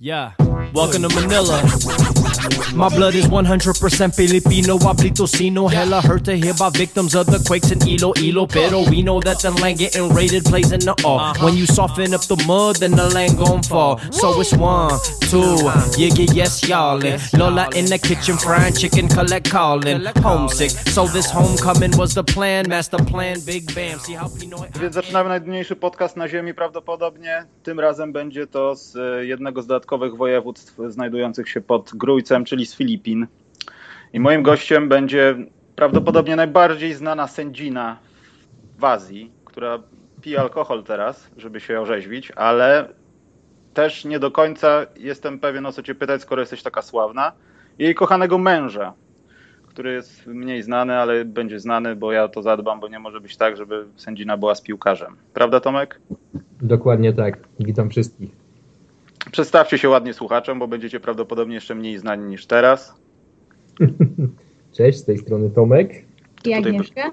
Yeah, welcome to Manila. My blood is 100% Filipino. I sino. Hella hurt to hear about victims of the quakes in Ilo Ilo. Pero we know that the land getting raided plays in the all. Uh-huh. When you soften up the mud, then the land gon' fall. So it's one, two, yeah, yeah, yes, y'all. Lola in the kitchen frying chicken, collect calling. Homesick, so this homecoming was the plan. Master plan, big bam. See how Pinoy... Więc zaczynamy najdłuższy podcast na Ziemi prawdopodobnie. Tym razem będzie to z jednego z dodatkowych województw znajdujących się pod Grójcem, czyli z Filipin. I moim gościem będzie prawdopodobnie najbardziej znana sędzina w Azji, która pije alkohol teraz, żeby się orzeźwić, ale też nie do końca jestem pewien o co cię pytać, skoro jesteś taka sławna. Jej kochanego męża, który jest mniej znany, ale będzie znany, bo ja to zadbam, bo nie może być tak, żeby sędzina była z piłkarzem. Prawda, Tomek? Dokładnie tak. Witam wszystkich. Przedstawcie się ładnie słuchaczom, bo będziecie prawdopodobnie jeszcze mniej znani niż teraz. Cześć, z tej strony Tomek. I Agnieszka?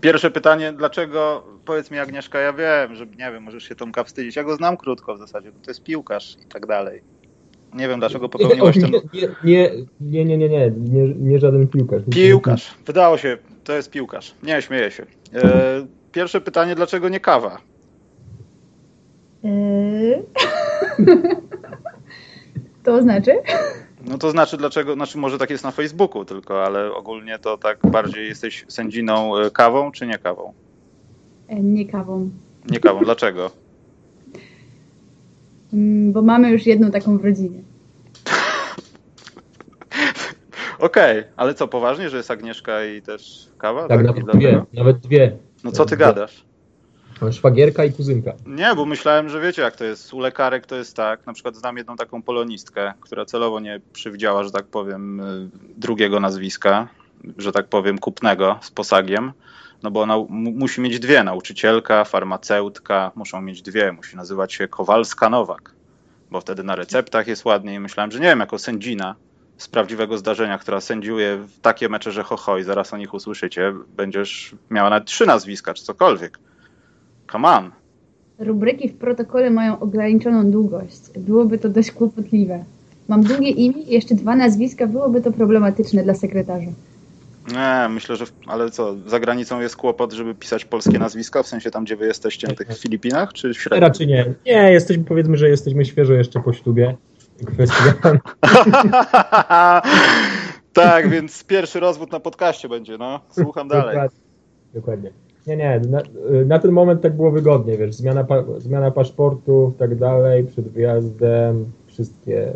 Pierwsze pytanie, dlaczego, powiedz mi Agnieszka, ja wiem, że nie wiem, możesz się Tomka wstydzić, ja go znam krótko w zasadzie, bo to jest piłkarz i tak dalej. Nie wiem, dlaczego popełniłaś ten... Nie, nie, nie, nie, nie, nie, nie, nie żaden piłkarz. Piłkarz, wydało się, to jest piłkarz. Nie, śmieję się. E, pierwsze pytanie, dlaczego nie kawa? Yy... to znaczy? No to znaczy dlaczego, znaczy może tak jest na Facebooku tylko, ale ogólnie to tak bardziej jesteś sędziną e, kawą czy nie kawą? E, nie kawą. Nie kawą, dlaczego? Mm, bo mamy już jedną taką w rodzinie. Okej, okay, ale co, poważnie, że jest Agnieszka i też kawa? Tak, tak nawet dwie, nawet dwie. No co ty gadasz? Szwagierka i kuzynka. Nie, bo myślałem, że wiecie jak to jest. U lekarek to jest tak. Na przykład znam jedną taką polonistkę, która celowo nie przywdziała, że tak powiem, y, drugiego nazwiska, że tak powiem, kupnego z posagiem. No bo ona musi mieć dwie, nauczycielka, farmaceutka, muszą mieć dwie, musi nazywać się Kowalska-Nowak, bo wtedy na receptach jest ładniej. Myślałem, że nie wiem, jako sędzina z prawdziwego zdarzenia, która sędziuje w takie mecze, że ho, ho i zaraz o nich usłyszycie, będziesz miała nawet trzy nazwiska, czy cokolwiek. Come on. Rubryki w protokole mają ograniczoną długość. Byłoby to dość kłopotliwe. Mam długie imię i jeszcze dwa nazwiska, byłoby to problematyczne dla sekretarza. Nie, myślę, że. Ale co, za granicą jest kłopot, żeby pisać polskie nazwiska, w sensie tam, gdzie wy jesteście, na tych Filipinach, czy w? Raczej nie. Nie, jesteśmy, powiedzmy, że jesteśmy świeżo jeszcze po ślubie. Kwestia. tak, więc pierwszy rozwód na podcaście będzie, no. Słucham dalej. Dokładnie. Dokładnie. Nie, nie, na, na, ten moment tak było wygodnie, wiesz, zmiana, zmiana paszportu tak dalej, przed wyjazdem, wszystkie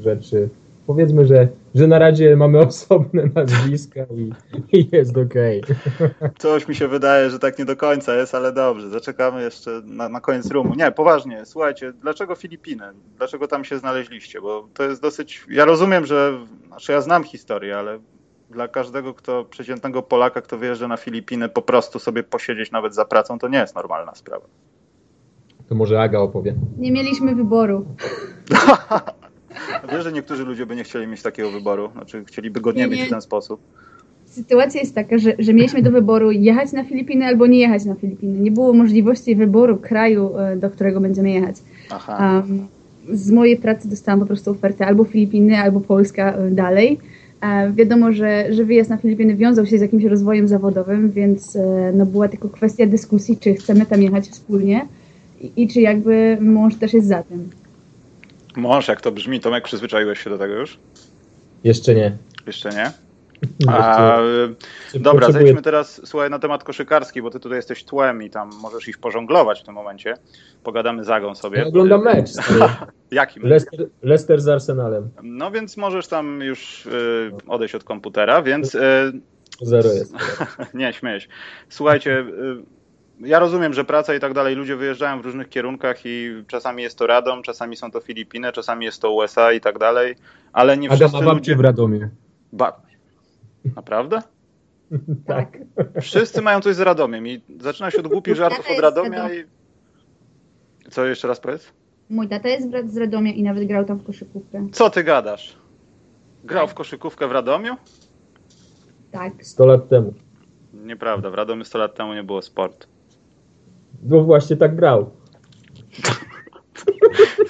rzeczy. Powiedzmy, że, że na razie mamy osobne nazwiska i, i jest okej. Okay. Coś mi się wydaje, że tak nie do końca jest, ale dobrze, zaczekamy jeszcze na, na koniec rumu. Nie, poważnie, słuchajcie, dlaczego Filipiny? Dlaczego tam się znaleźliście? Bo to jest dosyć, ja rozumiem, że, znaczy ja znam historię, ale dla każdego, kto przeciętnego Polaka, kto wyjeżdża na Filipiny, po prostu sobie posiedzieć nawet za pracą, to nie jest normalna sprawa. To może Aga opowie. Nie mieliśmy wyboru. Wiesz, że niektórzy ludzie by nie chcieli mieć takiego wyboru, znaczy chcieliby go nie, nie. mieć w ten sposób. Sytuacja jest taka, że, że mieliśmy do wyboru jechać na Filipiny albo nie jechać na Filipiny. Nie było możliwości wyboru kraju, e, do którego będziemy jechać. Aha. Um, z mojej pracy dostałam po prostu ofertę albo Filipiny, albo Polska e, dalej. Wiadomo, że, że wyjazd na Filipiny wiązał się z jakimś rozwojem zawodowym, więc e, no, była tylko kwestia dyskusji, czy chcemy tam jechać wspólnie i, i czy jakby mąż też jest za tym. Mąż, jak to brzmi, Tomek, przyzwyczaiłeś się do tego już? Jeszcze nie. Jeszcze nie? A, dobra, zejdźmy teraz słuchaj, na temat koszykarski, bo ty tutaj jesteś tłem i tam możesz ich pożonglować w tym momencie. Pogadamy zagą sobie. Ja oglądam mecz. Jaki mecz? Leicester, Leicester, z Arsenalem. No więc możesz tam już y, odejść od komputera, więc... Y, Zero jest. nie, się. Słuchajcie... Y, ja rozumiem, że praca i tak dalej, ludzie wyjeżdżają w różnych kierunkach i czasami jest to Radom, czasami są to Filipiny, czasami jest to USA i tak dalej, ale nie wszyscy Adam, ludzie... w Radomie. Ba... Naprawdę? tak. Wszyscy mają coś z Radomiem i zaczyna się od głupich żartów od Radomia i... Co jeszcze raz powiedz? Mój tata jest z Radomia i nawet grał tam w koszykówkę. Co ty gadasz? Grał w koszykówkę w Radomiu? Tak. 100 lat temu. Nieprawda, w Radomiu 100 lat temu nie było sportu. No właśnie tak grał.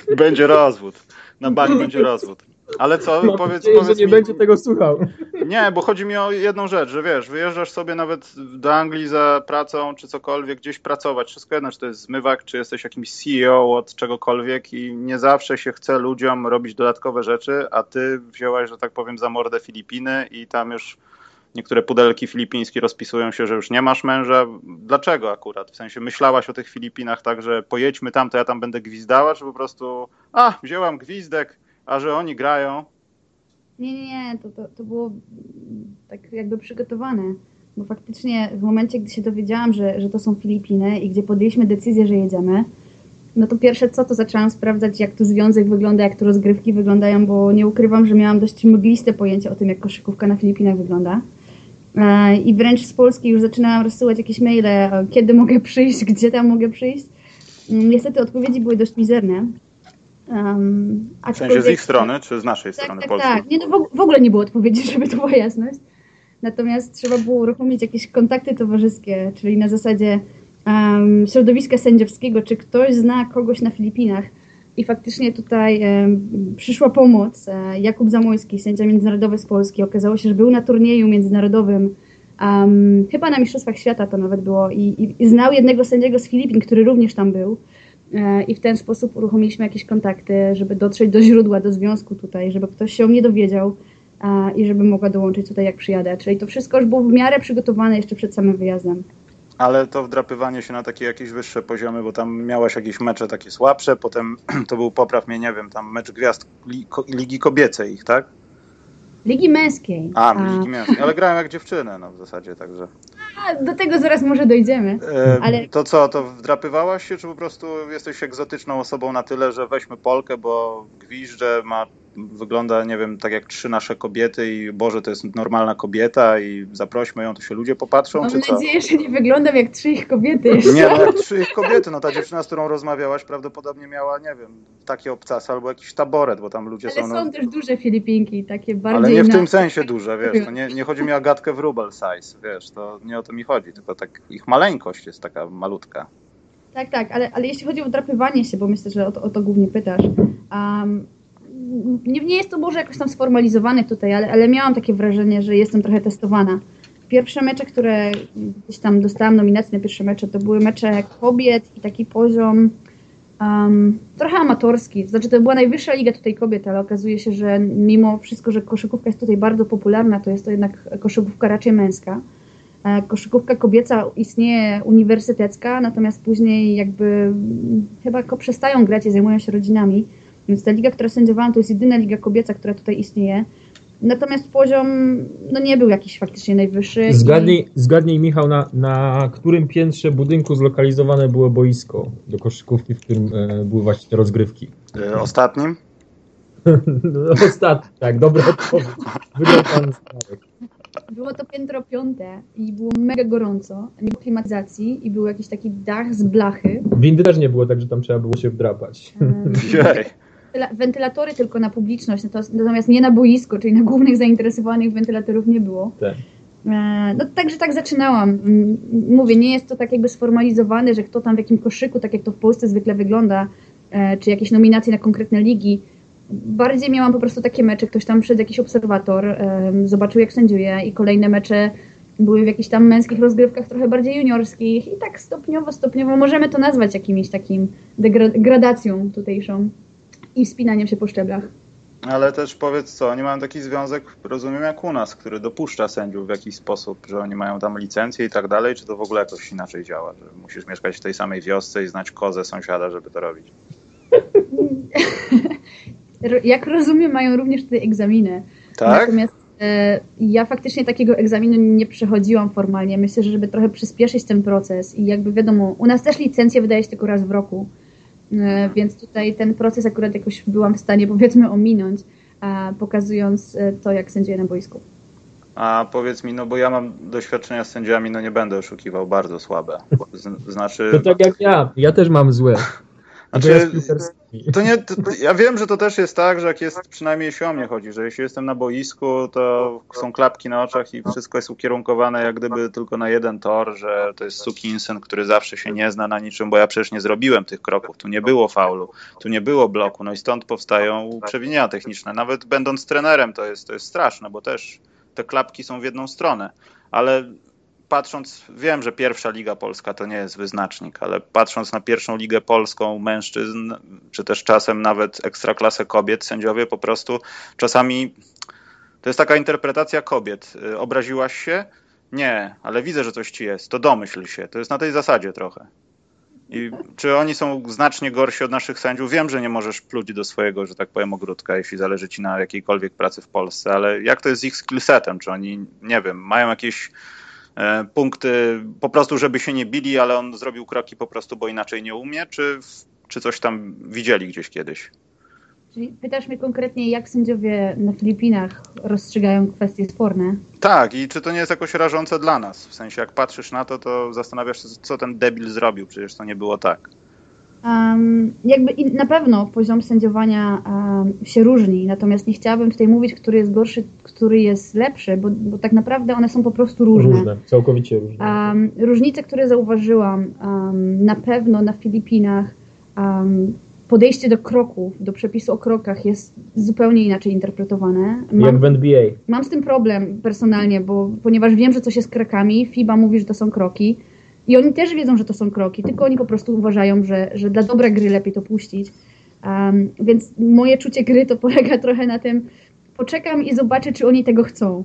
Będzie rozwód. Na bank będzie rozwód. Ale co, Mam powiedz, nadzieję, powiedz że nie mi... będzie tego słuchał. Nie, bo chodzi mi o jedną rzecz, że wiesz, wyjeżdżasz sobie nawet do Anglii za pracą, czy cokolwiek, gdzieś pracować, wszystko jedno, czy to jest zmywak, czy jesteś jakimś CEO od czegokolwiek i nie zawsze się chce ludziom robić dodatkowe rzeczy, a ty wzięłaś, że tak powiem, za mordę Filipiny i tam już niektóre pudelki filipińskie rozpisują się, że już nie masz męża. Dlaczego akurat? W sensie myślałaś o tych Filipinach tak, że pojedźmy tam, to ja tam będę gwizdała, czy po prostu, a, wzięłam gwizdek, a że oni grają, Nie, nie, nie, to, to, to było tak jakby przygotowane. Bo faktycznie w momencie, gdy się dowiedziałam, że, że to są Filipiny i gdzie podjęliśmy decyzję, że jedziemy, no to pierwsze co, to zaczęłam sprawdzać, jak tu związek wygląda, jak tu rozgrywki wyglądają, bo nie ukrywam, że miałam dość mgliste pojęcie o tym, jak koszykówka na Filipinach wygląda. E, I wręcz z Polski już zaczynałam rozsyłać jakieś maile, e, kiedy mogę przyjść, gdzie tam mogę przyjść. Mm, Niestety odpowiedzi były dość mizerne. Um, w sensie z ich strony, czy z naszej tak, strony tak, polskiej? tak. Nie, no w, w ogóle nie było odpowiedzi, żeby to była jasność. Natomiast trzeba było uruchomić jakieś kontakty towarzyskie, czyli na zasadzie um, środowiska sędziowskiego, czy ktoś zna kogoś na Filipinach. I faktycznie tutaj um, przyszła pomoc. E, Jakub Zamojski, sędzia międzynarodowy z Polski, okazało się, że był na turnieju międzynarodowym, um, chyba na Mistrzostwach Świata to nawet było, i, i, i znał jednego sędziego z Filipin, który również tam był. E, I w ten sposób uruchomiliśmy jakieś kontakty, żeby dotrzeć do źródła, do związku tutaj, żeby ktoś się o mnie dowiedział i żeby mogła dołączyć tutaj jak przyjadę. Czyli to wszystko już było w miarę przygotowane jeszcze przed samym wyjazdem. Ale to wdrapywanie się na takie jakieś wyższe poziomy, bo tam miałaś jakieś mecze takie słabsze, potem to był, popraw mnie, nie wiem, tam mecz gwiazd Ligi Kobiecej tak? Ligi Męskiej. A, Ligi Męskiej, ale grałem jak dziewczyny, no w zasadzie, także. A, do tego zaraz może dojdziemy. E, ale... To co, to wdrapywałaś się, czy po prostu jesteś egzotyczną osobą na tyle, że weźmy Polkę, bo gwizdże ma wygląda, nie wiem, tak jak trzy nasze kobiety i Boże, to jest normalna kobieta i zaprośmy ją, to się ludzie popatrzą, Mam czy co? nadzieję, że nie wyglądam jak trzy ich kobiety jeszcze. Nie, no jak trzy ich kobiety, no ta dziewczyna, z którą rozmawiałaś prawdopodobnie miała, nie wiem, takie obcasy albo jakiś taboret, bo tam ludzie Ale są... są no... też duże Filipinki, takie bardziej... Ale nie w na... tym sensie duże, wiesz, to nie, nie chodzi mi o gadkę w rubel size, wiesz, to nie o to mi chodzi, tylko tak ich maleńkość jest taka malutka. Tak, tak, ale, ale jeśli chodzi o drapywanie się, bo myślę, że o to, o to głównie pytasz, um, nie, nie jest to może jakoś tam sformalizowane tutaj, ale, ale miałam takie wrażenie, że jestem trochę testowana. Pierwsze mecze, które gdzieś tam dostałam nominację na pierwsze mecze, to były mecze kobiet i taki poziom um, trochę amatorski. Znaczy to była najwyższa liga tutaj kobiet, ale okazuje się, że mimo wszystko, że koszykówka jest tutaj bardzo popularna, to jest to jednak koszykówka raczej męska. Koszykówka kobieca istnieje uniwersytecka, natomiast później jakby chyba przestają grać i zajmują się rodzinami. Więc ta liga, która sędziowałam, to jest jedyna liga kobieca, która tutaj istnieje. Natomiast poziom no nie był jakiś faktycznie najwyższy. Zgadnij, i... zgadnij Michał, na, na którym piętrze budynku zlokalizowane było boisko do koszykówki, w którym e, były właśnie te rozgrywki? E, ostatnim? no, ostatnim, tak, dobra odpowiedź. Wygrał pan Starek. Było to piętro piąte i było mega gorąco, nie było klimatyzacji i był jakiś taki dach z blachy. Windy też nie było, także tam trzeba było się wdrapać. Um, wentylatory tylko na publiczność, natomiast nie na boisko, czyli na głównych zainteresowanych wentylatorów nie było. Tak. No także tak zaczynałam. Mówię, nie jest to tak jakby sformalizowane, że kto tam w jakim koszyku, tak jak to w Polsce zwykle wygląda, czy jakieś nominacje na konkretne ligi. Bardziej miałam po prostu takie mecze, ktoś tam przed jakiś obserwator, zobaczył jak sędziuje i kolejne mecze były w jakichś tam męskich rozgrywkach trochę bardziej juniorskich i tak stopniowo, stopniowo możemy to nazwać jakimś takim degradacją tutejszą i wspinaniem się po szczeblach. Ale też powiedz co, oni mają taki związek, rozumiem, jak u nas, który dopuszcza sędziów w jakiś sposób, że oni mają tam licencję i tak dalej, czy to w ogóle jakoś inaczej działa, że musisz mieszkać w tej samej wiosce i znać kozę sąsiada, żeby to robić? jak rozumiem, mają również tutaj egzaminy. Tak? Natomiast e, ja faktycznie takiego egzaminu nie przechodziłam formalnie. Myślę, że żeby trochę przyspieszyć ten proces i jakby wiadomo, u nas też licencję wydaje się tylko raz w roku, więc tutaj ten proces akurat jakoś byłam w stanie powiedzmy ominąć, a, pokazując e, to, jak sędziuję na boisku. A powiedz mi, no bo ja mam doświadczenia z sędziami, no nie będę oszukiwał, bardzo słabe. Z, znaczy... To tak jak ja, ja też mam złe. Znaczy, to nie, to, ja wiem, że to też jest tak, że jak jest, przynajmniej jeśli o mnie chodzi, że jeśli jestem na boisku, to są klapki na oczach i wszystko jest ukierunkowane jak gdyby tylko na jeden tor, że to jest sukinsyn, który zawsze się nie zna na niczym, bo ja przecież nie zrobiłem tych kroków, tu nie było faulu, tu nie było bloku, no i stąd powstają przewinienia techniczne. Nawet będąc trenerem to jest, to jest straszne, bo też te klapki są w jedną stronę, ale patrząc, wiem, że pierwsza liga polska to nie jest wyznacznik, ale patrząc na pierwszą ligę polską mężczyzn, czy też czasem nawet ekstraklasę kobiet, sędziowie po prostu czasami to jest taka interpretacja kobiet. Y, obraziłaś się? Nie, ale widzę, że coś ci jest. To domyśl się. To jest na tej zasadzie trochę. I czy oni są znacznie gorsi od naszych sędziów? Wiem, że nie możesz pluć do swojego, że tak powiem, ogródka, jeśli zależy ci na jakiejkolwiek pracy w Polsce, ale jak to jest z ich skillsetem? Czy oni, nie wiem, mają jakieś punkty po prostu, żeby się nie bili, ale on zrobił kroki po prostu, bo inaczej nie umie, czy, czy coś tam widzieli gdzieś kiedyś? Czyli pytasz mnie konkretnie, jak sędziowie na Filipinach rozstrzygają kwestie sporne? Tak, i czy to nie jest jakoś rażące dla nas? W sensie, jak patrzysz na to, to zastanawiasz się, co ten debil zrobił, przecież to nie było tak. Um, jakby na pewno poziom sędziowania um, się różni, natomiast nie chciałabym tutaj mówić, który jest gorszy, który jest lepszy, bo, bo tak naprawdę one są po prostu różne. Różne, całkowicie różne. Um, różnice, które zauważyłam na pewno na Filipinach, podejście do kroków, do przepisu o krokach jest zupełnie inaczej interpretowane. Mam, Jak w NBA. Mam z tym problem personalnie, bo ponieważ wiem, że coś jest krokami, FIBA mówi, że to są kroki, i oni też wiedzą, że to są kroki, tylko oni po prostu uważają, że, że dla dobra gry lepiej to puścić. Um, więc moje czucie gry to polega trochę na tym, poczekam i zobaczę, czy oni tego chcą.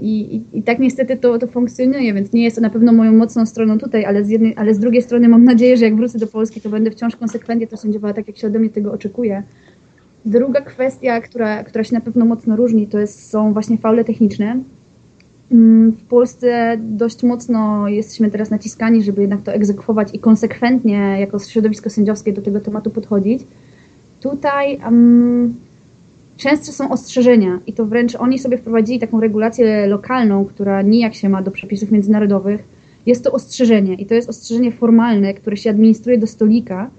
I, i, I, tak niestety to, to funkcjonuje, więc nie jest to na pewno moją mocną stroną tutaj, ale z, jednej, ale z drugiej strony mam nadzieję, że jak wrócę do Polski, to będę wciąż konsekwentnie to sędziowała tak, jak się ode mnie tego oczekuje. Druga kwestia, która, która się na pewno mocno różni, to jest, są właśnie faule techniczne. Mm, w Polsce dość mocno jesteśmy teraz naciskani, żeby jednak to egzekwować i konsekwentnie jako środowisko sędziowskie do tego tematu podchodzić. Tutaj um, często są ostrzeżenia i to wręcz oni sobie wprowadzili taką regulację lokalną, która nijak się ma do przepisów międzynarodowych. Jest to ostrzeżenie i to jest ostrzeżenie formalne, które się administruje do stolika.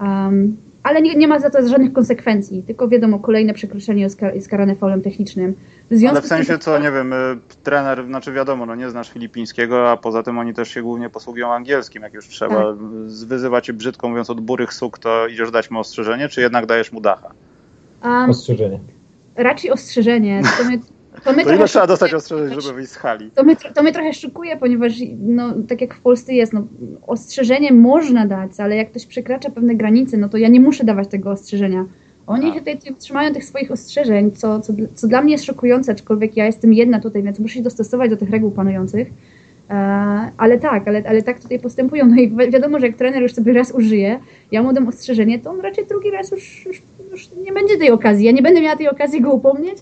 Um, ale nie, nie ma za to żadnych konsekwencji, tylko wiadomo, kolejne przekroczenie jest, kar jest karane faulem technicznym. W ale w sensie co, nie wiem, y, trener, znaczy wiadomo, no nie znasz filipińskiego, a poza tym oni też się głównie posługują angielskim, jak już trzeba tak. wyzywać brzydko mówiąc od burych suk, to idziesz dać mu ostrzeżenie, czy jednak dajesz mu dacha? Um, ostrzeżenie. Raczej ostrzeżenie. To my to, my to ile trzeba dostać ostrzeżeń, żeby wyjść z hali? To mnie, to mnie trochę szokuje, ponieważ no, tak jak w Polsce jest, no, ostrzeżenie można dać, ale jak ktoś przekracza pewne granice, no to ja nie muszę dawać tego ostrzeżenia. Oni się tutaj trzymają tych swoich ostrzeżeń, co, co, co dla mnie jest szokujące, aczkolwiek ja jestem jedna tutaj, więc muszę się dostosować do tych reguł panujących. E, ale tak, ale, ale tak tutaj postępują. No i wi wiadomo, że jak trener już sobie raz użyje, ja mu dam ostrzeżenie, to on raczej drugi raz już, już, już nie będzie tej okazji. Ja nie będę miała tej okazji go upomnieć,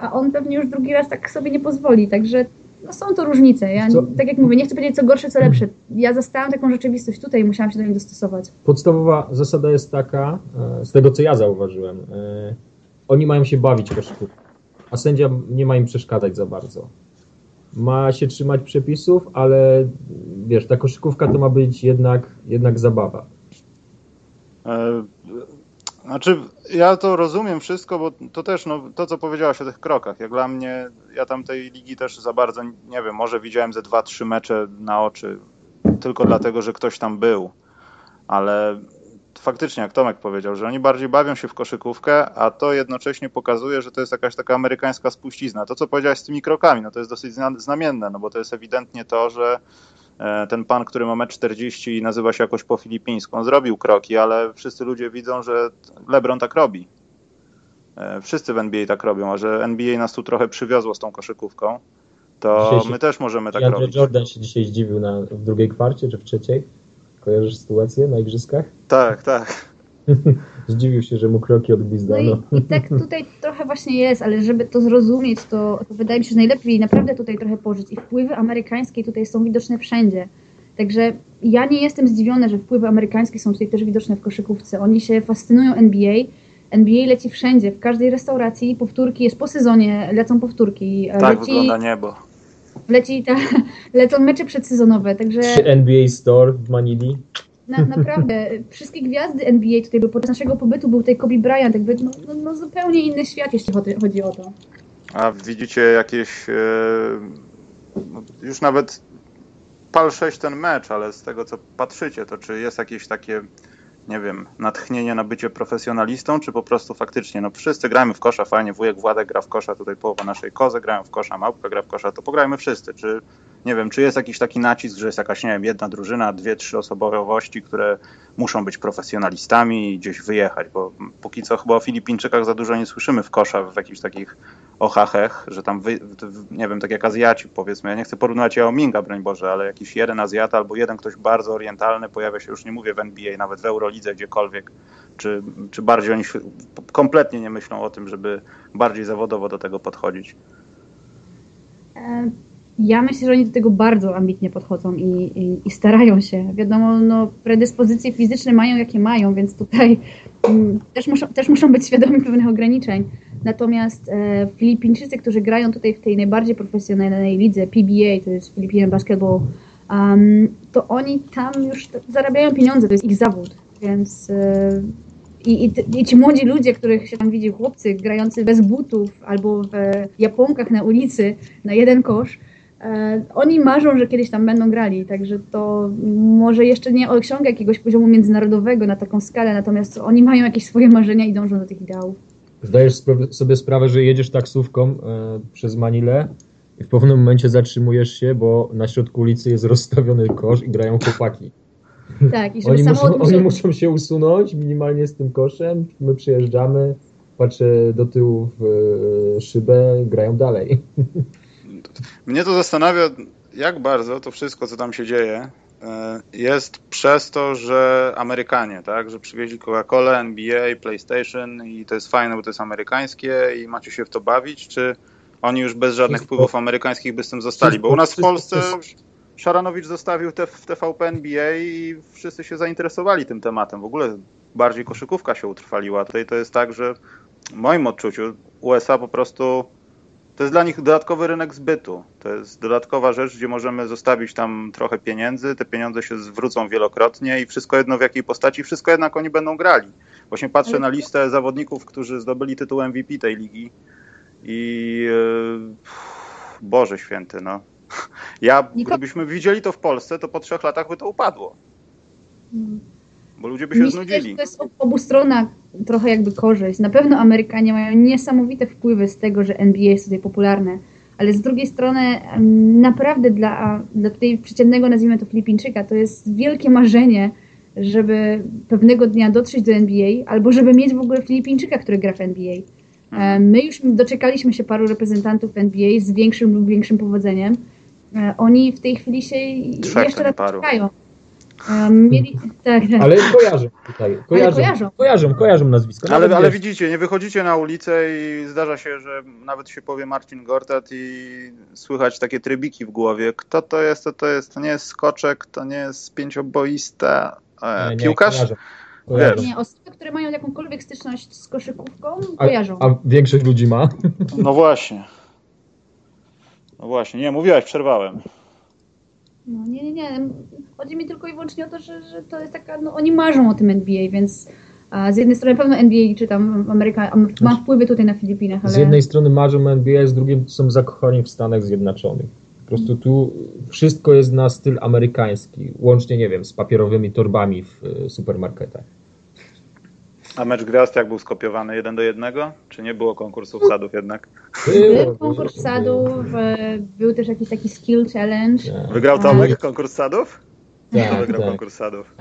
a on pewnie już drugi raz tak sobie nie pozwoli, także no są to różnice. Ja, tak jak mówię, nie chcę powiedzieć co gorsze, co lepsze. Ja zastałam taką rzeczywistość tutaj i musiałam się do niej dostosować. Podstawowa zasada jest taka, e, z tego co ja zauważyłem, e, oni mają się bawić koszykówką, a sędzia nie ma im przeszkadzać za bardzo. Ma się trzymać przepisów, ale wiesz, ta koszykówka to ma być jednak, jednak zabawa. Znaczy, ja to rozumiem wszystko, bo to też, no, to co powiedziałaś o tych krokach, jak dla mnie, ja tam tej ligi też za bardzo, nie wiem, może widziałem ze dwa, trzy mecze na oczy, tylko dlatego, że ktoś tam był, ale faktycznie, jak Tomek powiedział, że oni bardziej bawią się w koszykówkę, a to jednocześnie pokazuje, że to jest jakaś taka amerykańska spuścizna. To, co powiedziałeś z tymi krokami, no to jest dosyć znamienne, no bo to jest ewidentnie to, że ten pan, który ma metr 40 i nazywa się jakoś po filipińsku, on zrobił kroki, ale wszyscy ludzie widzą, że LeBron tak robi. E, wszyscy w NBA tak robią, a że NBA nas tu trochę przywiozło z tą koszykówką, to my też możemy tak robić. Jordan się dzisiaj zdziwił na, w drugiej kwarcie czy w trzeciej. Kojarzysz sytuację na igrzyskach? Tak, tak. Zdziwił się, że mu kroki odgwizdano. No i, i tak tutaj trochę właśnie jest, ale żeby to zrozumieć, to, to wydaje mi się, że najlepiej naprawdę tutaj trochę pożyć. I wpływy amerykańskie tutaj są widoczne wszędzie. Także ja nie jestem zdziwiona, że wpływy amerykańskie są tutaj też widoczne w koszykówce. Oni się fascynują NBA. NBA leci wszędzie, w każdej restauracji, powtórki, jest po sezonie, lecą powtórki. Tak leci, wygląda niebo. Leci ta, lecą mecze przedsezonowe, także... Czy NBA Store w Manili? Na, naprawdę, wszystkie gwiazdy NBA tutaj były, podczas naszego pobytu był tutaj Kobe Bryant, jakby no, no, no zupełnie inny świat, jeśli chodzi o to. A widzicie jakieś, e, no, już nawet pal 6 ten mecz, ale z tego co patrzycie, to czy jest jakieś takie nie wiem, natchnienie na bycie profesjonalistą, czy po prostu faktycznie, no wszyscy gramy w kosza, fajnie, wujek Władek gra w kosza, tutaj połowa naszej kozy grają w kosza, małpka gra w kosza, to pograjmy wszyscy, czy nie wiem, czy jest jakiś taki nacisk, że jest jakaś, nie wiem, jedna drużyna, dwie, trzy osobowości, które muszą być profesjonalistami i gdzieś wyjechać, bo póki co chyba o Filipińczykach za dużo nie słyszymy w kosza, w jakichś takich ochachech, że tam, wy, nie wiem, tak jak Azjaci powiedzmy, ja nie chcę porównywać Yao Minga, broń Boże, ale jakiś jeden Azjata albo jeden ktoś bardzo orientalny pojawia się, już nie mówię w NBA, nawet w Eurolidze, gdziekolwiek, czy, czy bardziej oni kompletnie nie myślą o tym, żeby bardziej zawodowo do tego podchodzić? E, ja myślę, że oni do tego bardzo ambitnie podchodzą i, i, i, starają się. Wiadomo, no, predyspozycje fizyczne mają jakie mają, więc tutaj mm, też, muszą, też muszą być świadomi pewnych ograniczeń. Natomiast e, Filipińczycy, którzy grają tutaj w tej najbardziej profesjonalnej lidze, PBA, to jest Philippine Basketball, um, to oni tam już zarabiają pieniądze, to jest ich zawód, więc e, i, i, I, ci młodzi ludzie, których się tam widzi, chłopcy grający bez butów albo w japonkach na ulicy na jeden kosz, e, oni marzą, że kiedyś tam będą grali, także to może jeszcze nie osiąga jakiegoś poziomu międzynarodowego na taką skalę, natomiast oni mają jakieś swoje marzenia i dążą do tych ideałów. Zdajesz sobie sprawę, że jedziesz taksówką e, przez Manilę i w pewnym momencie zatrzymujesz się, bo na środku ulicy jest rozstawiony kosz i grają chłopaki. Tak, i żeby oni, muszą, muszą... oni muszą się usunąć minimalnie z tym koszem, my przyjeżdżamy, patrzę do tyłu w e, szybę, grają dalej. Mnie to zastanawia, jak bardzo to wszystko, co tam się dzieje, e, jest przez to, że Amerykanie, tak, że przywieźli Coca-Colę, NBA, PlayStation i to jest fajne, bo to jest amerykańskie i macie się w to bawić, czy oni już bez żadnych wpływów amerykańskich by z tym zostali? Bo u nas w Polsce Szaranowicz zostawił te, w TVP NBA i wszyscy się zainteresowali tym tematem. W ogóle bardziej koszykówka się utrwaliła. Tutaj to jest tak, że w moim odczuciu USA po prostu to jest dla nich dodatkowy rynek zbytu. To jest dodatkowa rzecz, gdzie możemy zostawić tam trochę pieniędzy, te pieniądze się zwrócą wielokrotnie i wszystko jedno w jakiej postaci, wszystko jednak oni będą grali. Właśnie patrzę na listę zawodników, którzy zdobyli tytuł MVP tej ligi i yy, Boże święty, no. Ja, gdybyśmy widzieli to w Polsce, to po trzech latach by to upadło. Bo ludzie by się Myślę, znudzili. To jest obustronna trochę jakby korzyść. Na pewno Amerykanie mają niesamowite wpływy z tego, że NBA jest tutaj popularne, ale z drugiej strony naprawdę dla, dla tutaj przeciętnego, nazwijmy to Filipińczyka, to jest wielkie marzenie, żeby pewnego dnia dotrzeć do NBA, albo żeby mieć w ogóle Filipińczyka, który gra w NBA. Mhm. My już doczekaliśmy się paru reprezentantów NBA z większym lub większym powodzeniem. E, oni w tej chwili się Trzech jeszcze raz paru. czekają. Mieli, tak, tak. Ale kojarzą tutaj. Kojarzą, kojarzą. kojarzą, kojarzą nazwisko. Ale, ale widzicie, nie wychodzicie na ulicę i zdarza się, że nawet się powie Marcin Gortat i słychać takie trybiki w głowie. Kto to jest? To, to jest, to nie jest skoczek, to nie jest pięcioboista e, nie, nie, piłkarz? Kojarzą. Kojarzą. Nie, osoby, które mają jakąkolwiek styczność z koszykówką, kojarzą. A, a większość ludzi ma? No właśnie. No właśnie, nie, mówiłaś, przerwałem. No nie, nie, nie. Chodzi mi tylko i wyłącznie o to, że, że to jest taka, no oni marzą o tym NBA, więc z jednej strony pewno NBA czy tam Ameryka ma znaczy, wpływy tutaj na Filipinach, ale... Z jednej strony marzą o NBA, z drugiej są zakochani w Stanach Zjednoczonych. Po prostu tu wszystko jest na styl amerykański, łącznie, nie wiem, z papierowymi torbami w e, supermarketach. A mecz gwiazd jak był skopiowany jeden do jednego? Czy nie było konkursów sadów jednak? Był konkurs sadów, był też jakiś taki skill challenge. Wygrał Tomek konkurs sadów? Tak, wygrał tak. konkurs sadów.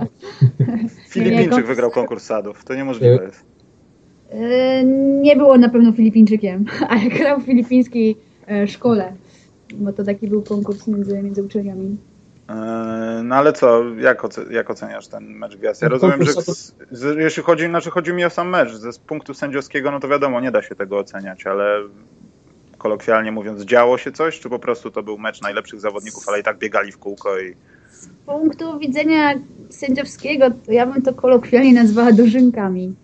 Filipińczyk wygrał konkurs sadów. To niemożliwe jest. E, nie było na pewno Filipińczykiem, ale grał w filipińskiej e, szkole, bo to taki był konkurs między, między uczelniami. Eee, no ale co, jak, jak oceniasz ten mecz gwiazd? Ja rozumiem, że z, z, jeśli chodzi, znaczy chodzi mi o sam mecz, z punktu sędziowskiego, no to wiadomo, nie da się tego oceniać, ale kolokwialnie mówiąc, działo się coś, czy po prostu to był mecz najlepszych zawodników, ale i tak biegali w kółko i... Z punktu widzenia sędziowskiego, to ja bym to kolokwialnie nazwała dożynkami.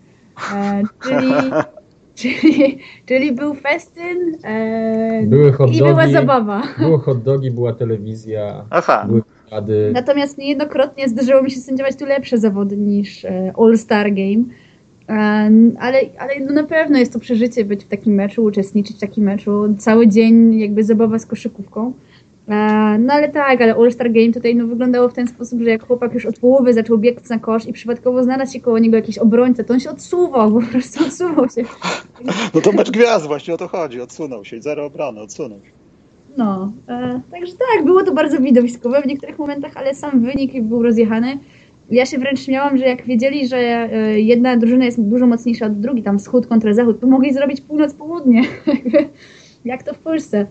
E, czyli, czyli, czyli był festyn e, Były hot i była zabawa. Były hot dogi, była telewizja, Aha. były Rady. Natomiast niejednokrotnie zdarzyło mi się sędziować tu lepsze zawody niż e, All-Star Game. Ale, ale no na pewno jest to przeżycie być w takim meczu, uczestniczyć w takim meczu. Cały dzień jakby zabawa z koszykówką. No ale tak, ale All-Star Game tutaj no, wyglądało w ten sposób, że jak chłopak już od połowy zaczął biec na kosz i przypadkowo znalazł się koło niego jakiś obrońca, to on się odsuwał, po prostu odsuwał się. No to mecz gwiazd, właśnie o to chodzi, odsunął się, zero obrony, odsunął się. No, e, także tak, było to bardzo widowiskowe w niektórych momentach, ale sam wynik był rozjechany. Ja się wręcz śmiałam, że jak wiedzieli, że e, jedna drużyna jest dużo mocniejsza od drugiej, tam wschód kontra zachód, to mogli zrobić północ-południe. jak to w Polsce.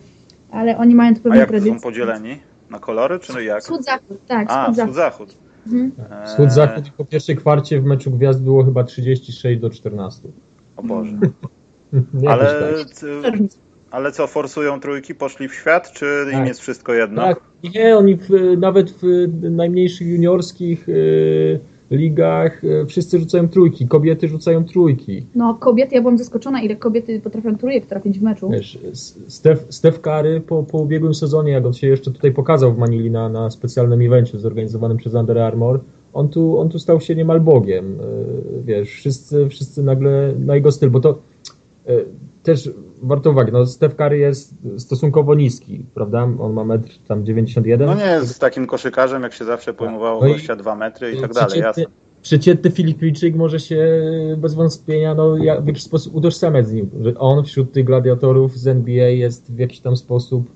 Ale oni mają tu pewną A jak tradycję. są podzieleni? Na kolory, czy jak? Wschód-zachód, tak. A, wschód-zachód. Mhm. E, Wschód-zachód po pierwszej kwarcie w meczu gwiazd było chyba 36 do 14. O Boże. Ale tak. Ale co, forsują trójki, poszli w świat, czy tak. im jest wszystko jedno? Tak, nie, oni w, nawet w najmniejszych juniorskich y, ligach y, wszyscy rzucają trójki, kobiety rzucają trójki. No, kobiety, ja byłam zaskoczona, ile kobiety potrafią trójek trafić w meczu. Wiesz, Steph, Steph Curry po, po ubiegłym sezonie, jak on się jeszcze tutaj pokazał w Manili na, na specjalnym evencie zorganizowanym przez Under Armour, on tu, on tu stał się niemal bogiem. Y, wiesz, wszyscy, wszyscy nagle na jego styl, bo to też warto uwagi, no Steph Curry jest stosunkowo niski, prawda? On ma metr tam 91. No nie jest takim koszykarzem, jak się zawsze pojmowało, no gościa 2 metry i tak dalej, jasne. Przeciętny Filipijczyk może się bez wątpienia no, w jakiś sposób utożsamiać z nim, że on wśród tych gladiatorów z NBA jest w jakiś tam sposób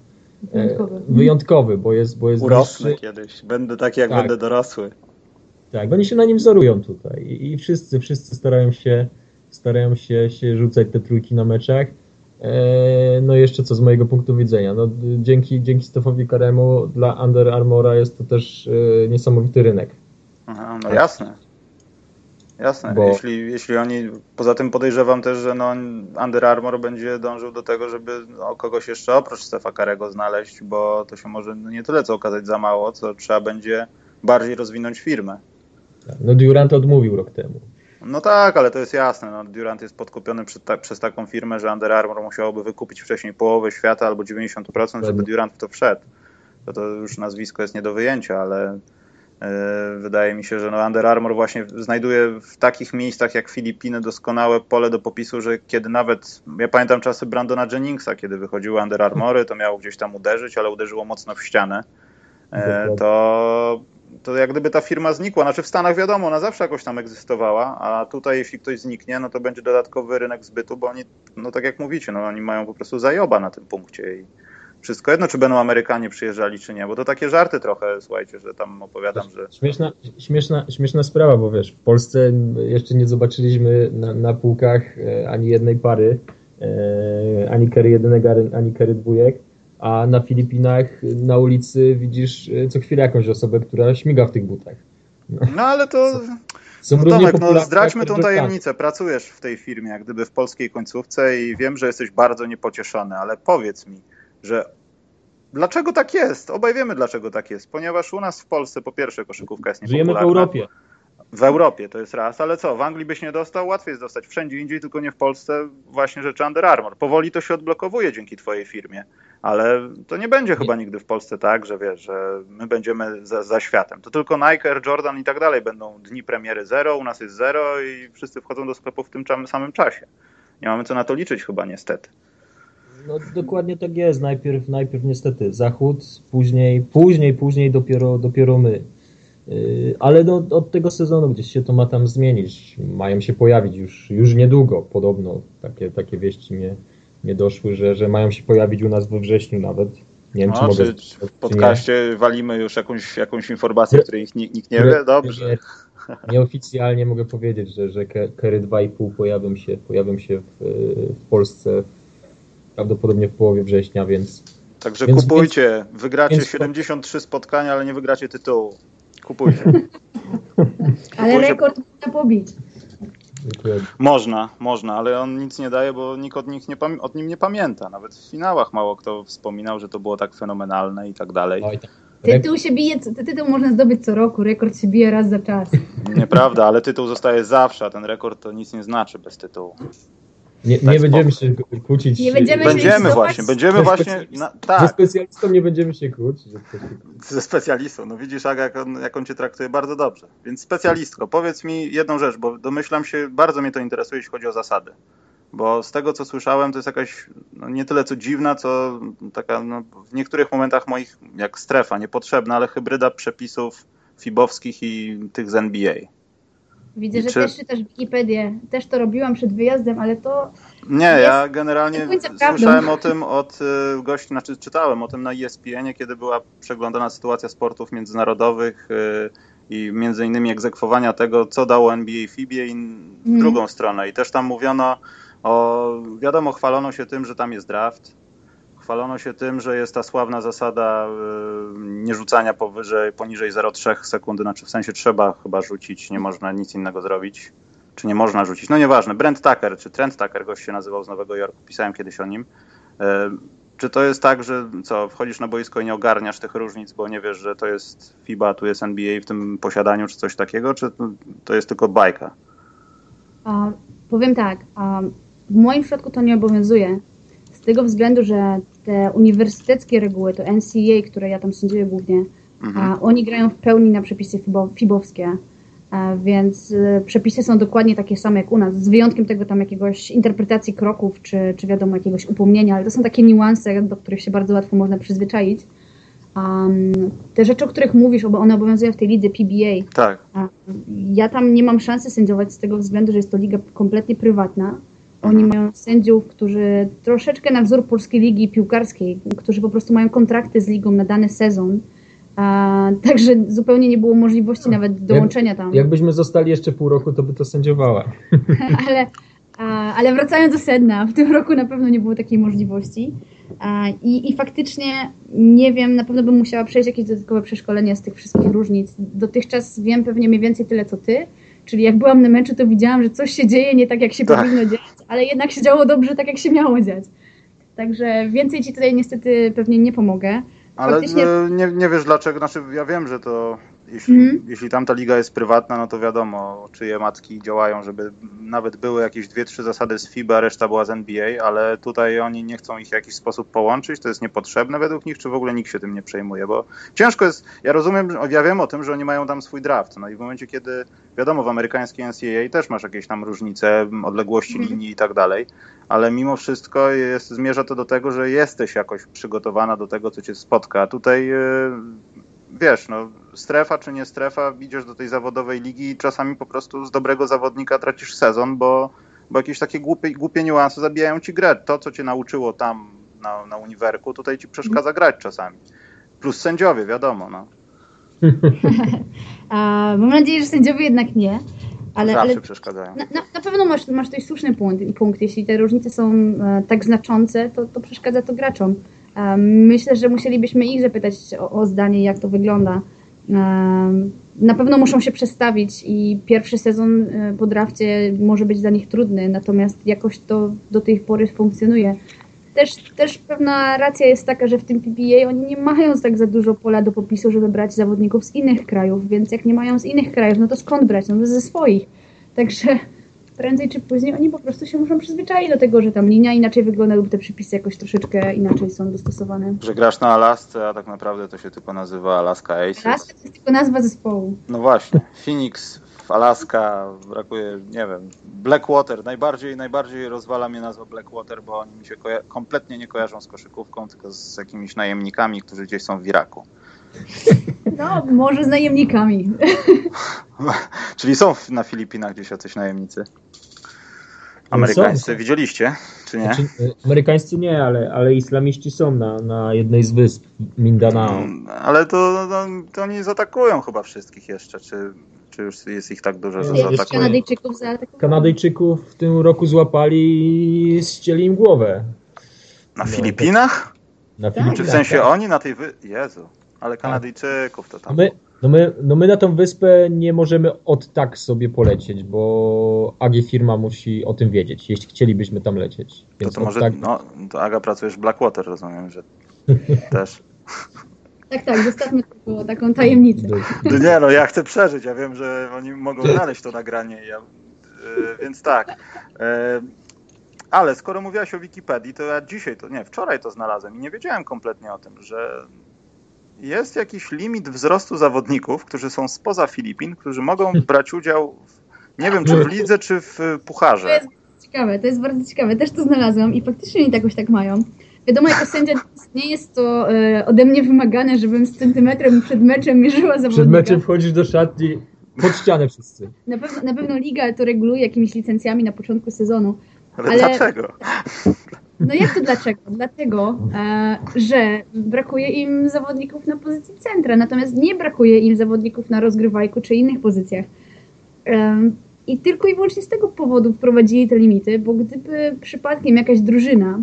e, wyjątkowy, wyjątkowy bo jest bo jest Urosnę niższy. kiedyś, będę taki jak tak. będę dorosły. Tak, oni się na nim wzorują tutaj i, i wszyscy, wszyscy starają się starają się, się rzucać te trójki na meczach. E, no jeszcze co z mojego punktu widzenia, no dzięki, dzięki Stefowi Karemu dla Under Armoura jest to też e, niesamowity rynek. Aha, no jasne. Jasne, Bo... jeśli, jeśli oni, poza tym podejrzewam też, że no Under Armour będzie dążył do tego, żeby no, kogoś jeszcze oprócz Stefa Karego znaleźć, bo to się może nie tyle co okazać za mało, co trzeba będzie bardziej rozwinąć firmę. No Durant odmówił rok temu. No tak, ale to jest jasne. No, Durant jest podkupiony ta, przez taką firmę, że Under Armour musiałoby wykupić wcześniej połowę świata albo 90%, żeby Durant w to wszedł. To, to już nazwisko jest nie do wyjęcia, ale yy, wydaje mi się, że no Under Armour właśnie znajduje w takich miejscach jak Filipiny doskonałe pole do popisu, że kiedy nawet, ja pamiętam czasy Brandona Jenningsa, kiedy wychodziły Under Armoury, to miało gdzieś tam uderzyć, ale uderzyło mocno w ścianę. Yy, to to jak gdyby ta firma znikła. Znaczy w Stanach wiadomo, ona zawsze jakoś tam egzystowała, a tutaj jeśli ktoś zniknie, no to będzie dodatkowy rynek zbytu, bo oni, no tak jak mówicie, no oni mają po prostu zajoba na tym punkcie i wszystko jedno, czy będą Amerykanie przyjeżdżali, czy nie, bo to takie żarty trochę, słuchajcie, że tam opowiadam, że... Śmieszna, śmieszna, śmieszna sprawa, bo wiesz, w Polsce jeszcze nie zobaczyliśmy na, na półkach e, ani jednej pary, e, ani kary jedynek, ani kary dwójek, a na Filipinach na ulicy widzisz e, co chwilę jakąś osobę, która śmiga w tych butach. No, no ale to... Są no Tomek, no zdradźmy tą tajemnicę. Pracujesz w tej firmie, jak gdyby w polskiej końcówce i wiem, że jesteś bardzo niepocieszony, ale powiedz mi, że dlaczego tak jest? Obaj wiemy, dlaczego tak jest. Ponieważ u nas w Polsce po pierwsze koszykówka jest niepopularna. Żyjemy w Europie. W Europie to jest raz, ale co, w Anglii byś nie dostał? Łatwiej jest dostać wszędzie indziej, tylko nie w Polsce właśnie rzeczy Under Armour. Powoli to się odblokowuje dzięki twojej firmie ale to nie będzie chyba nigdy w Polsce tak, że wiesz, że my będziemy za, za, światem. To tylko Nike, Air Jordan i tak dalej będą dni premiery zero, u nas jest zero i wszyscy wchodzą do sklepu w tym samym czasie. Nie mamy co na to liczyć chyba niestety. No dokładnie tak jest. Najpierw, najpierw niestety Zachód, później, później, później dopiero, dopiero my. Yy, ale do, od tego sezonu gdzieś się to ma tam zmienić. Mają się pojawić już, już niedługo, podobno. Takie, takie wieści mnie, nie doszły, że, że mają się pojawić u nas we wrześniu nawet. Nie wiem, no, czy mogę... Czy w podcaście walimy już jakąś, jakąś informację, której nikt, nikt nie wie? Dobrze. Nieoficjalnie mogę powiedzieć, że, że Kery 2,5 pojawią się, pojawią się w, w Polsce prawdopodobnie w połowie września, więc... Także więc, kupujcie. Wygracie więc... 73 spotkania, ale nie wygracie tytułu. Kupujcie. ale rekord można pobić. Można, można, ale on nic nie daje, bo nikt od, nich nie od nim nie pamięta. Nawet w finałach mało kto wspominał, że to było tak fenomenalne i tak dalej. Tak. Tytuł się bije, tytuł można zdobyć co roku, rekord się bije raz za czas. Nieprawda, ale tytuł zostaje zawsze, a ten rekord to nic nie znaczy bez tytułu. Nie, nie będziemy się kłócić. Nie będziemy, będziemy właśnie, będziemy właśnie. Na, tak. Ze specjalistą nie będziemy się kłócić. Ze specjalistą. No widzisz, Aga, jak on, jak on cię traktuje bardzo dobrze. Więc specjalistko, powiedz mi jedną rzecz, bo domyślam się, bardzo mnie to interesuje, jeśli chodzi o zasady. Bo z tego, co słyszałem, to jest jakaś no, nie tyle co dziwna, co taka no, w niektórych momentach moich, jak strefa, niepotrzebna, ale hybryda przepisów fibowskich i tych z NBA. Widzę, że Czy... też czytasz Wikipedię. Też to robiłam przed wyjazdem, ale to. Nie, ja generalnie słyszałem o tym od y, gości, znaczy czytałem o tym na ESPN, kiedy była przeglądana sytuacja sportów międzynarodowych y, i między innymi egzekwowania tego, co dało NBA FIBie i mm. drugą stronę. I też tam mówiono o, wiadomo, chwalono się tym, że tam jest draft, Chwalono się tym, że jest ta sławna zasada y, nie rzucania powyżej, poniżej 0,3 sekundy, znaczy w sensie trzeba chyba rzucić, nie można nic innego zrobić. Czy nie można rzucić? No nieważne. Brent Tucker, czy Trent Tucker, gość się nazywał z Nowego Jorku, pisałem kiedyś o nim. Y, czy to jest tak, że co, wchodzisz na boisko i nie ogarniasz tych różnic, bo nie wiesz, że to jest FIBA, tu jest NBA w tym posiadaniu, czy coś takiego, czy to jest tylko bajka? powiem tak, w moim przypadku to nie obowiązuje. Z tego względu, że te uniwersyteckie reguły, to NCA, które ja tam sędziuję głównie, mhm. a oni grają w pełni na przepisy fibowskie, więc y, przepisy są dokładnie takie same jak u nas, z wyjątkiem tego tam jakiegoś interpretacji kroków, czy, czy wiadomo, jakiegoś upomnienia, ale to są takie niuanse, do których się bardzo łatwo można przyzwyczaić. Um, te rzeczy, o których mówisz, one obowiązują w tej lidze PBA. Tak. Ja tam nie mam szansy sędziować z tego względu, że jest to liga kompletnie prywatna oni mają sędziów, którzy troszeczkę na wzór Polskiej Ligi Piłkarskiej, którzy po prostu mają kontrakty z ligą na dany sezon. A, także zupełnie nie było możliwości nawet dołączenia tam. Jakbyśmy zostali jeszcze pół roku, to by to sędziowała. ale, a, ale wracając do sedna, w tym roku na pewno nie było takiej możliwości. A, i, I faktycznie nie wiem, na pewno bym musiała przejść jakieś dodatkowe przeszkolenie z tych wszystkich różnic. Dotychczas wiem pewnie mniej więcej tyle co ty, Czyli jak byłam na meczu, to widziałam, że coś się dzieje nie tak, jak się tak. powinno dziać, ale jednak się działo dobrze, tak jak się miało dziać. Także więcej ci tutaj niestety pewnie nie pomogę. Ale Faktycznie... nie, nie wiesz dlaczego, znaczy ja wiem, że to jeśli, mm. jeśli tamta liga jest prywatna, no to wiadomo, czyje matki działają, żeby nawet były jakieś dwie, trzy zasady z FIBA, reszta była z NBA, ale tutaj oni nie chcą ich w jakiś sposób połączyć, to jest niepotrzebne według nich, czy w ogóle nikt się tym nie przejmuje, bo ciężko jest, ja rozumiem, ja wiem o tym, że oni mają tam swój draft, no i w momencie, kiedy wiadomo, w amerykańskiej NCAA też masz jakieś tam różnice, odległości mm. linii i tak dalej, ale mimo wszystko jest, zmierza to do tego, że jesteś jakoś przygotowana do tego, co cię spotka. A tutaj yy, wiesz, no strefa czy nie strefa, idziesz do tej zawodowej ligi i czasami po prostu z dobrego zawodnika tracisz sezon, bo, bo jakieś takie głupie, głupie niuanse zabijają ci grę. To, co cię nauczyło tam na, na uniwerku, tutaj ci przeszkadza grać czasami. Plus sędziowie, wiadomo, no. A, mam nadzieję, że sędziowie jednak nie. Ale, Zawsze ale przeszkadzają. Na, na, na, pewno masz, masz tutaj słuszny punkt, punkt. Jeśli te różnice są e, tak znaczące, to, to przeszkadza to graczom. Myślę, że musielibyśmy ich zapytać o, o zdanie, jak to wygląda. Na pewno muszą się przestawić i pierwszy sezon e, po drafcie może być dla nich trudny, natomiast jakoś to do tej pory funkcjonuje. Też, też pewna racja jest taka, że w tym PBA oni nie mają tak za dużo pola do popisu, żeby brać zawodników z innych krajów, więc jak nie mają z innych krajów, no to skąd brać? No to ze swoich. Także prędzej czy później oni po prostu się muszą przyzwyczaić do tego, że tam linia inaczej wygląda lub te przepisy jakoś troszeczkę inaczej są dostosowane. Że grasz na Alasce, a tak naprawdę to się tylko nazywa Alaska Aces. Alaska to jest tylko nazwa zespołu. No właśnie. Phoenix, Alaska, brakuje, nie wiem, Blackwater. Najbardziej, najbardziej rozwala mnie nazwa Blackwater, bo oni mi się kompletnie nie kojarzą z koszykówką, tylko z jakimiś najemnikami, którzy gdzieś są w Iraku. No, może z najemnikami. Czyli są na Filipinach gdzieś jacyś najemnicy? Amerykańscy są. widzieliście, czy nie? Znaczy, e, amerykańscy nie, ale, ale islamiści są na, na jednej z wysp Mindanao. No, ale to, to, to oni zaatakują chyba wszystkich jeszcze, czy, czy już jest ich tak dużo, że nie, zaatakują? Kanadyjczyków zaatakowali. Kanadyjczyków w tym roku złapali i ścieli im głowę. Na no, Filipinach? Na Filipinach. Czy w sensie tak. oni na tej wy... Jezu, ale Kanadyjczyków to tam... My, no my, no my na tą wyspę nie możemy od tak sobie polecieć, bo AG firma musi o tym wiedzieć, jeśli chcielibyśmy tam lecieć. Więc to, to może, tak... no, to Aga pracujesz w Blackwater, rozumiem, że też. Tak, tak, zostawmy tylko taką tajemnicę. Nie, no ja chcę przeżyć, ja wiem, że oni mogą znaleźć to nagranie, ja, yy, więc tak. Yy, Ale skoro mówiłaś o Wikipedii, to ja dzisiaj, to nie, wczoraj to znalazłem i nie wiedziałem kompletnie o tym, że jest jakiś limit wzrostu zawodników, którzy są spoza Filipin, którzy mogą brać udział, w, nie wiem, czy w lidze, czy w pucharze. To jest ciekawe, to jest bardzo ciekawe. Też to znalazłam i faktycznie oni jakoś tak mają. Wiadomo, jako sędzia nie jest to e, ode mnie wymagane, żebym z centymetrem przed meczem mierzyła zawodnika. Przed meczem wchodzisz do szatni, pod ścianę wszyscy. Na pewno, na pewno liga to reguluje jakimiś licencjami na początku sezonu. Ale, ale dlaczego? No jak to dlaczego? Dlatego, e, że brakuje im zawodników na pozycji centra, natomiast nie brakuje im zawodników na rozgrywajku czy innych pozycjach. E, I tylko i wyłącznie z tego powodu wprowadzili te limity, bo gdyby przypadkiem jakaś drużyna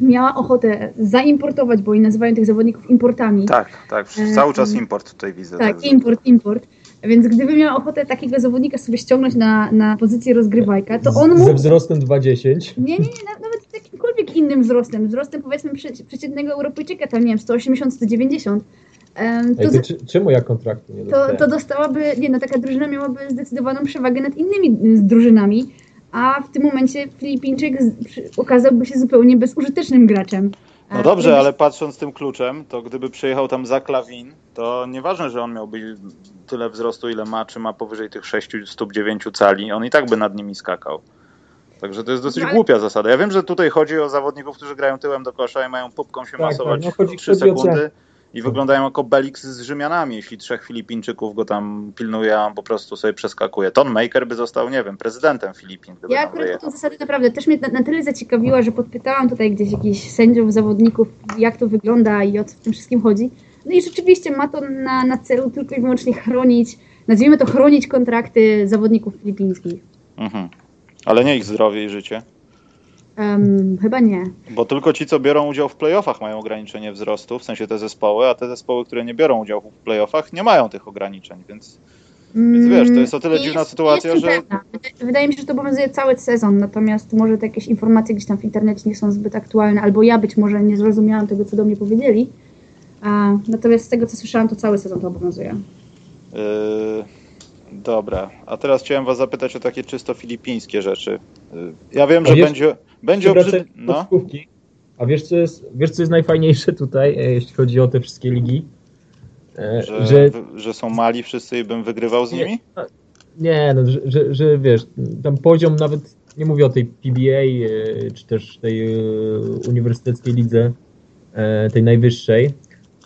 miała ochotę zaimportować, bo oni nazywają tych zawodników importami. Tak, tak, cały czas import tutaj widzę. Tak, tak import, import. Więc gdyby miała ochotę takiego zawodnika sobie ściągnąć na, na pozycję rozgrywajka, to on mógł... Ze wzrostem 2,10? Nie, nie, nie, nawet z jakimkolwiek innym wzrostem. Wzrostem powiedzmy przeciętnego Europejczyka, tam nie wiem, 180, 190. Um, to, Ej, to czemu ja kontraktu nie to, to dostałaby, nie no, taka drużyna miałaby zdecydowaną przewagę nad innymi drużynami, a w tym momencie Filipińczyk okazałby się zupełnie bezużytecznym graczem. No dobrze, ale patrząc tym kluczem, to gdyby przyjechał tam za Klawin, to nieważne, że on miałby tyle wzrostu, ile ma, czy ma powyżej tych 6 stóp 9 cali, on i tak by nad nimi skakał. Także to jest dosyć no, ale... głupia zasada. Ja wiem, że tutaj chodzi o zawodników, którzy grają tyłem do kosza i mają pupką się tak, masować tak, no chodzi, 3 sekundy i wyglądają jako Belix z Rzymianami, jeśli trzech Filipińczyków go tam pilnuje, a on po prostu sobie przeskakuje. Ton Maker by został, nie wiem, prezydentem Filipin. Ja akurat tę zasadę naprawdę też mnie na, na, tyle zaciekawiła, że podpytałam tutaj gdzieś jakichś sędziów, zawodników, jak to wygląda i o co w tym wszystkim chodzi. No i rzeczywiście ma to na, na celu tylko i wyłącznie chronić, nazwijmy to chronić kontrakty zawodników filipińskich. Mhm. Ale nie ich zdrowie i życie. Um, chyba nie. Bo tylko ci, co biorą udział w playoffach, mają ograniczenie wzrostu, w sensie te zespoły, a te zespoły, które nie biorą udziału w playoffach, nie mają tych ograniczeń, więc, mm, więc wiesz, to jest o tyle jest, dziwna sytuacja, że. Wydaje mi się, że to obowiązuje cały sezon, natomiast może te jakieś informacje gdzieś tam w internecie nie są zbyt aktualne, albo ja być może nie zrozumiałam tego, co do mnie powiedzieli. A, natomiast z tego, co słyszałam, to cały sezon to obowiązuje. Yy, dobra, a teraz chciałem was zapytać o takie czysto filipińskie rzeczy. Yy, ja wiem, że będzie będzie obrzyd... no. A wiesz co, jest, wiesz, co jest najfajniejsze tutaj, e, jeśli chodzi o te wszystkie ligi? E, że, że, że są mali wszyscy i bym wygrywał z nimi? Nie, no, że, że, że wiesz, tam poziom nawet, nie mówię o tej PBA, e, czy też tej uniwersyteckiej lidze, tej najwyższej,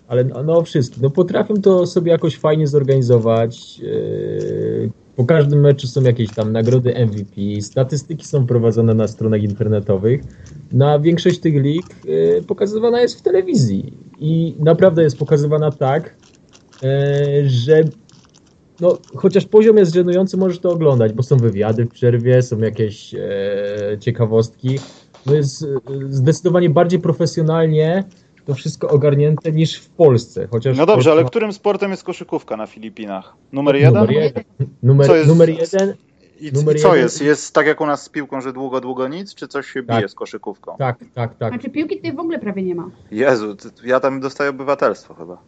ale no, no wszystkim, no potrafią to sobie jakoś fajnie zorganizować, po każdym meczu są jakieś tam nagrody MVP, statystyki są prowadzone na stronach internetowych. Na większość tych lig y, pokazywana jest w telewizji i naprawdę jest pokazywana tak, y, że no, chociaż poziom jest żenujący, możesz to oglądać, bo są wywiady w przerwie, są jakieś ciekawostki. No jest zdecydowanie bardziej profesjonalnie to wszystko ogarnięte niż w Polsce. Chociaż no dobrze, ale którym sportem jest koszykówka na Filipinach? Numer jeden? Numer jeden. Numer, jest... numer jeden i, Numer i co jeden... jest? Jest tak jak u nas z piłką, że długo, długo nic, czy coś się tak. bije z koszykówką? Tak, tak, tak. Znaczy piłki tutaj w ogóle prawie nie ma. Jezu, ja tam dostaję obywatelstwo chyba.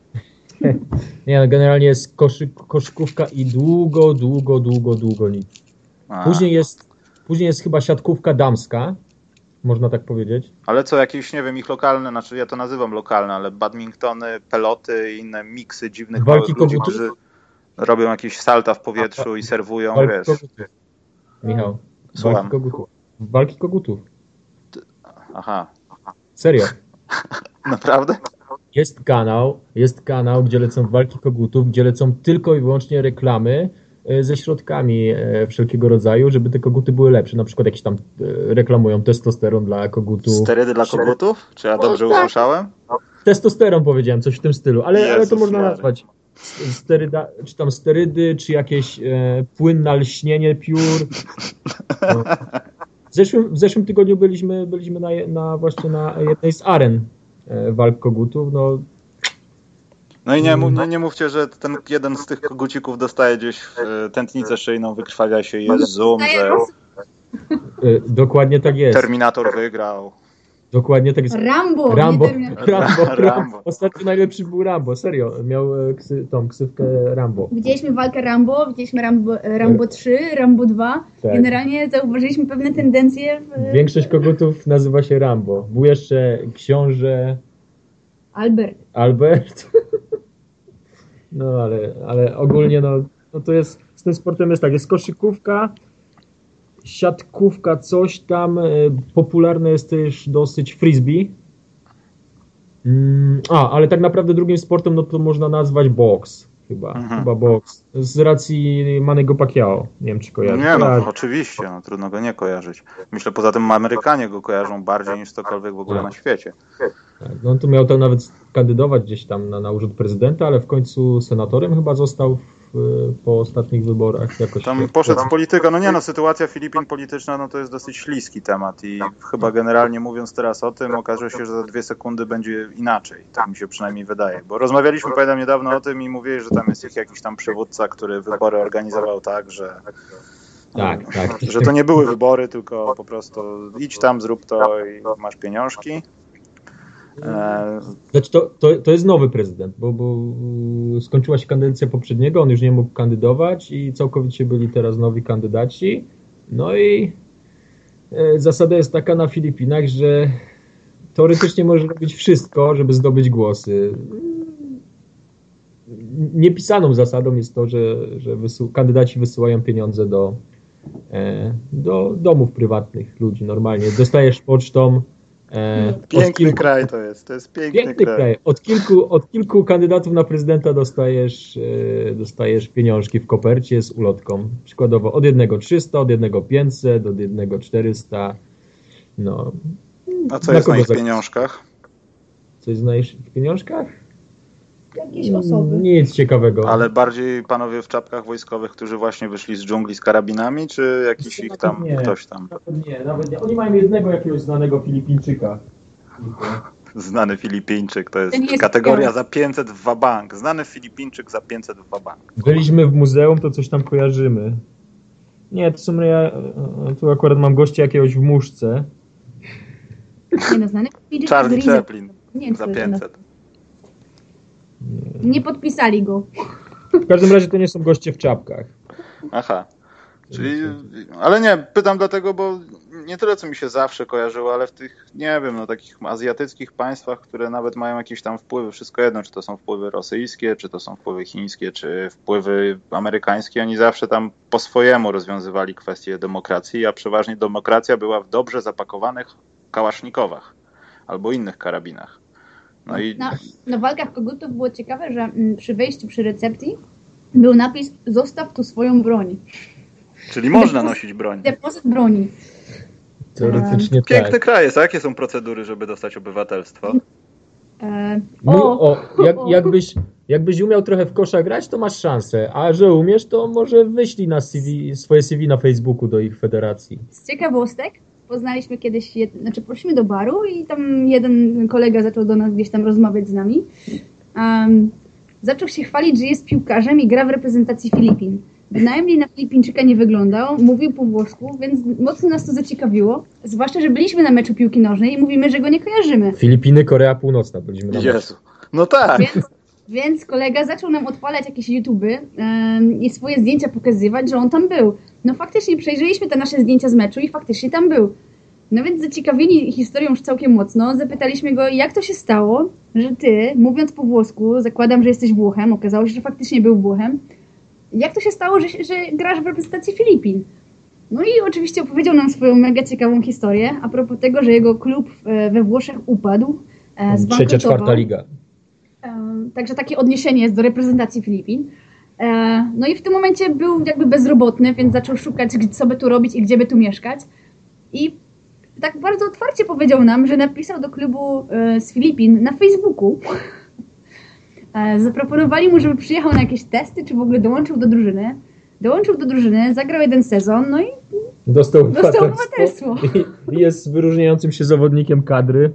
nie, no generalnie jest koszyk, koszykówka i długo, długo, długo, długo nic. Później jest, później jest chyba siatkówka damska, można tak powiedzieć. Ale co, jakieś, nie wiem, ich lokalne, znaczy ja to nazywam lokalne, ale badmintony, peloty i inne miksy dziwnych Walki małych ludzi, którzy robią jakieś salta w powietrzu i serwują, Walki wiesz. Kogutów. Michał, Słucham. Walki kogutów. Walki kogutów. Aha. Serio. Naprawdę? Jest kanał, jest kanał, gdzie lecą walki kogutów, gdzie lecą tylko i wyłącznie reklamy ze środkami e, wszelkiego rodzaju, żeby te koguty były lepsze. Na przykład jakieś tam e, reklamują testosteron dla kogutów. Sterydy dla kogutów? Czy ja dobrze no, tak. usłyszałem? Testosteron powiedziałem, coś w tym stylu, ale, ale to można nazwać steryda, czy tam sterydy, czy jakieś e, płyn na lśnienie piór. No. W, zeszłym, w zeszłym tygodniu byliśmy, byliśmy na, na właśnie na jednej z aren e, walk kogutów. No, no i nie, no nie mówcie, że ten jeden z tych kogucików dostaje gdzieś w e, tętnicę szyjną, wykrwawia się, jest zoom, że e, Dokładnie tak jest. Terminator wygrał. Dokładnie tak jest. Rambo! Rambo, Rambo. Rambo, Rambo. Ostatnio najlepszy był Rambo, serio. Miał e, ksy, tą ksywkę Rambo. Widzieliśmy walkę Rambo, widzieliśmy Rambo, Rambo 3, Rambo 2. Tak. Generalnie zauważyliśmy pewne tendencje w... Większość kogutów nazywa się Rambo. Był jeszcze książę Albert. Albert. No ale, ale ogólnie no, no to jest, z tym sportem jest tak, jest koszykówka, siatkówka, coś tam, e, popularne jest też dosyć frisbee. Mm, a, ale tak naprawdę drugim sportem no to można nazwać boks. Chyba, Mhm. chyba boks. Z racji Manego Pacquiao. Nie wiem, czy kojarzysz. Nie no, Kojarzy. oczywiście, no, trudno go nie kojarzyć. Myślę, poza tym Amerykanie go kojarzą bardziej niż cokolwiek w ogóle na świecie. Tak, no on tu miał tam nawet kandydować gdzieś tam na, na urząd prezydenta, ale w końcu senatorem chyba został po ostatnich wyborach. Jakoś Tam się- poszedł w politykę. No nie no, sytuacja Filipin polityczna no to jest dosyć śliski temat i chyba generalnie mówiąc teraz o tym, okaże się, że za dwie sekundy będzie inaczej. Tak mi się przynajmniej wydaje. Bo rozmawialiśmy, pamiętam niedawno o tym i mówili, że tam jest ich jakiś tam przywódca, który wybory organizował tak, że Tak, tak. że to nie były wybory, tylko po prostu idź tam, zrób to i masz pieniążki. Znaczy to, to, to jest nowy prezydent, bo, bo y, skończyła się kadencja poprzedniego, on już nie mógł kandydować i całkowicie byli teraz nowi kandydaci. No i e, zasada jest taka na Filipinach, że teoretycznie może robić wszystko, żeby zdobyć głosy. Niepisaną zasadą jest to, że, że kandydaci wysyłają pieniądze do, e, do domów prywatnych ludzi normalnie. Dostajesz pocztą. E, od piękny kilku- kraj to jest, to jest piękny, Piękny kraj. kraj. Od kilku, od kilku kandydatów na prezydenta dostajesz, e, dostajesz pieniążki w kopercie z ulotką. Przykładowo od jednego 300, od jednego 500, od jednego 400. No, A co Dla jest na ich pieniążkach? coś znajesz w pieniążkach? Jakieś osoby. Nic ciekawego. Ale bardziej panowie w czapkach wojskowych, którzy właśnie wyszli z dżungli z karabinami, czy jakiś ich tam, Nie. ktoś tam, Nawet nie, nawet nie. Oni mają jednego jakiegoś znanego Filipińczyka. znany Filipińczyk, to jest, jest kategoria za 500 w wabank. Znany Filipińczyk za 500 w wabank. Byliśmy w muzeum, to coś tam kojarzymy. Nie, to są ja, tu akurat mam gościa jakiegoś w muszce. Nie no, znany Charlie. Chaplin za co to 500. Nie podpisali go. W każdym razie to nie są goście w czapkach. Aha. Czyli, ale nie, pytam dlatego, bo nie tyle co mi się zawsze kojarzyło, ale w tych, nie wiem, no takich azjatyckich państwach, które nawet mają jakieś tam wpływy, wszystko jedno, czy to są wpływy rosyjskie, czy to są wpływy chińskie, czy wpływy amerykańskie, oni zawsze tam po swojemu rozwiązywali kwestie demokracji, a przeważnie demokracja była w dobrze zapakowanych kałasznikowach albo innych karabinach. No i Na, na walkach kogutów było ciekawe, że mm, przy wejściu, przy recepcji był napis zostaw tu swoją broń. czyli można nosić broń. Depozyt broni. Teoretycznie Piękny tak. kraj jest, a jakie są procedury, żeby dostać obywatelstwo? E, No, o, o, jak, jakbyś, jakbyś umiał trochę w kosza grać, to masz szansę. A że umiesz, to może wyślij na CV, swoje CV na Facebooku do ich federacji. z ciekawostek poznaliśmy kiedyś, jed... znaczy poszliśmy do baru i tam jeden kolega zaczął do nas gdzieś tam rozmawiać z nami. Um, zaczął się chwalić, że jest piłkarzem i gra w reprezentacji Filipin. Bynajmniej na Filipińczyka nie wyglądał, mówił po włosku, więc mocno nas to zaciekawiło. Zwłaszcza, że byliśmy na meczu piłki nożnej i mówimy, że go nie kojarzymy. Filipiny, Korea Północna byliśmy na Jezu. No tak. Więc, więc kolega zaczął nam odpalać jakieś YouTuby em, i swoje zdjęcia pokazywać, że on tam był. No faktycznie przejrzeliśmy te nasze zdjęcia z meczu i faktycznie tam był. No więc zaciekawieni historią już całkiem mocno, zapytaliśmy go, jak to się stało, że ty, mówiąc po włosku, zakładam, że jesteś Włochem, okazało się, że faktycznie był Włochem, jak to się stało, że, że grasz w reprezentacji Filipin? No i oczywiście opowiedział nam swoją mega ciekawą historię a propos tego, że jego klub e, we Włoszech upadł, e, Trzecia, czwarta liga. Także takie odniesienie jest do reprezentacji Filipin. E, No i w tym momencie był jakby bezrobotny, więc zaczął szukać, co by tu robić i gdzie by tu mieszkać. I tak bardzo otwarcie powiedział nam, że napisał do klubu e, z Filipin na Facebooku. E, Zaproponowali mu, żeby przyjechał na jakieś testy, czy w ogóle dołączył do drużyny. Dołączył do drużyny, zagrał jeden sezon, no i Dostał, Dostał obywatelstwo i jest wyróżniającym się zawodnikiem kadry.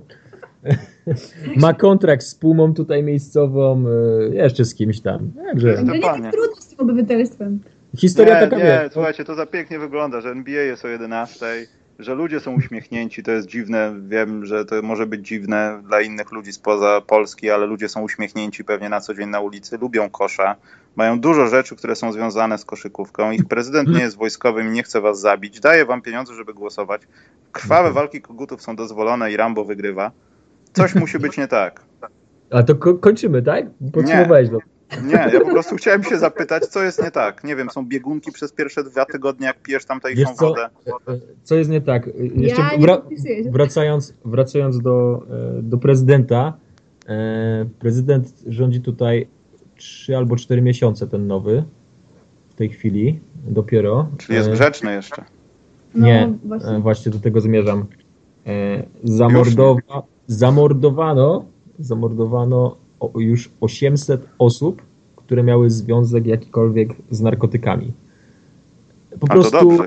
Ma kontrakt z Pumą tutaj miejscową, y, jeszcze z kimś tam. Także no nie tak trudno z tym obywatelstwem. historia nie, taka nie, wie. słuchajcie, to za pięknie wygląda, że NBA jest o 11, że ludzie są uśmiechnięci, to jest dziwne. Wiem, że to może być dziwne dla innych ludzi spoza Polski, ale ludzie są uśmiechnięci pewnie na co dzień na ulicy, lubią kosza, mają dużo rzeczy, które są związane z koszykówką. Ich prezydent nie jest wojskowym i nie chce was zabić, daje wam pieniądze, żeby głosować. Krwawe walki kogutów są dozwolone i Rambo wygrywa. Coś musi być nie tak. A to ko kończymy, tak? Podsumowałeś to. Nie, ja po prostu chciałem się zapytać, co jest nie tak. Nie wiem, są biegunki przez pierwsze dwa tygodnie, jak pijesz tamtejszą co, wodę. Co jest nie tak? Jeszcze ja wra wracając, wracając do, e, do prezydenta. E, prezydent rządzi tutaj 3 albo 4 miesiące, ten nowy, w tej chwili dopiero. Czyli jest e, grzeczny jeszcze. Nie, no, właśnie. właśnie. do tego zmierzam. Zamordowa zamordowano, zamordowano już 800 osób, które miały związek jakikolwiek z narkotykami. Po prostu,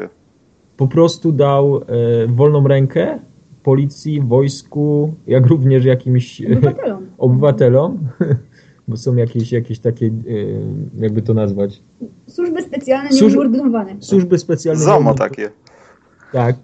po prostu dał e, wolną rękę policji, wojsku, jak również jakimś e, obywatelom, obywatelom bo są jakieś, jakieś takie, e, jakby to nazwać? Służby specjalne nieumordowane. Służby specjalne. ZOMO takie. Tak.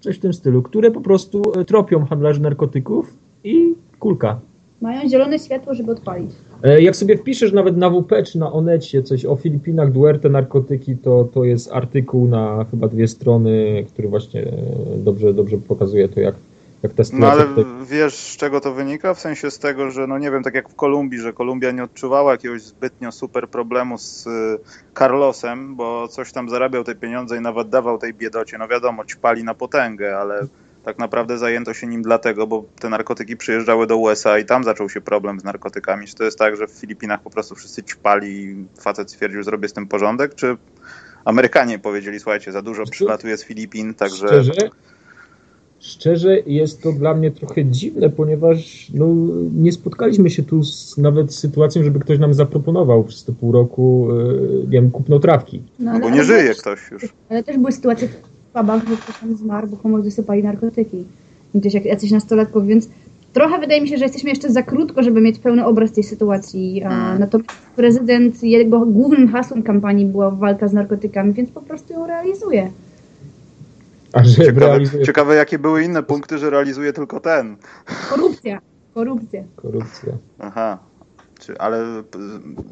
Coś w tym stylu, które po prostu e, tropią handlarzy narkotyków i kulka. Mają zielone światło, żeby odpalić. E, jak sobie wpiszesz nawet na WP czy na Onecie coś o Filipinach, Duerte, narkotyki, to, to jest artykuł na chyba dwie strony, który właśnie e, dobrze, dobrze pokazuje to, jak, jak ta sytuacja... No ale wiesz, z czego to wynika? W sensie z tego, że no nie wiem, tak jak w Kolumbii, że Kolumbia nie odczuwała jakiegoś zbytnio super problemu z y, Carlosem, bo coś tam zarabiał te pieniądze i nawet dawał tej biedocie. No wiadomo, ćpali na potęgę, ale tak naprawdę zajęto się nim dlatego, bo te narkotyki przyjeżdżały do USA i tam zaczął się problem z narkotykami. Czy to jest tak, że w Filipinach po prostu wszyscy ćpali i facet stwierdził, zrobię z tym porządek, czy Amerykanie powiedzieli, słuchajcie, za dużo przylatuje z Filipin, także... Szczerze? Szczerze jest to dla mnie trochę dziwne, ponieważ no, nie spotkaliśmy się tu z nawet sytuacją, żeby ktoś nam zaproponował przez te pół roku, yy, nie wiem, kupno trawki. No, no bo nie żyje ktoś już. Ale też były sytuacje pubach, że ktoś tam zmarł, bo komuś dosypali narkotyki. Gdzieś jak jacyś nastolatków, więc trochę wydaje mi się, że jesteśmy jeszcze za krótko, żeby mieć pełny obraz tej sytuacji. Hmm. Natomiast prezydent, jego głównym hasłem kampanii była walka z narkotykami, więc po prostu ją realizuje. A że ciekawe, realizuje... ciekawe, jakie były inne punkty, że realizuje tylko ten. Korupcja. Korupcja. Korupcja. Aha. Czy, ale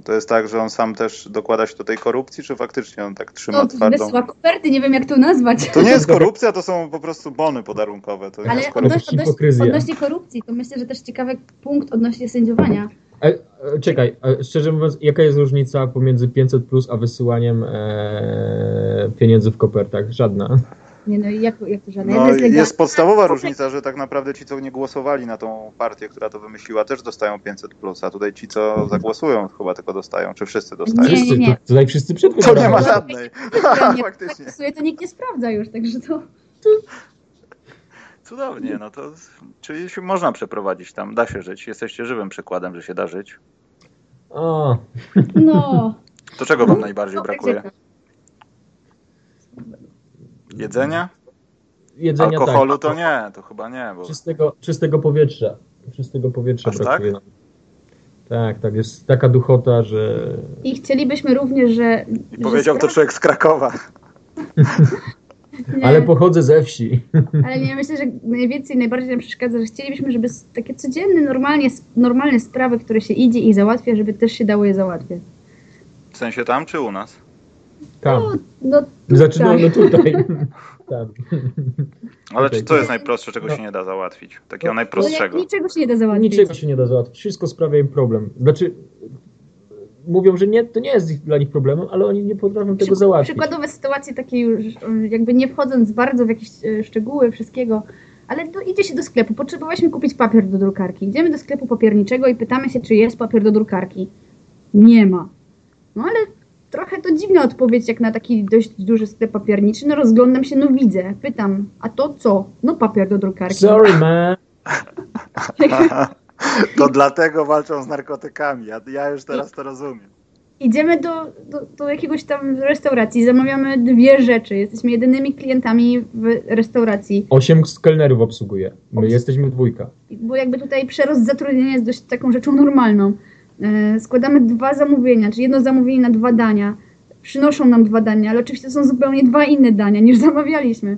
to jest tak, że on sam też dokłada się do tej korupcji, czy faktycznie on tak trzyma no, twardą? Wysła koperty, nie wiem jak to nazwać. To nie jest korupcja, to są po prostu bony podarunkowe. To ale odnośnie, odnośnie, odnośnie korupcji, to myślę, że też ciekawy punkt odnośnie sędziowania. E, e, czekaj, e, szczerze mówiąc, jaka jest różnica pomiędzy 500 plus a wysyłaniem e, pieniędzy w kopertach? Żadna. Nie, no jak, jak to żadne? No, jest, jest podstawowa różnica, że tak naprawdę ci, co nie głosowali na tą partię, która to wymyśliła, też dostają 500 plus, a tutaj ci, co zagłosują, chyba tylko dostają, czy wszyscy dostają? Nie, nie, nie. To, tutaj wszyscy przed To nie ma żadnej. Nie, Faktycznie. to nikt nie sprawdza już, także to... Cudownie, no to czyli się można przeprowadzić tam, da się żyć. Jesteście żywym przykładem, że się da żyć. O. No. To czego wam najbardziej brakuje? Jedzenia? Jedzenia Alkoholu tak. to nie, to chyba nie. Bo... Czystego, czystego powietrza. Czystego powietrza Aż brakuje tak? Tak, tak, jest taka duchota, że... I chcielibyśmy również, że... I że powiedział to człowiek z Krakowa. Ale pochodzę ze wsi. Ale nie, myślę, że najwięcej, najbardziej nam przeszkadza, że chcielibyśmy, żeby takie codzienne, normalnie, normalne sprawy, które się idzie i załatwia, żeby też się dało je załatwiać. W sensie tam czy u nas? Tam. No, no tutaj. Zaczynamy tutaj. Tam. Ale czy to jest najprostsze, czego no. się nie da załatwić? Takiego no, najprostszego. No, niczego się nie da załatwić. Niczego się nie da załatwić. Wszystko sprawia im problem. Znaczy, mówią, że nie, to nie jest dla nich problemem, ale oni nie potrafią tego załatwić. Przykładowe sytuacje takie już, jakby nie wchodząc bardzo w jakieś e, szczegóły wszystkiego, ale to idzie się do sklepu. Potrzebowałyśmy kupić papier do drukarki. Idziemy do sklepu papierniczego i pytamy się, czy jest papier do drukarki. Nie ma. No ale trochę to dziwna odpowiedź, jak na taki dość duży sklep papierniczy. No rozglądam się, no widzę. Pytam, a to co? No papier do drukarki. Sorry, man. to dlatego walczą z narkotykami. Ja, ja już teraz to rozumiem. Idziemy do, do, do, jakiegoś tam restauracji, zamawiamy dwie rzeczy. Jesteśmy jedynymi klientami w restauracji. Osiem kelnerów obsługuje. My Obs jesteśmy dwójka. Bo jakby tutaj przerost zatrudnienia jest dość taką rzeczą normalną. E, składamy dwa zamówienia, czyli jedno zamówienie na dwa dania. Przynoszą nam dwa dania, ale oczywiście to są zupełnie dwa inne dania niż zamawialiśmy.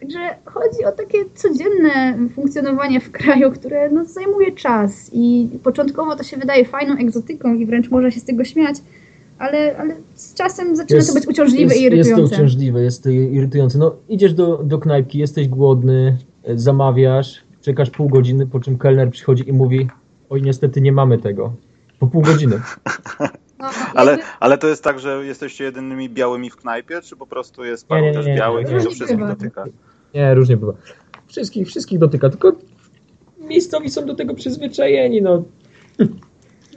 Także chodzi o takie codzienne funkcjonowanie w kraju, które no, zajmuje czas i początkowo to się wydaje fajną egzotyką i wręcz można się z tego śmiać, ale, ale z czasem zaczyna jest, to być uciążliwe jest, i irytujące. Jest to uciążliwe, jest to irytujące. No idziesz do, do knajpki, jesteś głodny, e, zamawiasz, czekasz pół godziny, po czym kelner przychodzi i mówi oj niestety nie mamy tego. Po pół godziny. No, ale, ale to jest tak, że jesteście jedynymi białymi w knajpie, czy po prostu jest paru nie, nie, nie, też białych i to wszystkich bywa. dotyka? Nie, różnie bywa. Wszystkich, wszystkich dotyka, tylko miejscowi są do tego przyzwyczajeni, no.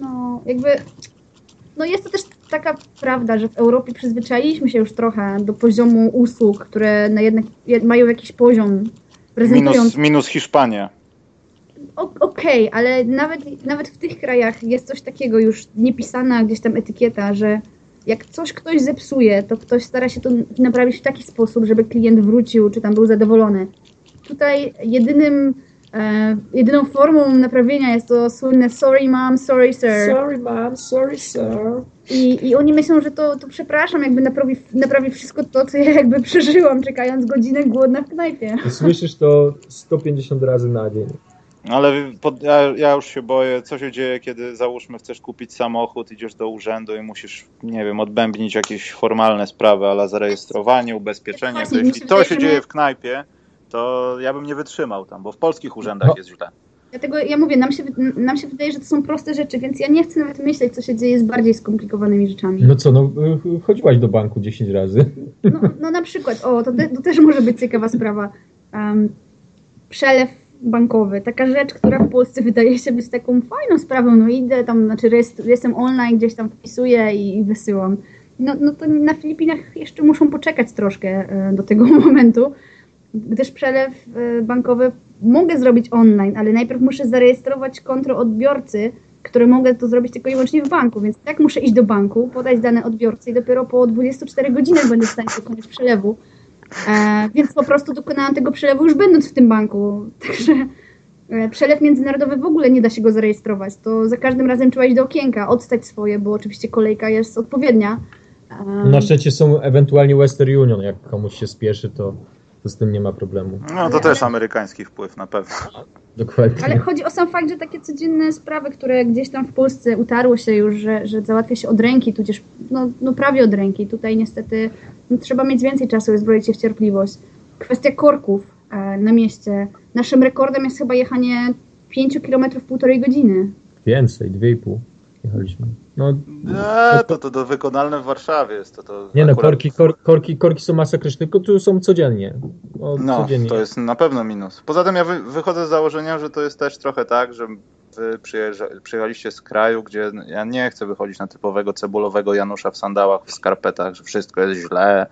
No, jakby no jest to też taka prawda, że w Europie przyzwyczailiśmy się już trochę do poziomu usług, które na jednak mają jakiś poziom. Minus, minus Hiszpania. Okej, okay, ale nawet, nawet w tych krajach jest coś takiego już niepisana gdzieś tam etykieta, że jak coś ktoś zepsuje, to ktoś stara się to naprawić w taki sposób, żeby klient wrócił, czy tam był zadowolony. Tutaj jedynym E, jedyną formą naprawienia jest to słynne sorry mom, sorry sir. Sorry mom, sorry sir. I, I oni myślą, że to, to przepraszam, jakby naprawi, naprawi wszystko to, co ja jakby przeżyłam, czekając godzinę głodna w knajpie. Słyszysz to 150 razy na dzień. Ale pod, ja, ja, już się boję, co się dzieje, kiedy załóżmy chcesz kupić samochód, idziesz do urzędu i musisz, nie wiem, odbębnić jakieś formalne sprawy, ale zarejestrowanie, ubezpieczenie. To jeśli to się dzieje w knajpie, to ja bym nie wytrzymał tam, bo w polskich urzędach no. jest źle. Dlatego ja mówię, nam się, nam się wydaje, że to są proste rzeczy, więc ja nie chcę nawet myśleć, co się dzieje z bardziej skomplikowanymi rzeczami. No co, no chodziłaś do banku 10 razy. No, no na przykład, o, to, to też może być ciekawa sprawa. Um, przelew bankowy, taka rzecz, która w Polsce wydaje się być taką fajną sprawą, no idę tam, znaczy jestem online, gdzieś tam wpisuję i, i wysyłam. No, no to na Filipinach jeszcze muszą poczekać troszkę e, do tego momentu, gdyż przelew e, bankowy mogę zrobić online, ale najpierw muszę zarejestrować konto odbiorcy, które mogę to zrobić tylko i wyłącznie w banku, więc tak muszę iść do banku, podać dane odbiorcy i dopiero po 24 godzinach będę w stanie dokonać przelewu. E, więc po prostu dokonałam tego przelewu już będąc w tym banku. Także e, przelew międzynarodowy w ogóle nie da się go zarejestrować. To za każdym razem trzeba iść do okienka, odstać swoje, bo oczywiście kolejka jest odpowiednia. E, Na szczęście są ewentualnie Western Union, jak komuś się spieszy, to to z tym nie ma problemu. No to też amerykański wpływ na pewno. Dokładnie. Ale chodzi o sam fakt, że takie codzienne sprawy, które gdzieś tam w Polsce utarły się już, że, że załatwia się od ręki, tudzież no, no prawie od ręki. Tutaj niestety trzeba mieć więcej czasu i zbroić się w cierpliwość. Kwestia korków e, na mieście. Naszym rekordem jest chyba jechanie 5 km w półtorej godziny. Więcej, 2,5 jechaliśmy. No, nie, to, to, to wykonalne w Warszawie jest. To, to nie no, korki, kor, korki, korki są masakryczne, tylko tu są codziennie. O, no, codziennie. to jest na pewno minus. Poza tym ja wy, wychodzę z założenia, że to jest też trochę tak, że wy przyjechaliście z kraju, gdzie ja nie chcę wychodzić na typowego cebulowego Janusza w sandałach, w skarpetach, że wszystko jest źle,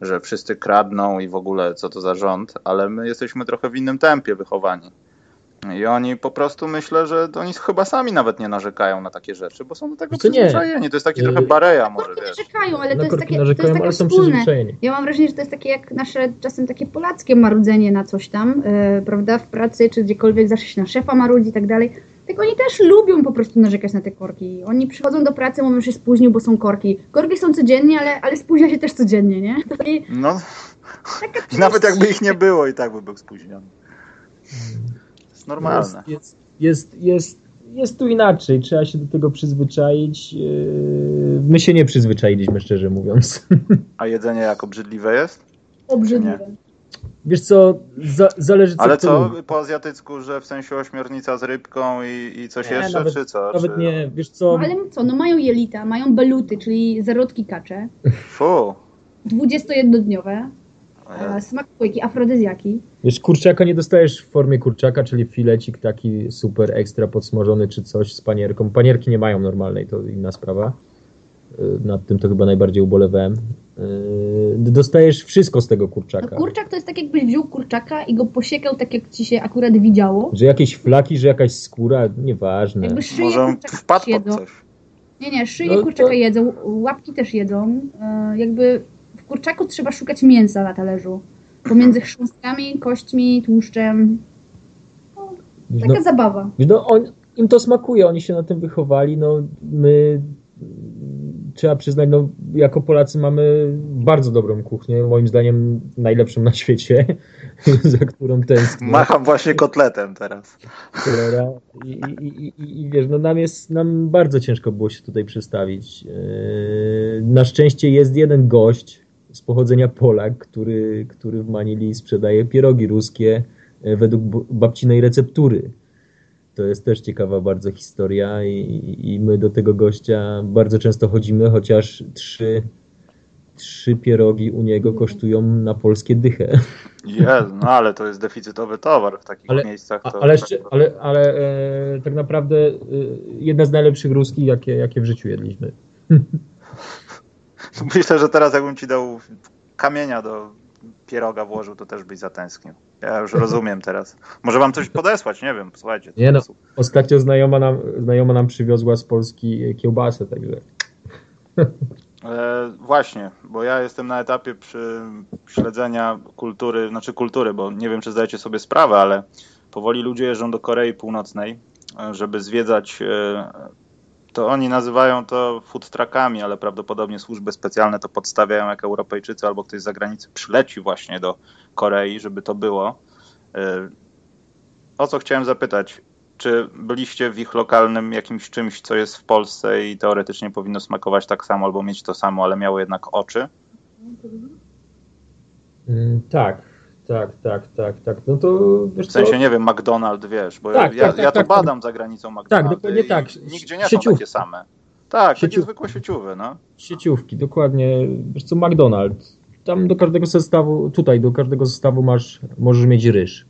że wszyscy kradną i w ogóle co to za rząd, ale my jesteśmy trochę w innym tempie wychowani. I oni po prostu myślę, że oni chyba sami nawet nie narzekają na takie rzeczy, bo są do tego to przyzwyczajeni. Nie. To jest taki trochę bareja może, wiesz. narzekają, ale to jest takie, to jest takie wspólne. Ja mam wrażenie, że to jest takie jak nasze czasem takie polackie marudzenie na coś tam, yy, prawda, w pracy czy gdziekolwiek zawsze się na szefa marudzi i tak dalej. Tak oni też lubią po prostu narzekać na te korki. Oni przychodzą do pracy, mówią, że się spóźnił, bo są korki. Korki są codziennie, ale, ale spóźnia się też codziennie, nie? I no, nawet jakby ich nie było i tak by był spóźniony. Normalne. Jest, jest, jest, jest, jest tu inaczej. Trzeba się do tego przyzwyczaić. Yy, my się nie przyzwyczailiśmy, szczerze mówiąc. A jedzenie jak obrzydliwe jest? Obrzydliwe. Wiesz co, za, zależy co Ale co, po azjatycku, że w sensie ośmiornica z rybką i, i coś nie, jeszcze, nawet, czy co? Nawet czy... nie, wiesz co... No, ale co, no mają jelita, mają beluty, czyli zarodki kacze. Fu. 21-dniowe. Smakujki, afrodyzjaki. Wiesz, kurczaka nie dostajesz w formie kurczaka, czyli filecik taki super ekstra podsmażony czy coś z panierką. Panierki nie mają normalnej, to inna sprawa. Y, nad tym to chyba najbardziej ubolewałem. Y, dostajesz wszystko z tego kurczaka. No kurczak to jest tak jakbyś wziął kurczaka i go posiekał tak jak ci się akurat widziało. Że jakieś flaki, że jakaś skóra, nieważne. Jakby szyję Może wpadł pod coś. Nie, nie, szyję no, kurczaka to... jedzą, łapki też jedzą. Y, jakby kurczaku trzeba szukać mięsa na talerzu. Pomiędzy chrząstkami, kośćmi, tłuszczem. No, taka no, zabawa. No, on, im to smakuje, oni się na tym wychowali. No, my trzeba przyznać, no, jako Polacy mamy bardzo dobrą kuchnię, moim zdaniem najlepszą na świecie, za którą tęsknię. Macham właśnie kotletem teraz. I, i, i, I wiesz, no nam jest, nam bardzo ciężko było się tutaj przedstawić. E, na szczęście jest jeden gość z pochodzenia Polak, który, który w Manili sprzedaje pierogi ruskie e, według babcinej receptury. To jest też ciekawa bardzo historia i, i my do tego gościa bardzo często chodzimy, chociaż trzy, trzy pierogi u niego kosztują na polskie dychę. Jest, no ale to jest deficytowy towar w takich ale, miejscach. To... Ale, ale, ale e, tak naprawdę e, jedna z najlepszych ruskich, jakie, jakie w życiu jedliśmy. Myślę, że teraz jakbym ci dał kamienia do pieroga włożył, to też byś zatęsknił. Ja już rozumiem teraz. Może wam coś podesłać, nie wiem, słuchajcie. Nie no, ostatnio znajoma nam, znajoma nam przywiozła z Polski kiełbasę, także... E, właśnie, bo ja jestem na etapie przy śledzenia kultury, znaczy kultury, bo nie wiem, czy zdajecie sobie sprawę, ale powoli ludzie jeżdżą do Korei Północnej, e, żeby zwiedzać e, to oni nazywają to food truckami, ale prawdopodobnie służby specjalne to podstawiają jak Europejczycy albo ktoś z zagranicy przyleci właśnie do Korei, żeby to było. Y, o co chciałem zapytać? Czy byliście w ich lokalnym jakimś czymś, co jest w Polsce i teoretycznie powinno smakować tak samo albo mieć to samo, ale miało jednak oczy? Mm, tak, tak, tak, tak, tak. No to wiesz W sensie, co? nie wiem, McDonald's, wiesz, bo tak, ja, tak, ja, tak, to tak, badam za granicą McDonald's. Tak, dokładnie tak. Nigdzie nie Sieciówki. są takie same. Tak, Sieciów... takie zwykłe no. Sieciówki, dokładnie. Wiesz co, McDonald's. Tam do każdego zestawu, tutaj do każdego zestawu masz, możesz mieć ryż.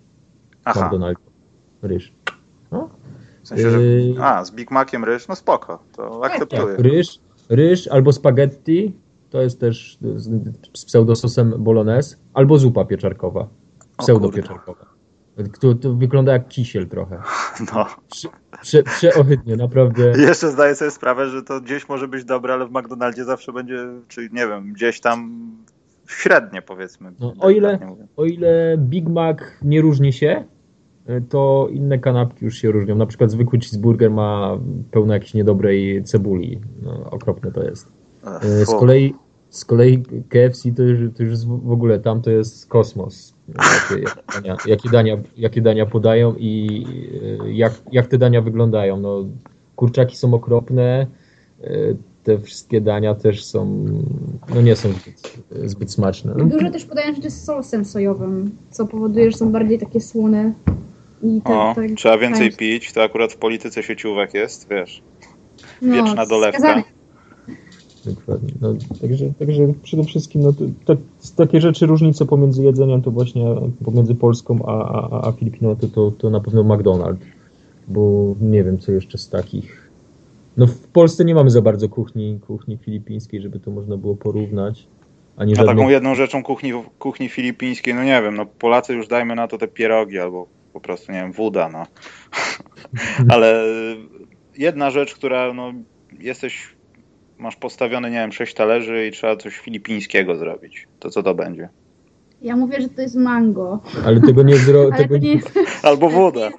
Aha. McDonald's. Ryż. No? W sensie, że... Y- a, z Big Maciem ryż, no spoko, to tak, akceptuję. Tak, ryż, ryż albo spaghetti, to jest też z pseudososem bolognese, albo zupa pieczarkowa, pseudopieczarkowa. To, to wygląda jak kisiel trochę. No. Prze, prze, przeohydnie, naprawdę. Jeszcze zdaję sobie sprawę, że to gdzieś może być dobre, ale w McDonaldzie zawsze będzie, czy nie wiem, gdzieś tam średnie powiedzmy. No, o, ile, o ile Big Mac nie różni się, to inne kanapki już się różnią. Na przykład zwykły cheeseburger ma pełno jakiejś niedobrej cebuli. No, okropne to jest. E, z kolei, z kolei KFC to już, to już w ogóle tam to jest kosmos. Jakie, dania, jakie, dania, jakie dania podają i e, jak, jak te dania wyglądają. No, kurczaki są okropne, e, te wszystkie dania też są, no nie są zbyt, zbyt smaczne. Dużo też podają rzeczy z sosem sojowym, co powoduje, że są bardziej takie słone. I tak, o, tak, trzeba więcej pić, to akurat w polityce sieciówek jest, wiesz, no, wieczna dolewka. Skazane. Dokładnie. No, także, także przede wszystkim no, to, takie rzeczy, różnice pomiędzy jedzeniem to właśnie pomiędzy Polską a, a, a Filipiną to, to, to na pewno McDonald's, bo nie wiem co jeszcze z takich. No w Polsce nie mamy za bardzo kuchni, kuchni filipińskiej, żeby to można było porównać. Ani no taką jedną rzeczą kuchni, kuchni filipińskiej, no nie wiem, no Polacy już dajmy na to te pierogi albo po prostu, nie wiem, woda, no. Ale jedna rzecz, która, no, jesteś masz postawione, nie wiem, sześć talerzy i trzeba coś filipińskiego zrobić. To co to będzie? Ja mówię, że to jest mango. Ale tego nie zrobię. Tego... Nie... Albo woda.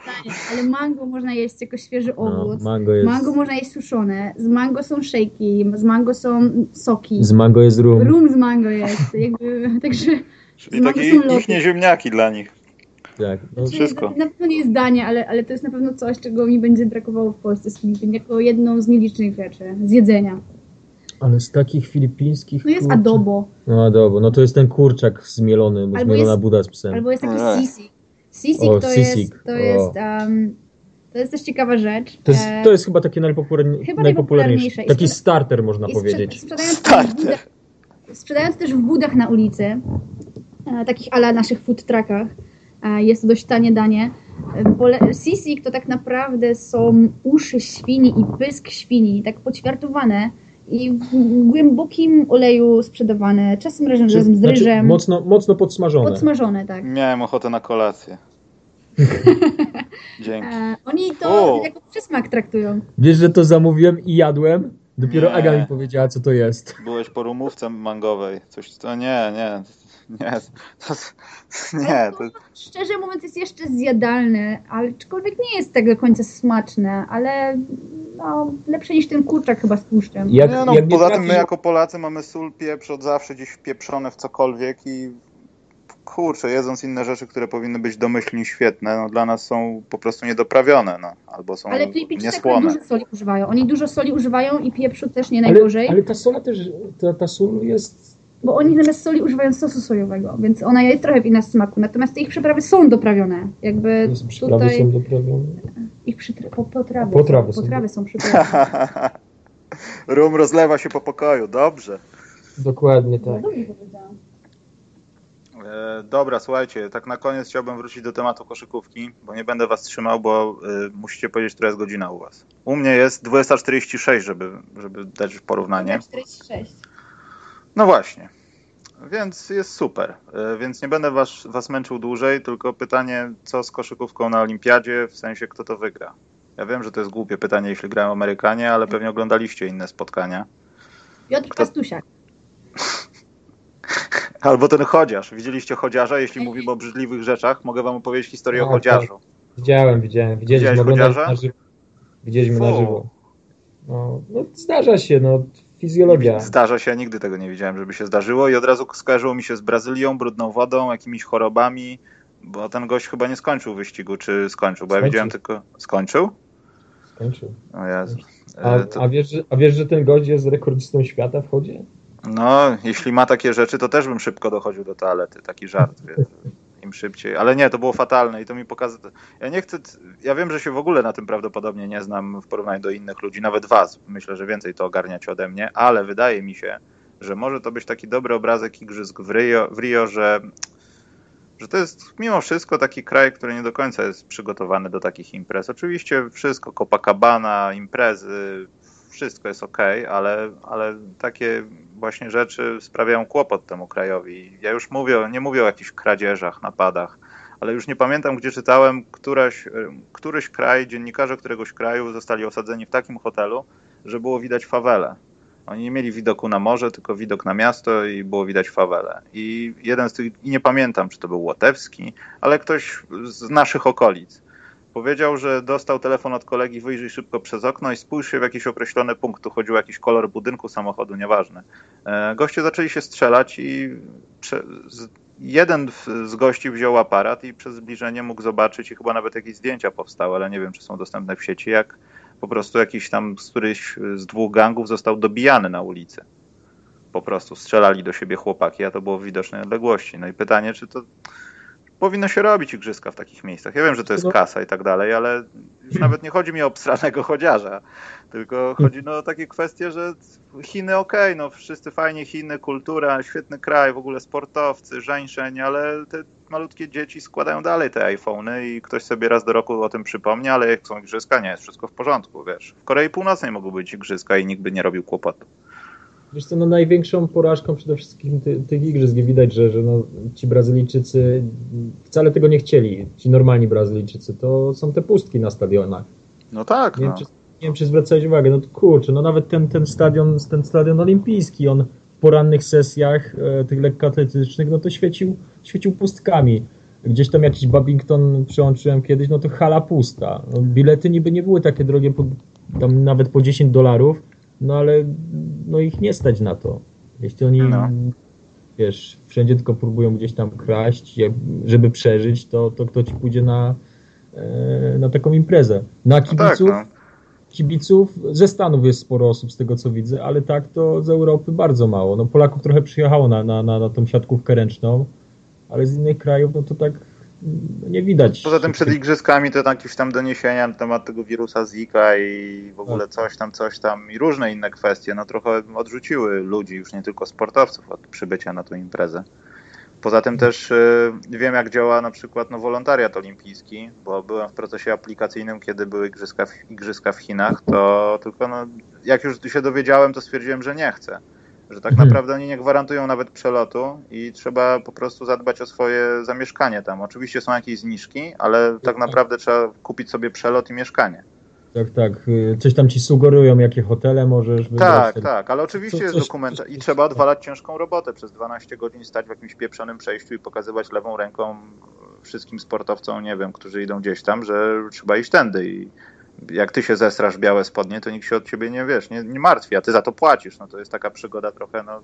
Ale mango można jeść jako świeży no, owoc. No, mango, jest... mango można jeść suszone. Z mango są szejki, z mango są soki. Z mango jest rum. Rum z mango jest. Jakby, także Czyli takie ich ziemniaki dla nich. Tak, no znaczy, wszystko. Na pewno nie jest danie, ale, ale to jest na pewno coś, czego mi będzie brakowało w Polsce z Filipin, jako jedną z nielicznych rzeczy, z jedzenia. Ale z takich filipińskich. No jest kurczak... adobo. No adobo, no to jest ten kurczak zmielony, bo albo zmielona jest, buda z psem. Albo jest taki sisik. Sisik to, sisik. jest, to, jest, um, to jest też ciekawa rzecz. To jest, to jest chyba takie najpopularniejsze. Chyba najpopularniejsze. Taki starter można powiedzieć. Sprzedając, starter. sprzedając też w budach na ulicy, e, takich ala naszych food truckach, e, jest to dość tanie danie. E, sisik to tak naprawdę są uszy świni i pysk świni, tak poćwiartowane i w głębokim oleju sprzedawane, czasem razem, Czy, z znaczy ryżem. Mocno, mocno podsmażone. Podsmażone, tak. Miałem ochotę na kolację. Dzięki. E, oni to jako przysmak traktują. Wiesz, że to zamówiłem i jadłem? Dopiero nie. Aga mi powiedziała, co to jest. Byłeś po rumówce mangowej. Coś, to nie, nie. Nie, to, nie. To... Szczerze mówiąc, jest jeszcze zjadalne, ale aczkolwiek nie jest tak do końca smaczne, ale no, lepsze niż ten kurczak chyba z tłuszczem. Jak, nie, no, jak poza tym my jako Polacy mamy sól, pieprz od zawsze gdzieś wpieprzone w cokolwiek i kurczę, jedząc inne rzeczy, które powinny być domyślnie świetne, no dla nas są po prostu niedoprawione, no, albo są Ale niesłone. dużo soli używają. Oni dużo soli używają i pieprzu też nie najgorzej. Ale, ale ta sola też, ta, ta sól jest... Bo oni zamiast soli używają sosu sojowego, więc ona jest trochę w innym smaku. Natomiast ich przyprawy są doprawione. Jakby przyprawy tutaj... są doprawione? Ich przytra... potrawy, potrawy, są, potrawy są przyprawy. Rum rozlewa się po pokoju, dobrze. Dokładnie tak. No, dobrze E, dobra, słuchajcie, tak na koniec chciałbym wrócić do tematu koszykówki, bo nie będę was trzymał, bo y, musicie powiedzieć, która jest godzina u was. U mnie jest 20.46, żeby, żeby dać porównanie. 46. No właśnie. Więc jest super. Y, więc nie będę was, was męczył dłużej, tylko pytanie, co z koszykówką na olimpiadzie, w sensie kto to wygra. Ja wiem, że to jest głupie pytanie, jeśli grają Amerykanie, ale pewnie oglądaliście inne spotkania. Piotr Kto... Pastusiak. Albo ten chodziarz. Widzieliście chodziarza? Jeśli mówimy o brzydliwych rzeczach, mogę wam opowiedzieć historię no, o chodziarzu. Tak. Widziałem, widziałem. Widzieliśmy chodziarza? Na żywo. Widzieliśmy Fu. na żywo. No, no, zdarza się, no, fizjologia. Zdarza się, nigdy tego nie widziałem, żeby się zdarzyło i od razu skojarzyło mi się z Brazylią, brudną wodą, jakimiś chorobami, bo ten gość chyba nie skończył wyścigu, czy skończył, bo skończył. ja widziałem tylko... Skończył? Skończył. O Jezu. A, e, to... a, wiesz, a wiesz, że ten gość jest rekordzistą świata w chodzie? No, jeśli ma takie rzeczy, to też bym szybko dochodził do toalety. Taki żart, wie, im szybciej. Ale nie, to było fatalne i to mi pokazuje. Ja nie chcę. Ja wiem, że się w ogóle na tym prawdopodobnie nie znam w porównaniu do innych ludzi, nawet was. Myślę, że więcej to ogarniacie ode mnie, ale wydaje mi się, że może to być taki dobry obrazek igrzysk w Rio, w Rio że, że to jest mimo wszystko taki kraj, który nie do końca jest przygotowany do takich imprez. Oczywiście wszystko, Copacabana, imprezy, wszystko jest ok, ale, ale takie właśnie rzeczy sprawiają kłopot temu krajowi. Ja już mówię, nie mówię o jakichś kradzieżach, napadach, ale już nie pamiętam, gdzie czytałem, któraś, e, któryś kraj, dziennikarze któregoś kraju zostali osadzeni w takim hotelu, że było widać fawele. Oni nie mieli widoku na morze, tylko widok na miasto i było widać fawele. I jeden z tych, i nie pamiętam, czy to był Łotewski, ale ktoś z naszych okolic Powiedział, że dostał telefon od kolegi, wyjrzyj szybko przez okno i spójrz się w jakiś określony punkt. Tu chodził o jakiś kolor budynku, samochodu, nieważne. E, goście zaczęli się strzelać i jeden z gości wziął aparat i przez zbliżenie mógł zobaczyć i chyba nawet jakieś zdjęcia powstały, ale nie wiem, czy są dostępne w sieci, jak po prostu jakiś tam z któryś z dwóch gangów został dobijany na ulicy. Po prostu strzelali do siebie chłopaki, a to było w widocznej odległości. No i pytanie, czy to powinno się robić igrzyska w takich miejscach. Ja wiem, że to jest no. kasa i tak dalej, ale już nawet nie chodzi mi o obstranego chodziarza, tylko chodzi no, o takie kwestie, że Chiny okej, okay, no wszyscy fajnie, Chiny, kultura, świetny kraj, w ogóle sportowcy, żeńszeń, ale te malutkie dzieci składają dalej te iPhony i ktoś sobie raz do roku o tym przypomni, ale jak są igrzyska, nie, jest wszystko w porządku, wiesz. W Korei Północnej mogą być igrzyska i nikt by nie robił kłopotu. Wiesz co, no największą porażką przede wszystkim ty, tych igrzysk widać, że, że no, ci Brazylijczycy wcale tego nie chcieli, ci normalni Brazylijczycy, to są te pustki na stadionach. No tak, nie no. Wiem, czy, nie wiem, czy zwracałeś uwagę, no to kurczę, no nawet ten, ten stadion, ten stadion olimpijski, on w porannych sesjach e, tych lekkoatletycznych, no to świecił, świecił pustkami. Gdzieś tam jakiś Babington przełączyłem kiedyś, no to hala pusta. No, bilety niby nie były takie drogie, po, tam nawet po 10 dolarów, no ale no ich nie stać na to. Jeśli oni, no. wiesz, wszędzie tylko próbują gdzieś tam kraść, żeby przeżyć, to, to kto ci pójdzie na, e, na taką imprezę? Na kibiców, no tak, no. kibiców ze Stanów jest sporo osób z tego co widzę, ale tak to z Europy bardzo mało. No Polaków trochę przyjechało na, na, na, na tą siatkówkę ręczną, ale z innych krajów no to tak nie widać. Poza tym przed igrzyskami to jakieś tam doniesienia na temat tego wirusa Zika i w ogóle tak. coś tam, coś tam i różne inne kwestie, no trochę odrzuciły ludzi, już nie tylko sportowców od przybycia na tę imprezę. Poza tym też y, wiem, jak działa na przykład no, wolontariat olimpijski, bo byłem w procesie aplikacyjnym, kiedy były igrzyska w, igrzyska w Chinach, to tylko no, jak już się dowiedziałem, to stwierdziłem, że nie chcę że tak naprawdę oni nie gwarantują nawet przelotu i trzeba po prostu zadbać o swoje zamieszkanie tam. Oczywiście są jakieś zniżki, ale tak, tak naprawdę trzeba kupić sobie przelot i mieszkanie. Tak, tak. Coś tam ci sugerują, jakie hotele możesz wybrać. Tak, tak, ale oczywiście Co, jest dokument i trzeba odwalać ciężką robotę. Przez 12 godzin stać w jakimś pieprzonym przejściu i pokazywać lewą ręką wszystkim sportowcom, nie wiem, którzy idą gdzieś tam, że trzeba iść tędy i jak ty się zesrasz białe spodnie, to nikt się od ciebie nie, wiesz, nie, nie martwi, a ty za to płacisz. No to jest taka przygoda trochę, no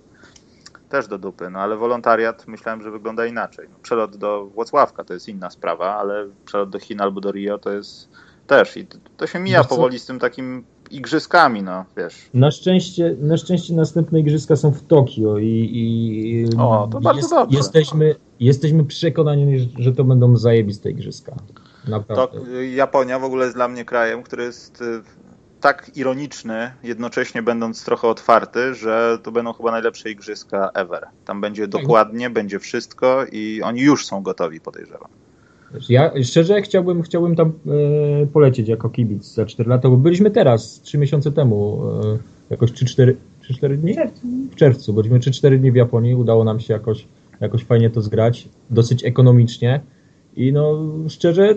też do dupy, no ale wolontariat myślałem, że wygląda inaczej. No, przelot do Włocławka to jest inna sprawa, ale przelot do Chin albo do Rio to jest też i to się mija powoli z tym takim igrzyskami, no wiesz. Na szczęście, na szczęście następne igrzyska są w Tokio i, i o, to bardzo jest, dobrze. Jesteśmy, jesteśmy przekonani, że to będą zajebiste igrzyska. Naprawdę. To Japonia w ogóle jest dla mnie krajem, który jest y, tak ironiczny, jednocześnie będąc trochę otwarty, że to będą chyba najlepsze igrzyska ever. Tam będzie tak. dokładnie, będzie wszystko i oni już są gotowi, podejrzewam. Ja szczerze chciałbym, chciałbym tam e, polecieć jako kibic za 4 lata, bo byliśmy teraz, 3 miesiące temu, e, jakoś 3-4 dni? W czerwcu. W czerwcu, byliśmy 3-4 dni w Japonii, udało nam się jakoś, jakoś fajnie to zgrać, dosyć ekonomicznie i no szczerze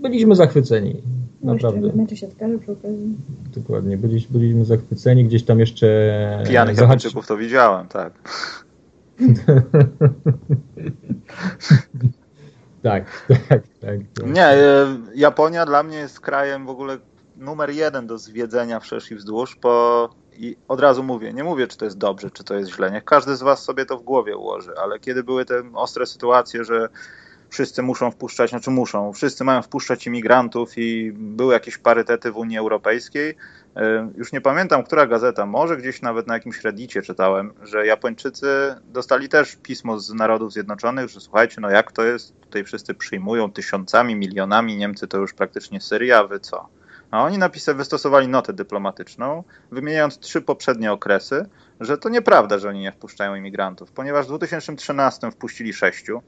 byliśmy zachwyceni. No naprawdę. Mecze siatkarze przy okazji. Dokładnie, byliśmy, byliśmy zachwyceni, gdzieś tam jeszcze... Pijanych Japończyków to widziałem, tak. Tak, tak, tak, tak. Nie, e, Japonia dla mnie jest krajem w ogóle numer jeden do zwiedzenia wszerz i wzdłuż, bo i od razu mówię, nie mówię, czy to jest dobrze, czy to jest źle. Niech każdy z was sobie to w głowie ułoży, ale kiedy były te ostre sytuacje, że wszyscy muszą wpuszczać, znaczy muszą, wszyscy mają wpuszczać imigrantów i były jakieś parytety w Unii Europejskiej. E, już nie pamiętam, która gazeta, może gdzieś nawet na jakimś reddicie czytałem, że Japończycy dostali też pismo z Narodów Zjednoczonych, że słuchajcie, no jak to jest, tutaj wszyscy przyjmują tysiącami, milionami, Niemcy to już praktycznie Syria, wy co? A oni napisy wystosowali notę dyplomatyczną, wymieniając trzy poprzednie okresy, że to nieprawda, że oni nie wpuszczają imigrantów, ponieważ w 2013 wpuścili sześciu,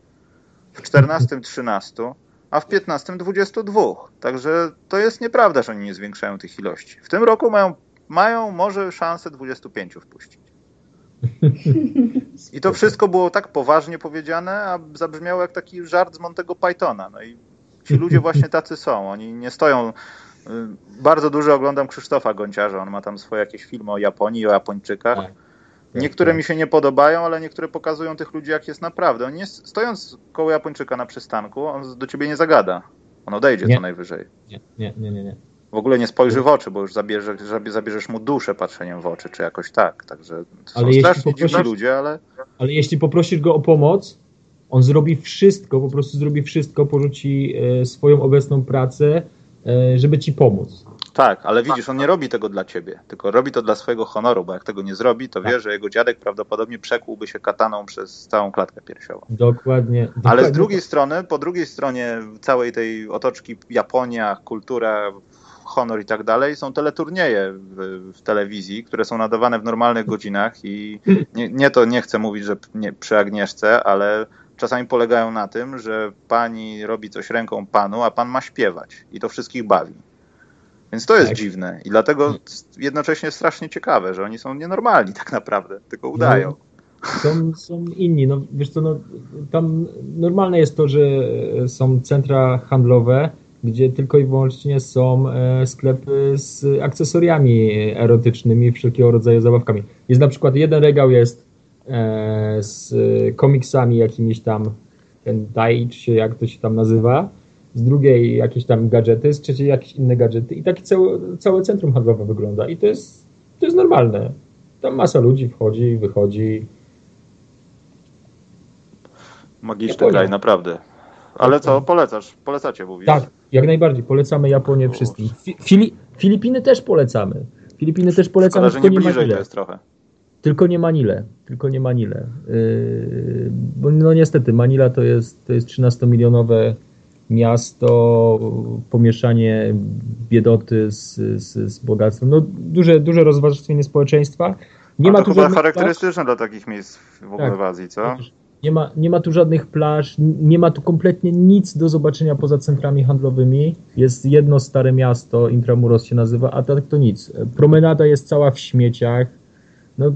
w 14 13, a w 15 22. Także to jest nieprawda, że oni nie zwiększają tych ilości. W tym roku mają, mają może szansę 25 wpuścić. I to wszystko było tak poważnie powiedziane, a zabrzmiało jak taki żart z Montego Pythona. No i ci ludzie właśnie tacy są. Oni nie stoją. Y, bardzo dużo oglądam Krzysztofa Gonciarza. On ma tam swoje jakieś filmy o Japonii, o Japończykach. Niektóre mi się nie podobają, ale niektóre pokazują tych ludzi, jak jest naprawdę. On nie, stojąc koło Japończyka na przystanku, on do ciebie nie zagada. On odejdzie nie. co najwyżej. Nie, nie, nie, nie, nie. W ogóle nie spojrzy w oczy, bo już zabierze, zabierzesz mu duszę patrzeniem w oczy, czy jakoś tak. Także są ale strasznie dziwni ludzie, ale... Ale jeśli poprosisz go o pomoc, on zrobi wszystko, po prostu zrobi wszystko, porzuci e, swoją obecną pracę, e, żeby ci pomóc. Tak, ale widzisz, on nie robi tego dla ciebie, tylko robi to dla swojego honoru, bo jak tego nie zrobi, to wie, tak. że jego dziadek prawdopodobnie przekłułby się kataną przez całą klatkę piersiową. Dokładnie. dokładnie. Ale z drugiej strony, po drugiej stronie całej tej otoczki Japonia, kultura, honor i tak dalej, są teleturnieje w, w, telewizji, które są nadawane w normalnych godzinach i nie, nie to nie chcę mówić, że nie, przy Agnieszce, ale czasami polegają na tym, że pani robi coś ręką panu, a pan ma śpiewać i to wszystkich bawi. Więc to jest tak. dziwne i dlatego jednocześnie strasznie ciekawe, że oni są nienormalni tak naprawdę, tylko udają. No, są, są inni. No, wiesz co, no, tam normalne jest to, że są centra handlowe, gdzie tylko i wyłącznie są e, sklepy z akcesoriami erotycznymi, wszelkiego rodzaju zabawkami. Jest na przykład jeden regał jest e, z komiksami jakimiś tam, ten Daichi, jak to się tam nazywa, z drugiej jakieś tam gadżety, z trzeciej jakieś inne gadżety i takie całe, całe centrum handlowe wygląda i to jest, to jest normalne. Tam masa ludzi wchodzi wychodzi. Magiczny kraj, naprawdę. Ale co, polecasz? Polecacie, mówisz? Tak, jak najbardziej. Polecamy Japonię wszystkim. Fili Filipiny też polecamy. Filipiny też polecamy, Szkoda, tylko nie, nie Manile. jest trochę. Tylko nie Manile. Tylko nie Manile. Yy, bo no niestety, Manila to jest, to jest 13-milionowe miasto, pomieszanie biedoty z, z, z bogactwem. No, duże, duże rozwarstwienie społeczeństwa. Nie A ma to tu chyba charakterystyczne dla takich miejsc w ogóle tak, w Azji, co? Nie ma, nie ma tu żadnych plaż, nie ma tu kompletnie nic do zobaczenia poza centrami handlowymi. Jest jedno stare miasto, Intramuros się nazywa, a tak to nic. Promenada jest cała w śmieciach. No,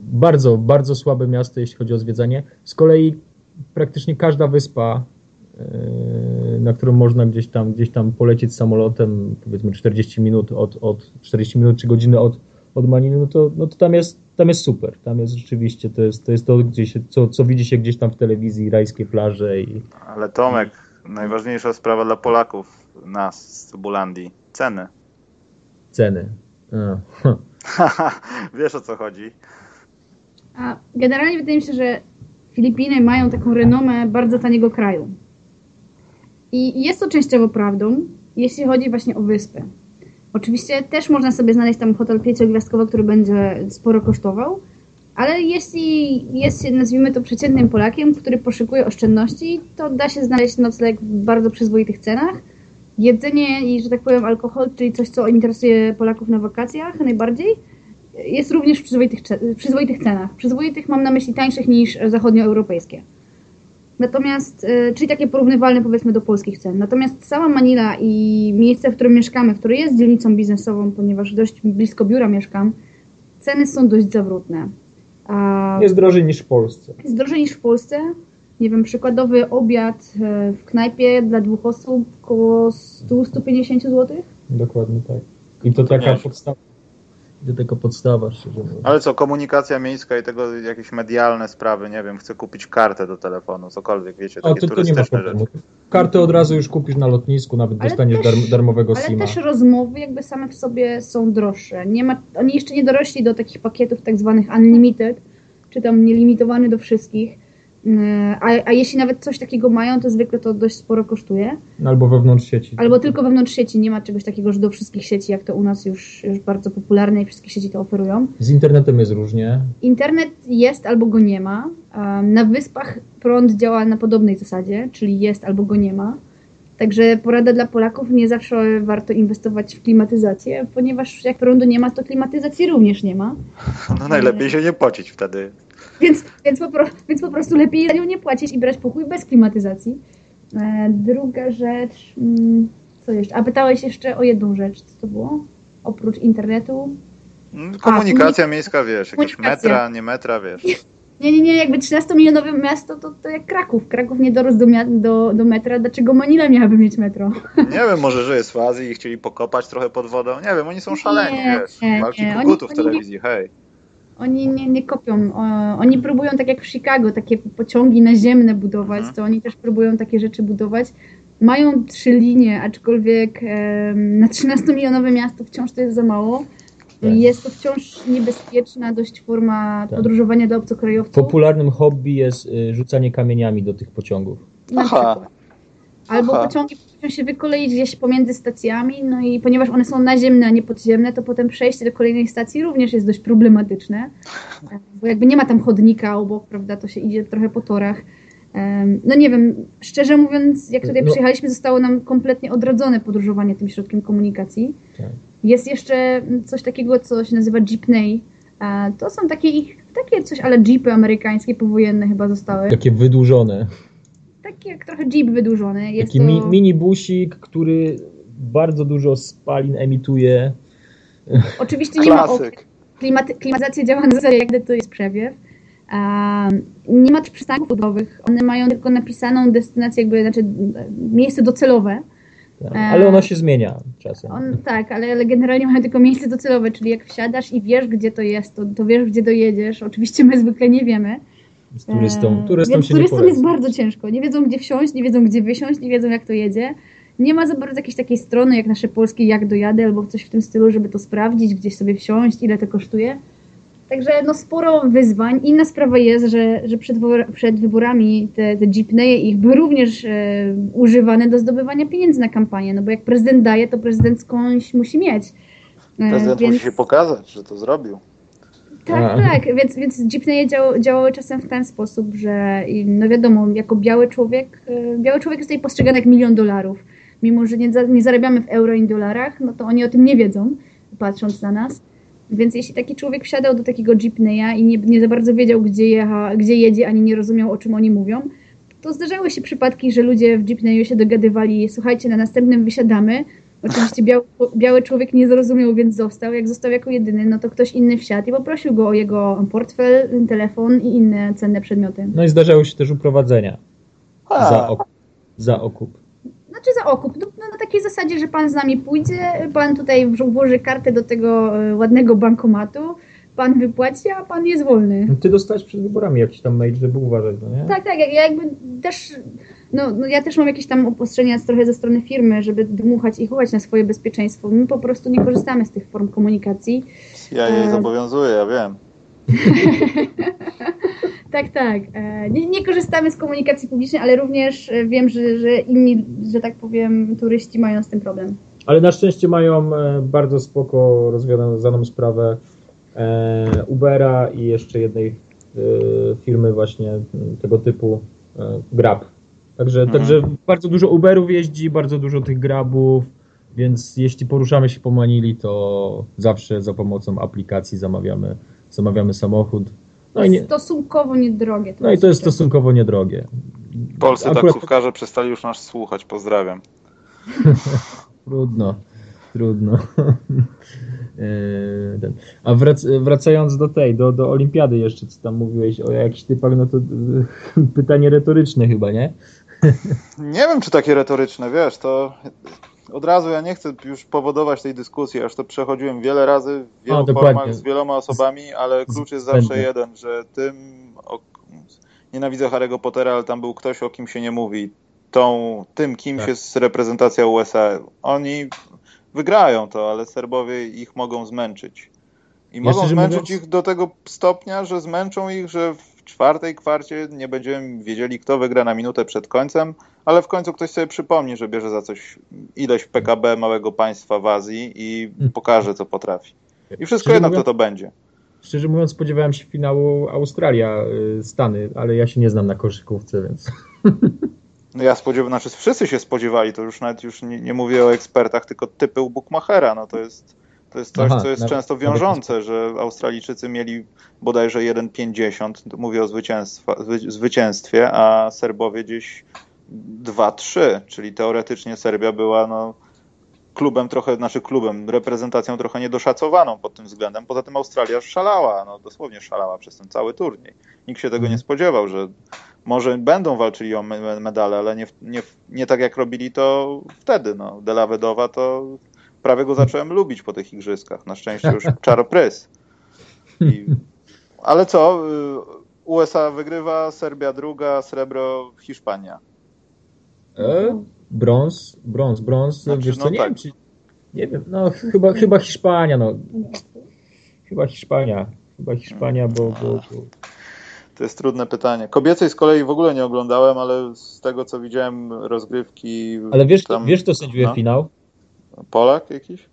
bardzo, bardzo słabe miasto, jeśli chodzi o zwiedzanie. Z kolei praktycznie każda wyspa na którą można gdzieś tam, gdzieś tam polecieć samolotem, powiedzmy 40 minut od, od 40 minut czy godziny od, od Maniny, no to, no to tam jest tam jest super. Tam jest rzeczywiście, to jest to, jest to gdzieś, co, co widzi się gdzieś tam w telewizji, rajskie plaże i... Ale Tomek, najważniejsza sprawa dla Polaków, nas z Bulandii. Ceny. Ceny. Wiesz o co chodzi. A generalnie wydaje mi się, że Filipiny mają taką renomę bardzo taniego kraju. I jest to częściowo prawdą, jeśli chodzi właśnie o wyspę. Oczywiście też można sobie znaleźć tam hotel pięciogwiazdkowy, który będzie sporo kosztował, ale jeśli jest się, nazwijmy to, przeciętnym Polakiem, który poszukuje oszczędności, to da się znaleźć nocleg w bardzo przyzwoitych cenach. Jedzenie i, że tak powiem, alkohol, czyli coś, co interesuje Polaków na wakacjach najbardziej, jest również w przyzwoitych, przyzwoitych cenach. Przyzwoitych mam na myśli tańszych niż zachodnioeuropejskie. Natomiast, e, czyli takie porównywalne powiedzmy do polskich cen. Natomiast sama Manila i miejsce, w którym mieszkamy, które jest dzielnicą biznesową, ponieważ dość blisko biura mieszkam, ceny są dość zawrotne. A jest drożej niż w Polsce. Jest drożej niż w Polsce. Nie wiem, przykładowy obiad e, w knajpie dla dwóch osób około 100-150 zł. Dokładnie tak. I to taka podstawa do tego podstawa, szczerze mówiąc. Ale co, komunikacja miejska i tego jakieś medialne sprawy, nie wiem, chcę kupić kartę do telefonu, cokolwiek, wiecie, takie to, to nie ma problemu. Rzeczy. Kartę od razu już kupisz na lotnisku, nawet ale dostaniesz też, darmowego ale SIM-a. Ale też rozmowy jakby same w sobie są droższe. Nie ma, oni jeszcze nie dorośli do takich pakietów tak zwanych unlimited, czy tam nielimitowany do wszystkich a, a jeśli nawet coś takiego mają, to zwykle to dość sporo kosztuje. Albo wewnątrz sieci. Albo tylko wewnątrz sieci. Nie ma czegoś takiego, że do wszystkich sieci, jak to u nas już, już bardzo popularne i wszystkie sieci to oferują. Z internetem jest różnie. Internet jest albo go nie ma. Na wyspach prąd działa na podobnej zasadzie, czyli jest albo go nie ma. Także porada dla Polaków, nie zawsze warto inwestować w klimatyzację, ponieważ jak prądu nie ma, to klimatyzacji również nie ma. No najlepiej się nie pocić wtedy. Więc, więc, po, pro, więc po prostu lepiej za nią nie płacić i brać pokój bez klimatyzacji. E, druga rzecz, mm, co jeszcze? A pytałeś jeszcze o jedną rzecz, co to było? Oprócz internetu? Mm, komunikacja A, miejska, wiesz, jakieś metra, nie metra, wiesz. Nie, nie, nie, jakby 13-milionowe miasto to, to jak Kraków. Kraków nie dorósł do, do, do metra, dlaczego Manila miałaby mieć metro? Nie wiem, może, że jest w Azji i chcieli pokopać trochę pod wodą. Nie wiem, oni są szaleni, nie, wiesz. Nie, Walki nie. kogutów w telewizji, hej. Oni nie, nie kopią. Oni próbują tak jak w Chicago, takie pociągi naziemne budować, mhm. to oni też próbują takie rzeczy budować. Mają trzy linie, aczkolwiek na 13-milionowe miasto wciąż to jest za mało. Tak. Jest to wciąż niebezpieczna dość forma tak. podróżowania dla obcokrajowców. Popularnym hobby jest y, rzucanie kamieniami do tych pociągów. Aha. Albo Aha. pociągi potrafią się wykoleić gdzieś pomiędzy stacjami, no i ponieważ one są naziemne, a nie podziemne, to potem przejście do kolejnej stacji również jest dość problematyczne, bo jakby nie ma tam chodnika obok, prawda, to się idzie trochę po torach. No nie wiem, szczerze mówiąc, jak tutaj no. przyjechaliśmy, zostało nam kompletnie odradzone podróżowanie tym środkiem komunikacji. Tak. Jest jeszcze coś takiego, co się nazywa jeepney. To są takie, takie coś, ale jeepy amerykańskie powojenne chyba zostały. Takie wydłużone taki jak trochę jeep wydłużony. Jest taki to... mi, mini busik, który bardzo dużo spalin emituje. Oczywiście nie ma okien. Klimaty, klimatyzacja działa na zasadzie, jak to jest przewiew. Um, nie ma też przystanków budowych. One mają tylko napisaną destynację, jakby, znaczy miejsce docelowe. Tak, ale ono się zmienia czasem. On, tak, ale, ale, generalnie mają tylko miejsce docelowe, czyli jak wsiadasz i wiesz, gdzie to jest, to, to wiesz, gdzie dojedziesz. Oczywiście my zwykle nie wiemy. Z turystą. turystą Więc turystom jest bardzo ciężko. Nie wiedzą, gdzie wsiąść, nie wiedzą, gdzie wysiąść, nie wiedzą, jak to jedzie. Nie ma za bardzo jakiejś takiej strony, jak nasze polskie, jak dojadę, albo coś w tym stylu, żeby to sprawdzić, gdzieś sobie wsiąść, ile to kosztuje. Także no sporo wyzwań. Inna sprawa jest, że, że przed, przed wyborami te, te jeepneje ich były również e, używane do zdobywania pieniędzy na kampanię, no bo jak prezydent daje, to prezydent skądś musi mieć. E, prezydent więc... musi się pokazać, że to zrobił. Tak, tak, więc, więc jeepneje dział, działały czasem w ten sposób, że no wiadomo, jako biały człowiek, e, biały człowiek jest tutaj postrzegany jak milion dolarów. Mimo, że nie, nie zarabiamy w euro i dolarach, no to oni o tym nie wiedzą, patrząc na nas. Więc jeśli taki człowiek wsiadał do takiego jeepneya i nie, nie za bardzo wiedział, gdzie, jecha, gdzie jedzie, ani nie rozumiał, o czym oni mówią, to zdarzały się przypadki, że ludzie w jeepneyu się dogadywali, słuchajcie, na następnym wysiadamy, Oczywiście biały, biały człowiek nie zrozumiał, więc został. Jak został jako jedyny, no to ktoś inny wsiadł i poprosił go o jego portfel, telefon i inne cenne przedmioty. No i zdarzały się też uprowadzenia za, ok za okup. Znaczy za okup. No, no, na takiej zasadzie, że pan z nami pójdzie, pan tutaj włoży kartę do tego e, ładnego bankomatu, pan wypłaci, a pan jest wolny. Ty dostałeś przed wyborami jakiś tam mail, żeby uważać, no nie? Tak, tak. Ja jakby też no, no ja też mam jakieś tam obostrzenia trochę ze strony firmy, żeby dmuchać i chłować na swoje bezpieczeństwo. My po prostu nie korzystamy z tych form komunikacji. Ja je e... zobowiązuję, ja wiem. tak, tak. E, nie, nie, korzystamy z komunikacji publicznej, ale również e, wiem, że, że inni, że tak powiem, turyści mają z tym problem. Ale na szczęście mają e, bardzo spoko rozwiązaną sprawę Ubera i jeszcze jednej firmy właśnie tego typu Grab. Także, mhm. także bardzo dużo Uberów jeździ, bardzo dużo tych Grabów, więc jeśli poruszamy się po Manili, to zawsze za pomocą aplikacji zamawiamy, zamawiamy samochód. No i nie, stosunkowo niedrogie. No i to jest stosunkowo niedrogie. Polscy Akurat... taksówkarze przestali już nas słuchać, pozdrawiam. trudno, trudno. E, a wrac wracając do tej, do, do olimpiady jeszcze, co tam mówiłeś o jakichś typach, no to pytanie retoryczne chyba, nie? Nie wiem, czy takie retoryczne, wiesz, to od razu ja nie chcę już powodować tej dyskusji, aż to przechodziłem wiele razy w wielu o, formach z wieloma osobami, ale klucz jest zawsze jeden, że tym, o, nienawidzę Harry'ego Pottera, ale tam był ktoś, o kim się nie mówi, tą, tym kimś tak. jest reprezentacja USA. Oni wygrają to, ale Serbowie ich mogą zmęczyć. I ja mogą zmęczyć mówiąc... ich do tego stopnia, że zmęczą ich, że w czwartej kwarcie nie będziemy wiedzieli, kto wygra na minutę przed końcem, ale w końcu ktoś sobie przypomni, że bierze za coś ileś PKB małego państwa w Azji i hmm. pokaże, co potrafi. I wszystko szczerze jedno, mówiąc, kto to będzie. Szczerze mówiąc, spodziewałem się finału Australia-Stany, ale ja się nie znam na koszykówce, więc... No ja spodziewałem, znaczy wszyscy się spodziewali, to już nawet już nie, nie mówię o ekspertach, tylko typy u Bookmachera, no to jest, to jest coś, Aha, co jest nawet, często wiążące, że Australijczycy mieli bodajże 1,50, mówię o zwycięstwie, a Serbowie gdzieś 2-3, czyli teoretycznie Serbia była no, klubem trochę, znaczy klubem, reprezentacją trochę niedoszacowaną pod tym względem. Poza tym Australia szalała, no dosłownie szalała przez ten cały turniej. Nikt się tego nie mhm. spodziewał, że może będą walczyli o medale, ale nie, nie, nie tak jak robili to wtedy. No. Dela Wedowa to prawie go zacząłem lubić po tych igrzyskach. Na szczęście już czaroprys. I, ale co? Y, USA wygrywa, Serbia druga, srebro Hiszpania. E? Brąz, brąz, brąz. Znaczy, wiesz co, no nie tak. wiem, czy, nie wiem, no chyba, chyba Hiszpania, no. Chyba Hiszpania. Chyba Hiszpania, bo, bo, bo to jest trudne pytanie. Kobiecej z kolei w ogóle nie oglądałem, ale z tego co widziałem rozgrywki. Ale wiesz, tam... wiesz kto sędziuje no? finał? Polak jakiś?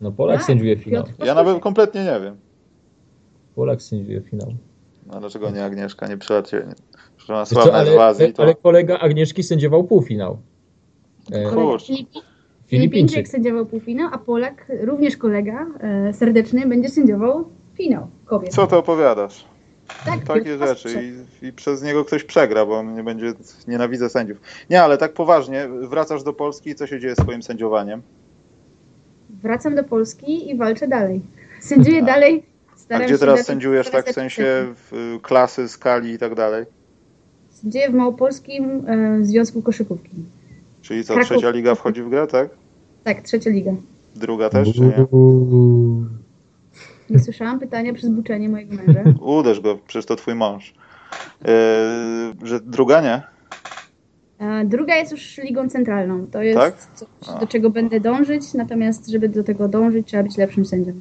No Polak tak, sędziuje finał. Ja nawet kompletnie nie wiem. Polak sędziuje finał. No dlaczego nie Agnieszka, nie przyjaciel? Że ma sławne ale, z Azji, to... ale kolega Agnieszki sędziował półfinał. E, Kurczę. Filipińczyk sędziował półfinał, a Polak, również kolega e, serdeczny, będzie sędziował finał kobiet. Co ty opowiadasz? Tak, takie rzeczy I, i, przez niego ktoś przegra, bo on nie będzie, nienawidzę sędziów. Nie, ale tak poważnie, wracasz do Polski i co się dzieje z twoim sędziowaniem? Wracam do Polski i walczę dalej. Sędziuję a. dalej. A gdzie teraz sędziujesz tak w sensie w klasy, skali i tak dalej? Sędziuję w Małopolskim e, Związku Koszykówki. Czyli co, Kraków. trzecia liga wchodzi w grę, tak? Tak, trzecia liga. Druga też, czy nie? Nie słyszałam pytania przez buczenie mojego męża. Uderz go, przecież to twój mąż. Yy, że druga nie? Druga jest już ligą centralną. To jest tak? coś, do czego będę dążyć, natomiast żeby do tego dążyć, trzeba być lepszym sędzią.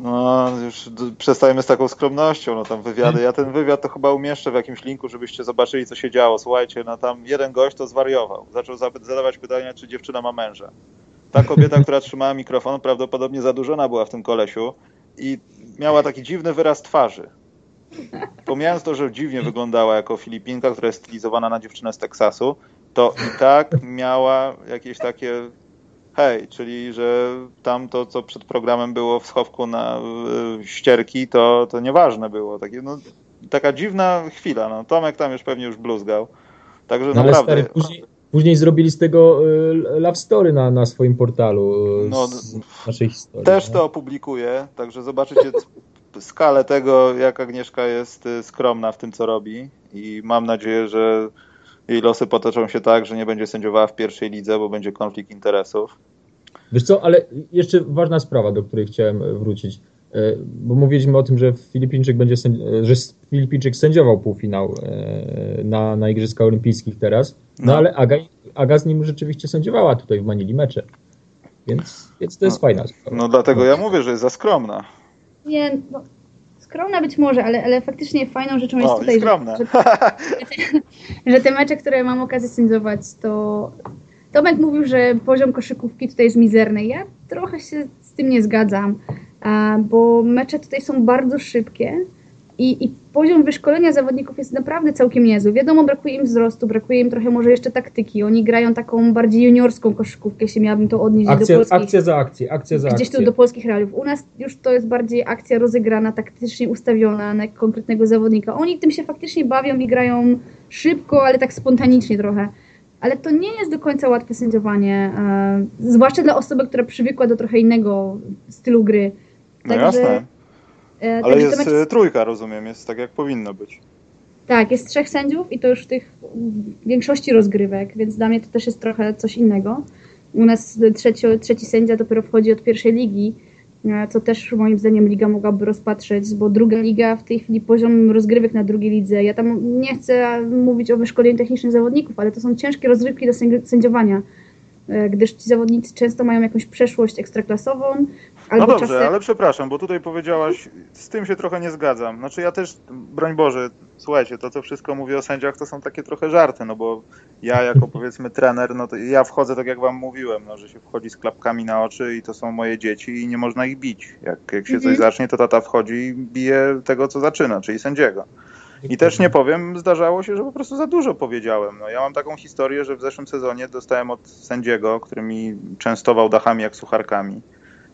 No, już przestajemy z taką skromnością, no tam wywiady. Ja ten wywiad to chyba umieszczę w jakimś linku, żebyście zobaczyli, co się działo. Słuchajcie, no tam jeden gość to zwariował. Zaczął zadawać pytania, czy dziewczyna ma męża. Ta kobieta, która trzymała mikrofon, prawdopodobnie zadłużona była w tym kolesiu i miała taki dziwny wyraz twarzy. Pomijając to, że dziwnie wyglądała jako Filipinka, która jest stylizowana na dziewczynę z Teksasu, to i tak miała jakieś takie hej, czyli że tam to, co przed programem było w schowku na y, ścierki, to, to nieważne było. Takie, no, taka dziwna chwila. No. Tomek tam już pewnie już bluzgał. Także no naprawdę... Stary, później, później, zrobili z tego y, love story na, na swoim portalu y, no, naszej historii. Też to opublikuję, także zobaczycie skalę tego, jak Agnieszka jest skromna w tym, co robi i mam nadzieję, że jej losy potoczą się tak, że nie będzie sędziowała w pierwszej lidze, bo będzie konflikt interesów. Wiesz co, ale jeszcze ważna sprawa, do której chciałem wrócić. bo mówiliśmy o tym, że Filipińczyk będzie że Filipińczyk sędziował półfinał na, na Igrzyskach Olimpijskich teraz, no, no. ale Aga, Aga z nim rzeczywiście sędziowała tutaj w Manili mecze. Więc, więc to jest no, fajna sprawa. No dlatego ja mówię, że jest za skromna. Nie, no, skromna być może, ale, ale faktycznie fajną rzeczą jest o, tutaj, że, że, że, te mecze, które mam okazję sędziować, to Tomek mówił, że poziom koszykówki tutaj jest mizerny. Ja trochę się z tym nie zgadzam, bo mecze tutaj są bardzo szybkie i, I, poziom wyszkolenia zawodników jest naprawdę całkiem niezły. Wiadomo, brakuje im wzrostu, brakuje im trochę może jeszcze taktyki. Oni grają taką bardziej juniorską koszykówkę, jeśli miałabym to odnieść akcja, do polskich... Akcja za akcję, akcja za Gdzieś tu do polskich realiów. U nas już to jest bardziej akcja rozegrana, taktycznie ustawiona na konkretnego zawodnika. Oni tym się faktycznie bawią i grają szybko, ale tak spontanicznie trochę. Ale to nie jest do końca łatwe sędziowanie, e, zwłaszcza dla osoby, która przywykła do trochę innego stylu gry. No Także... jasne E, Ale jest mecz... Trójka, rozumiem, jest tak jak powinno być. Tak, jest trzech sędziów i to już w tych większości rozgrywek, więc dla mnie to też jest trochę coś innego. U nas trzeci, trzeci sędzia dopiero wchodzi od pierwszej ligi, e, co też moim zdaniem liga mogłaby rozpatrzeć, bo druga liga w tej chwili poziom rozgrywek na drugiej lidze, ja tam nie chcę mówić o wyszkoleniu technicznym zawodników, ale to są ciężkie rozgrywki do sędziowania. E, gdyż ci zawodnicy często mają jakąś przeszłość ekstraklasową. Albo no dobrze, czasem... ale przepraszam, bo tutaj powiedziałaś, z tym się trochę nie zgadzam. Znaczy ja też, broń Boże, słuchajcie, to co wszystko mówię o sędziach, to są takie trochę żarty, no bo ja jako powiedzmy trener, no to ja wchodzę tak jak wam mówiłem, no, że się wchodzi z klapkami na oczy i to są moje dzieci i nie można ich bić. Jak, jak się mhm. coś zacznie, to tata wchodzi i bije tego, co zaczyna, czyli sędziego. I też nie powiem, zdarzało się, że po prostu za dużo powiedziałem. No, ja mam taką historię, że w zeszłym sezonie dostałem od sędziego, który mi częstował dachami jak sucharkami.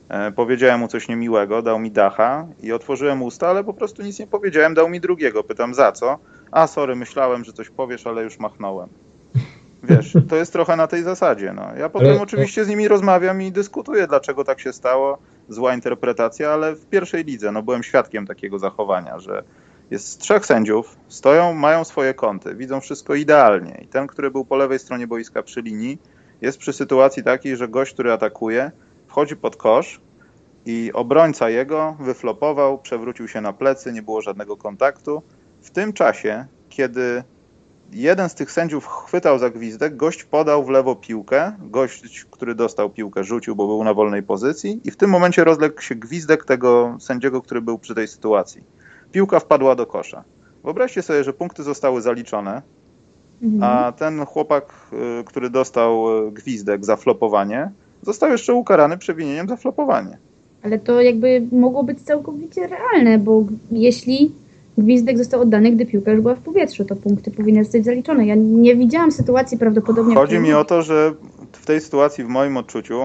E, powiedziałem mu coś niemiłego, dał mi dacha i otworzyłem usta, ale po prostu nic nie powiedziałem, dał mi drugiego. Pytam za co? A sorry, myślałem, że coś powiesz, ale już machnąłem. Wiesz, to jest trochę na tej zasadzie. No. Ja potem oczywiście z nimi rozmawiam i dyskutuję, dlaczego tak się stało. Zła interpretacja, ale w pierwszej lidze no, byłem świadkiem takiego zachowania, że jest trzech sędziów, stoją, mają swoje kąty, widzą wszystko idealnie. I ten, który był po lewej stronie boiska przy linii, jest przy sytuacji takiej, że gość, który atakuje, wchodzi pod kosz i obrońca jego wyflopował, przewrócił się na plecy, nie było żadnego kontaktu. W tym czasie, kiedy jeden z tych sędziów chwytał za gwizdek, gość podał w lewo piłkę, gość, który dostał piłkę, rzucił, bo był na wolnej pozycji i w tym momencie rozległ się gwizdek tego sędziego, który był przy tej sytuacji piłka wpadła do kosza. Wyobraźcie sobie, że punkty zostały zaliczone, mhm. a ten chłopak, y, który dostał y, gwizdek za flopowanie, został jeszcze ukarany przewinieniem za flopowanie. Ale to jakby mogło być całkowicie realne, bo jeśli gwizdek został oddany, gdy piłka już była w powietrzu, to punkty powinny zostać zaliczone. Ja nie widziałam sytuacji prawdopodobnie... Chodzi mi o to, że w tej sytuacji, w moim odczuciu,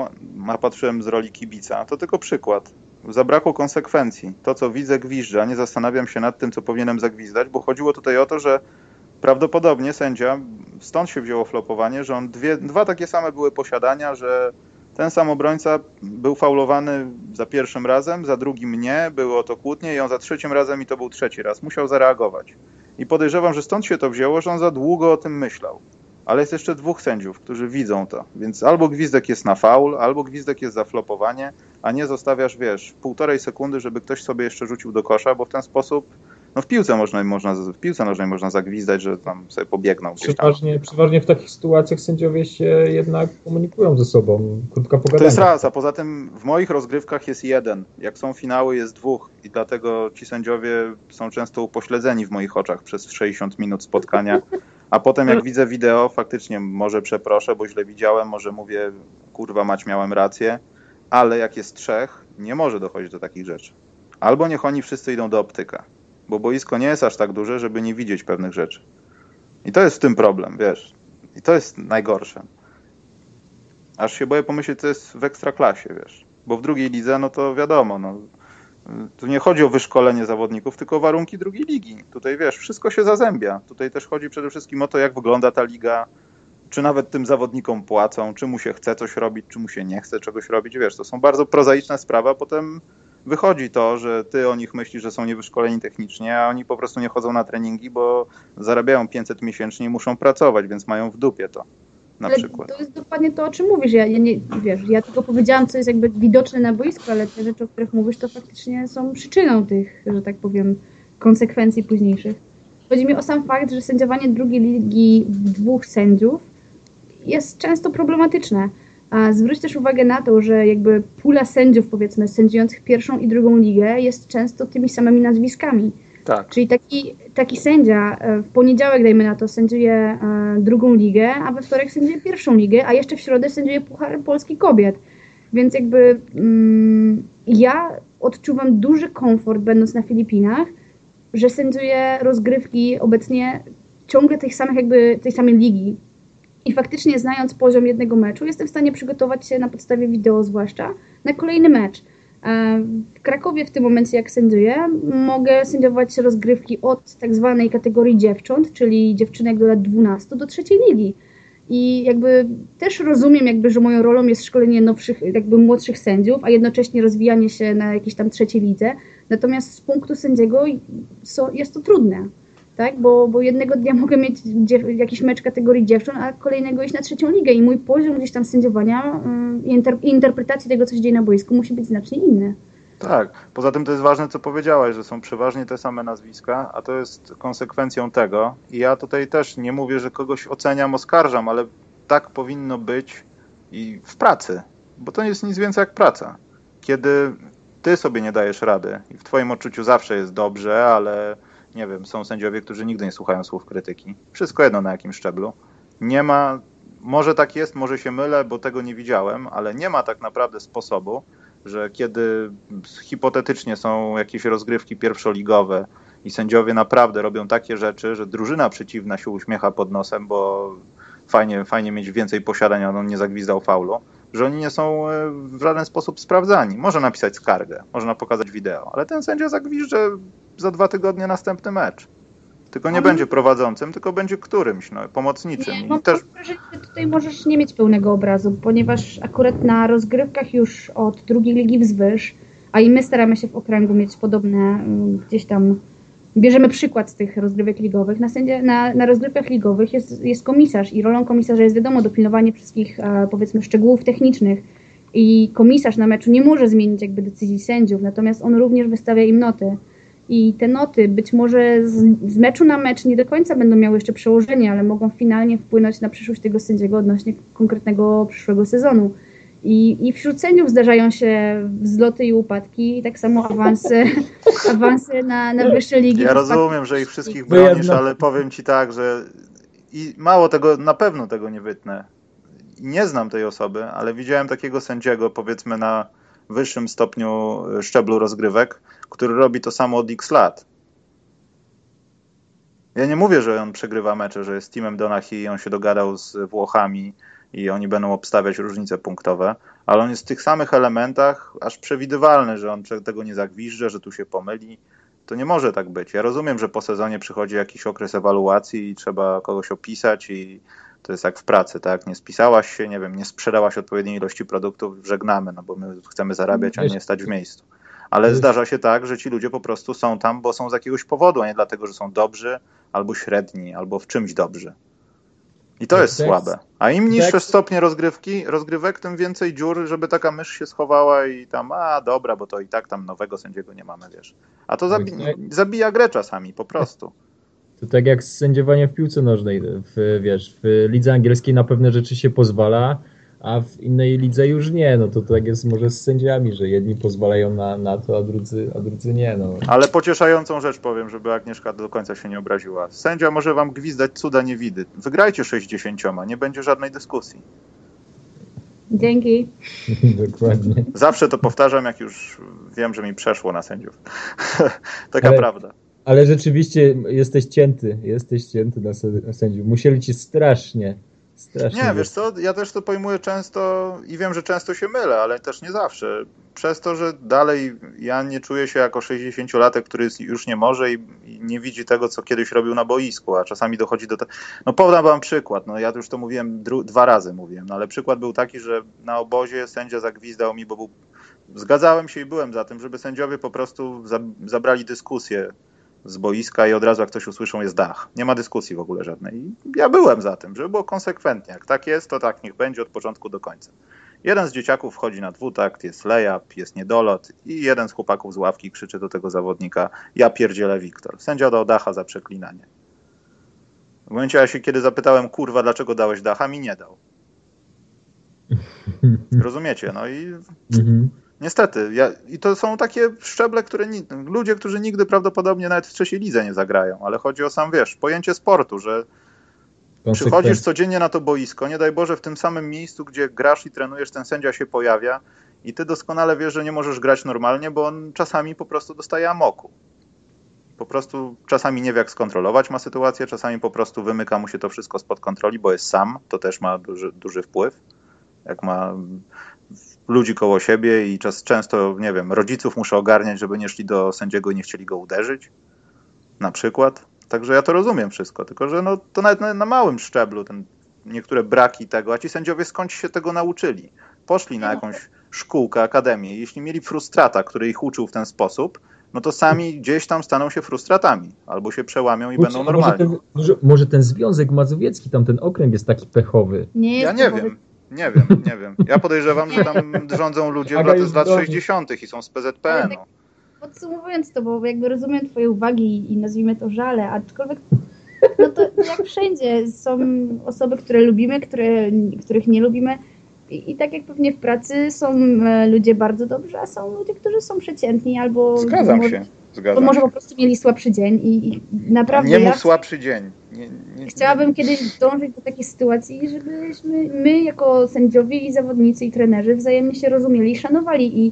a patrzyłem z roli kibica, to tylko przykład zabrakło konsekwencji. To, co widzę, gwizdża. Nie zastanawiam się nad tym, co powinienem zagwizdać, bo chodziło tutaj o to, że prawdopodobnie sędzia, stąd się wzięło flopowanie, że on dwie, dwa takie same były posiadania, że ten sam obrońca był faulowany za pierwszym razem, za drugim nie, było to kłótnie i on za trzecim razem i to był trzeci raz. Musiał zareagować. I podejrzewam, że stąd się to wzięło, że on za długo o tym myślał ale jest jeszcze dwóch sędziów, którzy widzą to. Więc albo gwizdek jest na faul, albo gwizdek jest za flopowanie, a nie zostawiasz, wiesz, półtorej sekundy, żeby ktoś sobie jeszcze rzucił do kosza, bo w ten sposób no w piłce można, można w piłce nożnej można zagwizdać, że tam sobie pobiegną przeważnie, Przeważnie w takich sytuacjach sędziowie się jednak komunikują ze sobą. Krótka. To jest raz, a poza tym w moich rozgrywkach jest jeden. Jak są finały jest dwóch i dlatego ci sędziowie są często upośledzeni w moich oczach przez 60 minut spotkania. A potem jak widzę wideo, faktycznie może przeproszę, bo źle widziałem, może mówię, kurwa mać, miałem rację, ale jak jest trzech, nie może dochodzić do takich rzeczy. Albo niech oni wszyscy idą do optyka, bo boisko nie jest aż tak duże, żeby nie widzieć pewnych rzeczy. I to jest w tym problem, wiesz. I to jest najgorsze. Aż się boję pomyśleć, co jest w ekstraklasie, wiesz. Bo w drugiej lidze, no to wiadomo, no, tu nie chodzi o wyszkolenie zawodników, tylko o warunki drugiej ligi. Tutaj wiesz, wszystko się zazębia. Tutaj też chodzi przede wszystkim o to, jak wygląda ta liga, czy nawet tym zawodnikom płacą, czy mu się chce coś robić, czy mu się nie chce czegoś robić. Wiesz, to są bardzo prozaiczne sprawy, a potem wychodzi to, że ty o nich myślisz, że są niewyszkoleni technicznie, a oni po prostu nie chodzą na treningi, bo zarabiają 500 miesięcznie i muszą pracować, więc mają w dupie to. Na ale przykład. To jest dokładnie to, o czym mówisz. Ja, ja, nie, wiesz, ja tylko powiedziałam, co jest jakby widoczne na boisku, ale te rzeczy, o których mówisz, to faktycznie są przyczyną tych, że tak powiem, konsekwencji późniejszych. Chodzi mi o sam fakt, że sędziowanie drugiej ligi dwóch sędziów jest często problematyczne. A zwróć też uwagę na to, że jakby pula sędziów, powiedzmy, sędziujących pierwszą i drugą ligę jest często tymi samymi nazwiskami. Tak. Czyli taki, taki sędzia e, w poniedziałek, dajmy na to, sędziuje e, drugą ligę, a we wtorek sędziuje pierwszą ligę, a jeszcze w środę sędziuje Puchar Polski Kobiet. Więc jakby mm, ja odczuwam duży komfort, będąc na Filipinach, że sędziuję rozgrywki obecnie ciągle tych samych, jakby tej samej ligi. I faktycznie znając poziom jednego meczu, jestem w stanie przygotować się na podstawie wideo zwłaszcza na kolejny mecz. W Krakowie w tym momencie, jak sędziuję, mogę sędziować rozgrywki od tak zwanej kategorii dziewcząt, czyli dziewczynek do lat 12 do trzeciej ligi. I jakby też rozumiem, jakby, że moją rolą jest szkolenie nowszych, jakby młodszych sędziów, a jednocześnie rozwijanie się na jakiejś tam trzeciej lidze. Natomiast z punktu sędziego jest to trudne tak? Bo, bo jednego dnia mogę mieć jakiś mecz kategorii dziewcząt, a kolejnego iść na trzecią ligę i mój poziom gdzieś tam sędziowania i inter interpretacji tego, co się dzieje na boisku musi być znacznie inny. Tak, poza tym to jest ważne, co powiedziałaś, że są przeważnie te same nazwiska, a to jest konsekwencją tego. I ja tutaj też nie mówię, że kogoś oceniam, oskarżam, ale tak powinno być i w pracy, bo to nie jest nic więcej jak praca. Kiedy ty sobie nie dajesz rady i w twoim odczuciu zawsze jest dobrze, ale nie wiem, są sędziowie, którzy nigdy nie słuchają słów krytyki. Wszystko jedno na jakim szczeblu. Nie ma, może tak jest, może się mylę, bo tego nie widziałem, ale nie ma tak naprawdę sposobu, że kiedy hipotetycznie są jakieś rozgrywki pierwszoligowe i sędziowie naprawdę robią takie rzeczy, że drużyna przeciwna się uśmiecha pod nosem, bo fajnie, fajnie mieć więcej posiadań, a on nie zagwizdał faulu, że oni nie są e, w żaden sposób sprawdzani. Może napisać skargę, można pokazać wideo, ale ten sędzia zagwizdże za dwa tygodnie następny mecz. Tylko nie będzie prowadzącym, tylko będzie którymś, no, pomocniczym. Nie, no, też... że tutaj możesz nie mieć pełnego obrazu, ponieważ akurat na rozgrywkach już od drugiej ligi wzwyż, a i my staramy się w okręgu mieć podobne mm, gdzieś tam bierzemy przykład z tych rozgrywek ligowych. Na, sędzia, na, na rozgrywkach ligowych jest, jest komisarz i rolą komisarza jest wiadomo dopilnowanie wszystkich e, powiedzmy szczegółów technicznych i komisarz na meczu nie może zmienić jakby decyzji sędziów, natomiast on również wystawia im noty. I te noty być może z, z, meczu na mecz nie do końca będą miały jeszcze przełożenie, ale mogą finalnie wpłynąć na przyszłość tego sędziego odnośnie konkretnego przyszłego sezonu. I, I wśród sędziów zdarzają się wzloty i upadki, i tak samo awanse, awanse na, na wyższe ligi. Ja rozumiem, że ich wszystkich bronisz, ale powiem ci tak, że i mało tego, na pewno tego nie wytnę. Nie znam tej osoby, ale widziałem takiego sędziego, powiedzmy na wyższym stopniu e, szczeblu rozgrywek, który robi to samo od x lat. Ja nie mówię, że on przegrywa mecze, że jest teamem Donahi i on się dogadał z Włochami i oni będą obstawiać różnice punktowe, ale on jest w tych samych elementach aż przewidywalny, że on tego nie zagwiżdże, że tu się pomyli. To nie może tak być. Ja rozumiem, że po sezonie przychodzi jakiś okres ewaluacji i trzeba kogoś opisać i to jest jak w pracy, tak? Nie spisałaś się, nie wiem, nie sprzedałaś odpowiedniej ilości produktów, żegnamy, no bo my chcemy zarabiać, a nie stać w miejscu. Ale zdarza się tak, że ci ludzie po prostu są tam, bo są z jakiegoś powodu, a nie dlatego, że są dobrzy, albo średni, albo w czymś dobrzy. I to jest słabe. A im niższe stopnie rozgrywki, rozgrywek, tym więcej dziur, żeby taka mysz się schowała i tam, a dobra, bo to i tak tam nowego sędziego nie mamy, wiesz. A to zabi zabija grę czasami, po prostu. To tak jak sędziowanie w piłce nożnej, w, wiesz, w lidze angielskiej na pewne rzeczy się pozwala, a w innej lidze już nie. No to tak jest może z sędziami, że jedni pozwalają na, na to, a drudzy, a drudzy nie. No. Ale pocieszającą rzecz powiem, żeby Agnieszka do końca się nie obraziła. Sędzia może wam gwizdać cuda nie widy. Wygrajcie 60, nie będzie żadnej dyskusji. Dzięki. Dokładnie. Zawsze to powtarzam, jak już wiem, że mi przeszło na sędziów. Taka ale, prawda. Ale rzeczywiście jesteś cięty, jesteś cięty na sędziów. Musieli ci strasznie Strasznie nie, wiesz co, ja też to pojmuję często i wiem, że często się mylę, ale też nie zawsze. Przez to, że dalej ja nie czuję się jako 60-latek, który już nie może i, nie widzi tego, co kiedyś robił na boisku, a czasami dochodzi do tego. No podam wam przykład, no ja już to mówiłem dwa razy mówiłem, no ale przykład był taki, że na obozie sędzia zagwizdał mi, bo był... zgadzałem się i byłem za tym, żeby sędziowie po prostu zabrali dyskusję z boiska i od razu jak ktoś usłyszą jest dach. Nie ma dyskusji w ogóle żadnej. I ja byłem za tym, żeby było konsekwentnie. Jak tak jest, to tak niech będzie od początku do końca. Jeden z dzieciaków wchodzi na dwutakt, jest layup, jest niedolot i jeden z chłopaków z ławki krzyczy do tego zawodnika ja pierdzielę Wiktor. Sędzia dał dacha za przeklinanie. W momencie, kiedy zapytałem, kurwa, dlaczego dałeś dacha, mi nie dał. Rozumiecie? No i mhm. Niestety. Ja, I to są takie szczeble, które ni- ludzie, którzy nigdy prawdopodobnie nawet w trzeciej lidze nie zagrają, ale chodzi o sam, wiesz, pojęcie sportu, że przychodzisz codziennie na to boisko, nie daj Boże, w tym samym miejscu, gdzie grasz i trenujesz, ten sędzia się pojawia i ty doskonale wiesz, że nie możesz grać normalnie, bo on czasami po prostu dostaje amoku. Po prostu czasami nie wie, jak skontrolować ma sytuację, czasami po prostu wymyka mu się to wszystko spod kontroli, bo jest sam, to też ma duży, duży wpływ jak ma ludzi koło siebie i czas, często, nie wiem, rodziców muszę ogarniać, żeby nie szli do sędziego i nie chcieli go uderzyć, na przykład. Także ja to rozumiem wszystko, tylko że no, to nawet na, na małym szczeblu ten, niektóre braki tego, a ci sędziowie skąd się tego nauczyli? Poszli na jakąś szkółkę, akademię. Jeśli mieli frustrata, który ich uczył w ten sposób, no to sami gdzieś tam staną się frustratami, albo się przełamią i Uczy, będą normalni. Może ten, może, może ten Związek Mazowiecki, tam ten okręg jest taki pechowy. Nie ja nie wiem. Nie wiem, nie wiem. Ja podejrzewam, że tam rządzą ludzie z lat 60. i są z PZPN-u. Tak podsumowując to, bo jakby rozumiem twoje uwagi i nazwijmy to żale, aczkolwiek no to jak wszędzie są osoby, które lubimy, które, których nie lubimy I, i, tak jak pewnie w pracy są e, ludzie bardzo dobrzy, a są ludzie, którzy są przeciętni albo... Zgadzam się. Zgadzam bo może po prostu mieli słabszy dzień i, i naprawdę... Nie mu słabszy dzień. Nie, nie, Chciałabym kiedyś dążyć do takiej sytuacji, żebyśmy my jako sędziowie i zawodnicy i trenerzy wzajemnie się rozumieli i szanowali i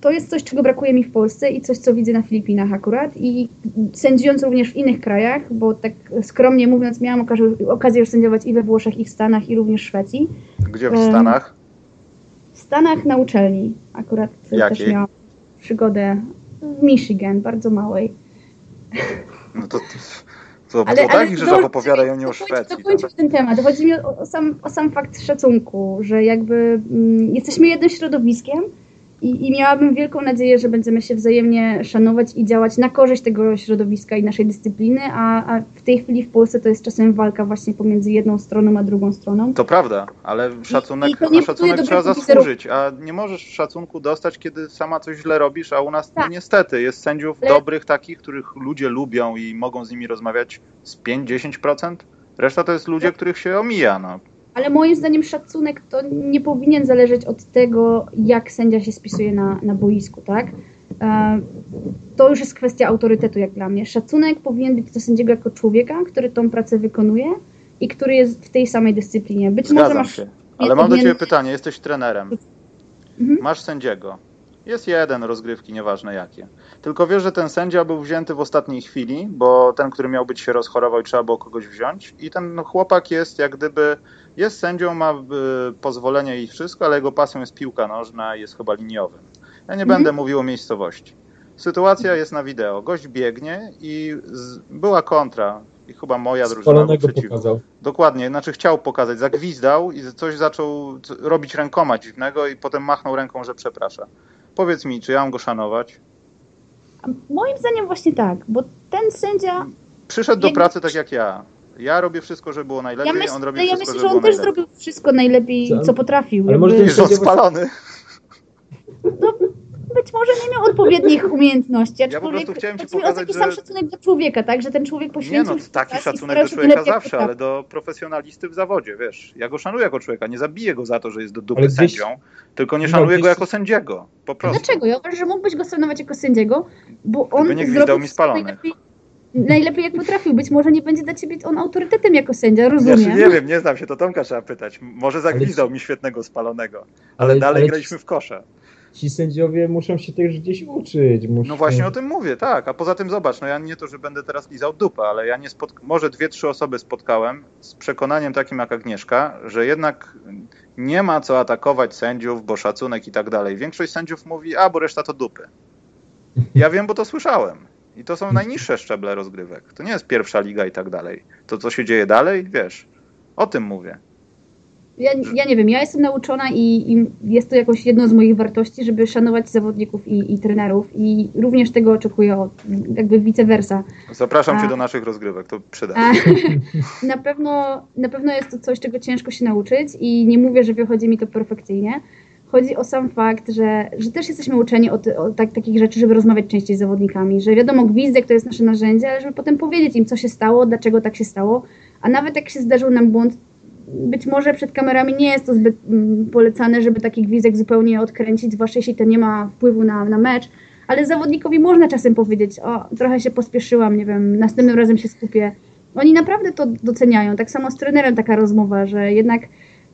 to jest coś, czego brakuje mi w Polsce i coś, co widzę na Filipinach akurat i sędziując również w innych krajach, bo tak skromnie mówiąc miałam okazję, okazję już sędziować i we Włoszech, i w Stanach, i również w Szwecji. Gdzie w Stanach? W Stanach na uczelni akurat Jakiej? też miałam przygodę w Michigan, bardzo małej. No to co, ale, to takich rzeczach opowiadają nie o Szwecji. Dokończyć ten temat. Chodzi mi o, o, sam, o sam fakt szacunku, że jakby mm, jesteśmy jednym środowiskiem i, i miałabym wielką nadzieję, że będziemy się wzajemnie szanować i działać na korzyść tego środowiska i naszej dyscypliny, a, a w tej chwili w Polsce to jest czasem walka właśnie pomiędzy jedną stroną a drugą stroną. To prawda, ale szacunek, I, i na szacunek trzeba zasłużyć, a nie możesz szacunku dostać, kiedy sama coś źle robisz, a u nas tak. no, niestety jest sędziów ale... dobrych takich, których ludzie lubią i mogą z nimi rozmawiać z 5-10%. Reszta to jest ludzie, tak. których się omija. No. Ale moim zdaniem szacunek to nie powinien zależeć od tego, jak sędzia się spisuje na, na boisku, tak? E, to już jest kwestia autorytetu, jak dla mnie. Szacunek powinien być do sędziego jako człowieka, który tą pracę wykonuje i który jest w tej samej dyscyplinie. Być Zgadzam może masz. Się. Ale mam do ciebie pytanie, jesteś trenerem. Mhm. Masz sędziego. Jest jeden rozgrywki, nieważne jakie. Tylko wiesz, że ten sędzia był wzięty w ostatniej chwili, bo ten, który miał być się rozchorował i trzeba było kogoś wziąć. I ten chłopak jest jak gdyby, jest sędzią, ma y, pozwolenie i wszystko, ale jego pasją jest piłka nożna i jest chyba liniowym. Ja nie mhm. będę mówił o miejscowości. Sytuacja jest na wideo. Gość biegnie i z, była kontra. I chyba moja drużyna pokazał. Dokładnie, znaczy chciał pokazać, zagwizdał i coś zaczął robić rękoma dziwnego i potem machnął ręką, że przeprasza. Powiedz mi, czy ja mam go szanować? Moim zdaniem właśnie tak, bo ten sędzia... Przyszedł do pracy tak jak ja. Ja robię wszystko, żeby było najlepiej, ja myśl, on robi ja wszystko, myślę, że on też zrobił wszystko najlepiej, co, potrafił. Ale może jest on spalony. No, być może nie miał odpowiednich umiejętności. Ja po prostu chciałem ci pokazać, taki że... sam szacunek do człowieka, tak? Że ten człowiek poświęcił... Nie no, taki szacunek do człowieka zawsze, ale do profesjonalisty w zawodzie, wiesz. Ja go szanuję jako człowieka, nie zabiję go za to, że jest do dupy gdzieś... sędzią, tylko nie no, szanuję no, go jako sędziego, po prostu. Dlaczego? Ja uważam, że mógłbyś go szanować jako sędziego, bo on Gdyby nie gwizdał mi spalonych najlepiej jak potrafił. Być może nie będzie dla ciebie on autorytetem jako sędzia, rozumiem. Ja nie wiem, nie znam się, to Tomka trzeba pytać. Może zagwizdał ale... mi świetnego spalonego, ale, ale dalej ale... graliśmy w kosze ci sędziowie muszą się też gdzieś uczyć. Muszą... No właśnie o tym mówię, tak. A poza tym zobacz, no ja nie to, że będę teraz lizał dupę, ale ja nie spotka... może dwie, trzy osoby spotkałem z przekonaniem takim jak Agnieszka, że jednak nie ma co atakować sędziów, bo szacunek i tak dalej. Większość sędziów mówi, a bo reszta to dupy. Ja wiem, bo to słyszałem. I to są najniższe szczeble rozgrywek. To nie jest pierwsza liga i tak dalej. To, co się dzieje dalej, wiesz, o tym mówię. Ja, ja nie wiem, ja jestem nauczona i, i, jest to jakoś jedno z moich wartości, żeby szanować zawodników i, i trenerów i również tego oczekuję od, jakby vice versa. Zapraszam a, Cię do naszych rozgrywek, to przyda a, na, pewno, na pewno jest to coś, czego ciężko się nauczyć i nie mówię, że wychodzi mi to perfekcyjnie. Chodzi o sam fakt, że, że też jesteśmy uczeni od, od tak, takich rzeczy, żeby rozmawiać częściej z zawodnikami, że wiadomo, gwizdek to jest nasze narzędzie, ale żeby potem powiedzieć im, co się stało, dlaczego tak się stało, a nawet jak się zdarzył nam błąd, być może przed kamerami nie jest to zbyt mm, polecane, żeby taki gwizdek zupełnie odkręcić, zwłaszcza jeśli to nie ma wpływu na, na mecz, ale zawodnikowi można czasem powiedzieć, o, trochę się pospieszyłam, nie wiem, następnym razem się skupię. Oni naprawdę to doceniają. Tak samo z trenerem taka rozmowa, że jednak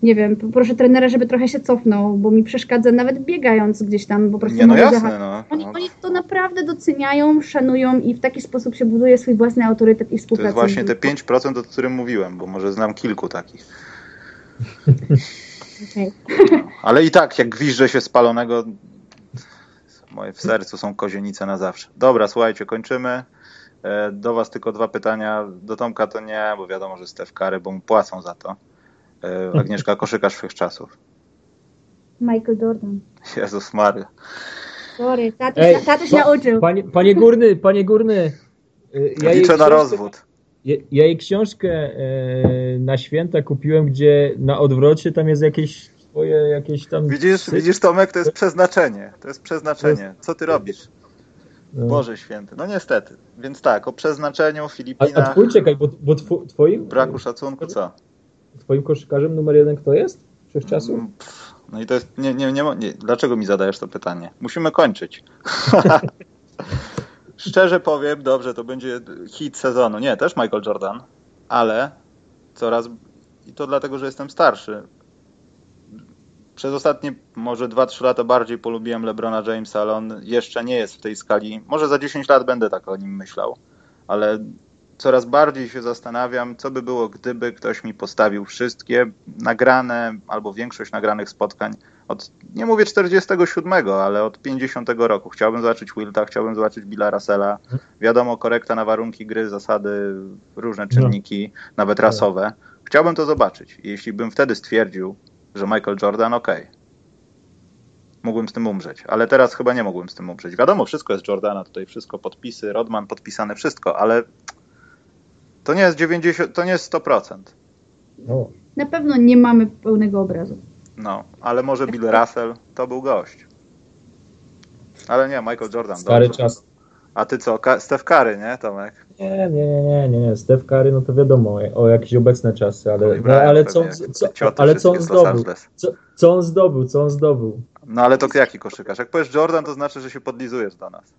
nie wiem, proszę trenera, żeby trochę się cofnął, bo mi przeszkadza nawet biegając gdzieś tam, po prostu nie, no jasne, no. Oni, oni, to naprawdę doceniają, szanują i w taki sposób się buduje swój własny autorytet i współpracę. To jest właśnie te 5%, o którym mówiłem, bo może znam kilku takich. Okay. Ale i tak, jak gwizdże się spalonego, moje w sercu są kozienice na zawsze. Dobra, słuchajcie, kończymy. E, do Was tylko dwa pytania. Do Tomka to nie, bo wiadomo, że Stef Kary, bo mu płacą za to. E, Agnieszka, koszykarz wszechczasów. Michael Jordan. Jezus Mary. Sorry, tatuś, Ej, tatuś pa, nauczył. Panie, panie Górny, panie Górny. E, ja Liczę na rozwód. Ja, ja jej książkę e, na święta kupiłem, gdzie na odwrocie tam jest jakieś twoje jakieś tam... Widzisz, widzisz Tomek, to jest przeznaczenie. To jest przeznaczenie. Co ty robisz? No. Boże święty. No niestety. Więc tak, o przeznaczeniu Filipinach... A, a twój, czekaj, bo, bo twoim... Braku szacunku, co? Twoim koszykarzem numer jeden kto jest? Wszechczasów? Mm, no i to jest. Nie, nie, nie, nie, dlaczego mi zadajesz to pytanie? Musimy kończyć. Szczerze powiem, dobrze, to będzie hit sezonu. Nie, też Michael Jordan, ale coraz. I to dlatego, że jestem starszy. Przez ostatnie może 2-3 lata bardziej polubiłem LeBrona Jamesa, ale on jeszcze nie jest w tej skali. Może za 10 lat będę tak o nim myślał, ale coraz bardziej się zastanawiam, co by było, gdyby ktoś mi postawił wszystkie nagrane albo większość nagranych spotkań od, nie mówię 47, ale od 50 roku. Chciałbym zobaczyć Wilta, chciałbym zobaczyć Billa Russella. Wiadomo, korekta na warunki gry, zasady, różne czynniki, no. nawet rasowe. Chciałbym to zobaczyć. Jeśli bym wtedy stwierdził, że Michael Jordan, ok, mógłbym z tym umrzeć, ale teraz chyba nie mógłbym z tym umrzeć. Wiadomo, wszystko jest Jordana, tutaj wszystko podpisy, Rodman podpisane, wszystko, ale to nie jest 90, to nie jest 100%. No. Na pewno nie mamy pełnego obrazu. No, ale może Bill Russell to był gość. Ale nie, Michael Jordan. Stary dobrze. czas. A ty co, Steph Curry, nie Tomek? Nie, nie, nie, nie, nie. Steph Curry, no to wiadomo o jakieś obecne czasy, ale, no, ale co, co, ale co on zdobył? Co, co on zdobył, co on zdobył? No ale to jaki koszykarz? Jak powiesz Jordan, to znaczy, że się podlizujesz do nas.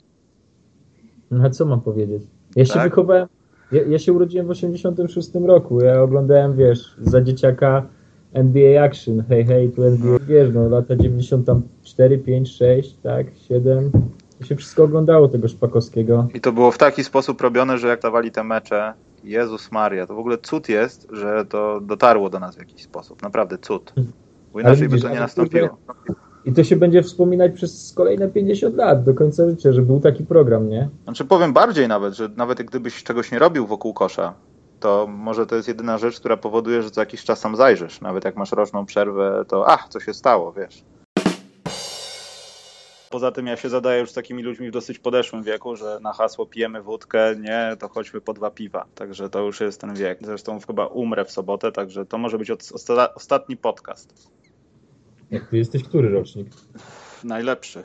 No a co mam powiedzieć? Się tak? wychowałem, ja, ja, się urodziłem w 86 roku. Ja oglądałem, wiesz, za dzieciaka NBA Action, hej, hej, tu NBA, wiesz, no, lata 94, 5, 6, tak, 7. To się wszystko oglądało tego Szpakowskiego. I to było w taki sposób robione, że jak dawali te mecze, Jezus Maria, to w ogóle cud jest, że to dotarło do nas w jakiś sposób. Naprawdę cud. Bo inaczej widzisz, by to nie nastąpiło. I to się będzie wspominać przez kolejne 50 lat, do końca życia, że był taki program, nie? Znaczy powiem bardziej nawet, że nawet gdybyś czegoś nie robił wokół kosza, to może to jest jedyna rzecz, która powoduje, że co jakiś czas sam zajrzysz. Nawet jak masz roczną przerwę, to ach, co się stało, wiesz. Poza tym ja się zadaję już z takimi ludźmi w dosyć podeszłym wieku, że na hasło pijemy wódkę, nie, to chodźmy po dwa piwa. Także to już jest ten wiek. Zresztą chyba umrę w sobotę, także to może być ostatni podcast. Jak ty jesteś który rocznik? Najlepszy.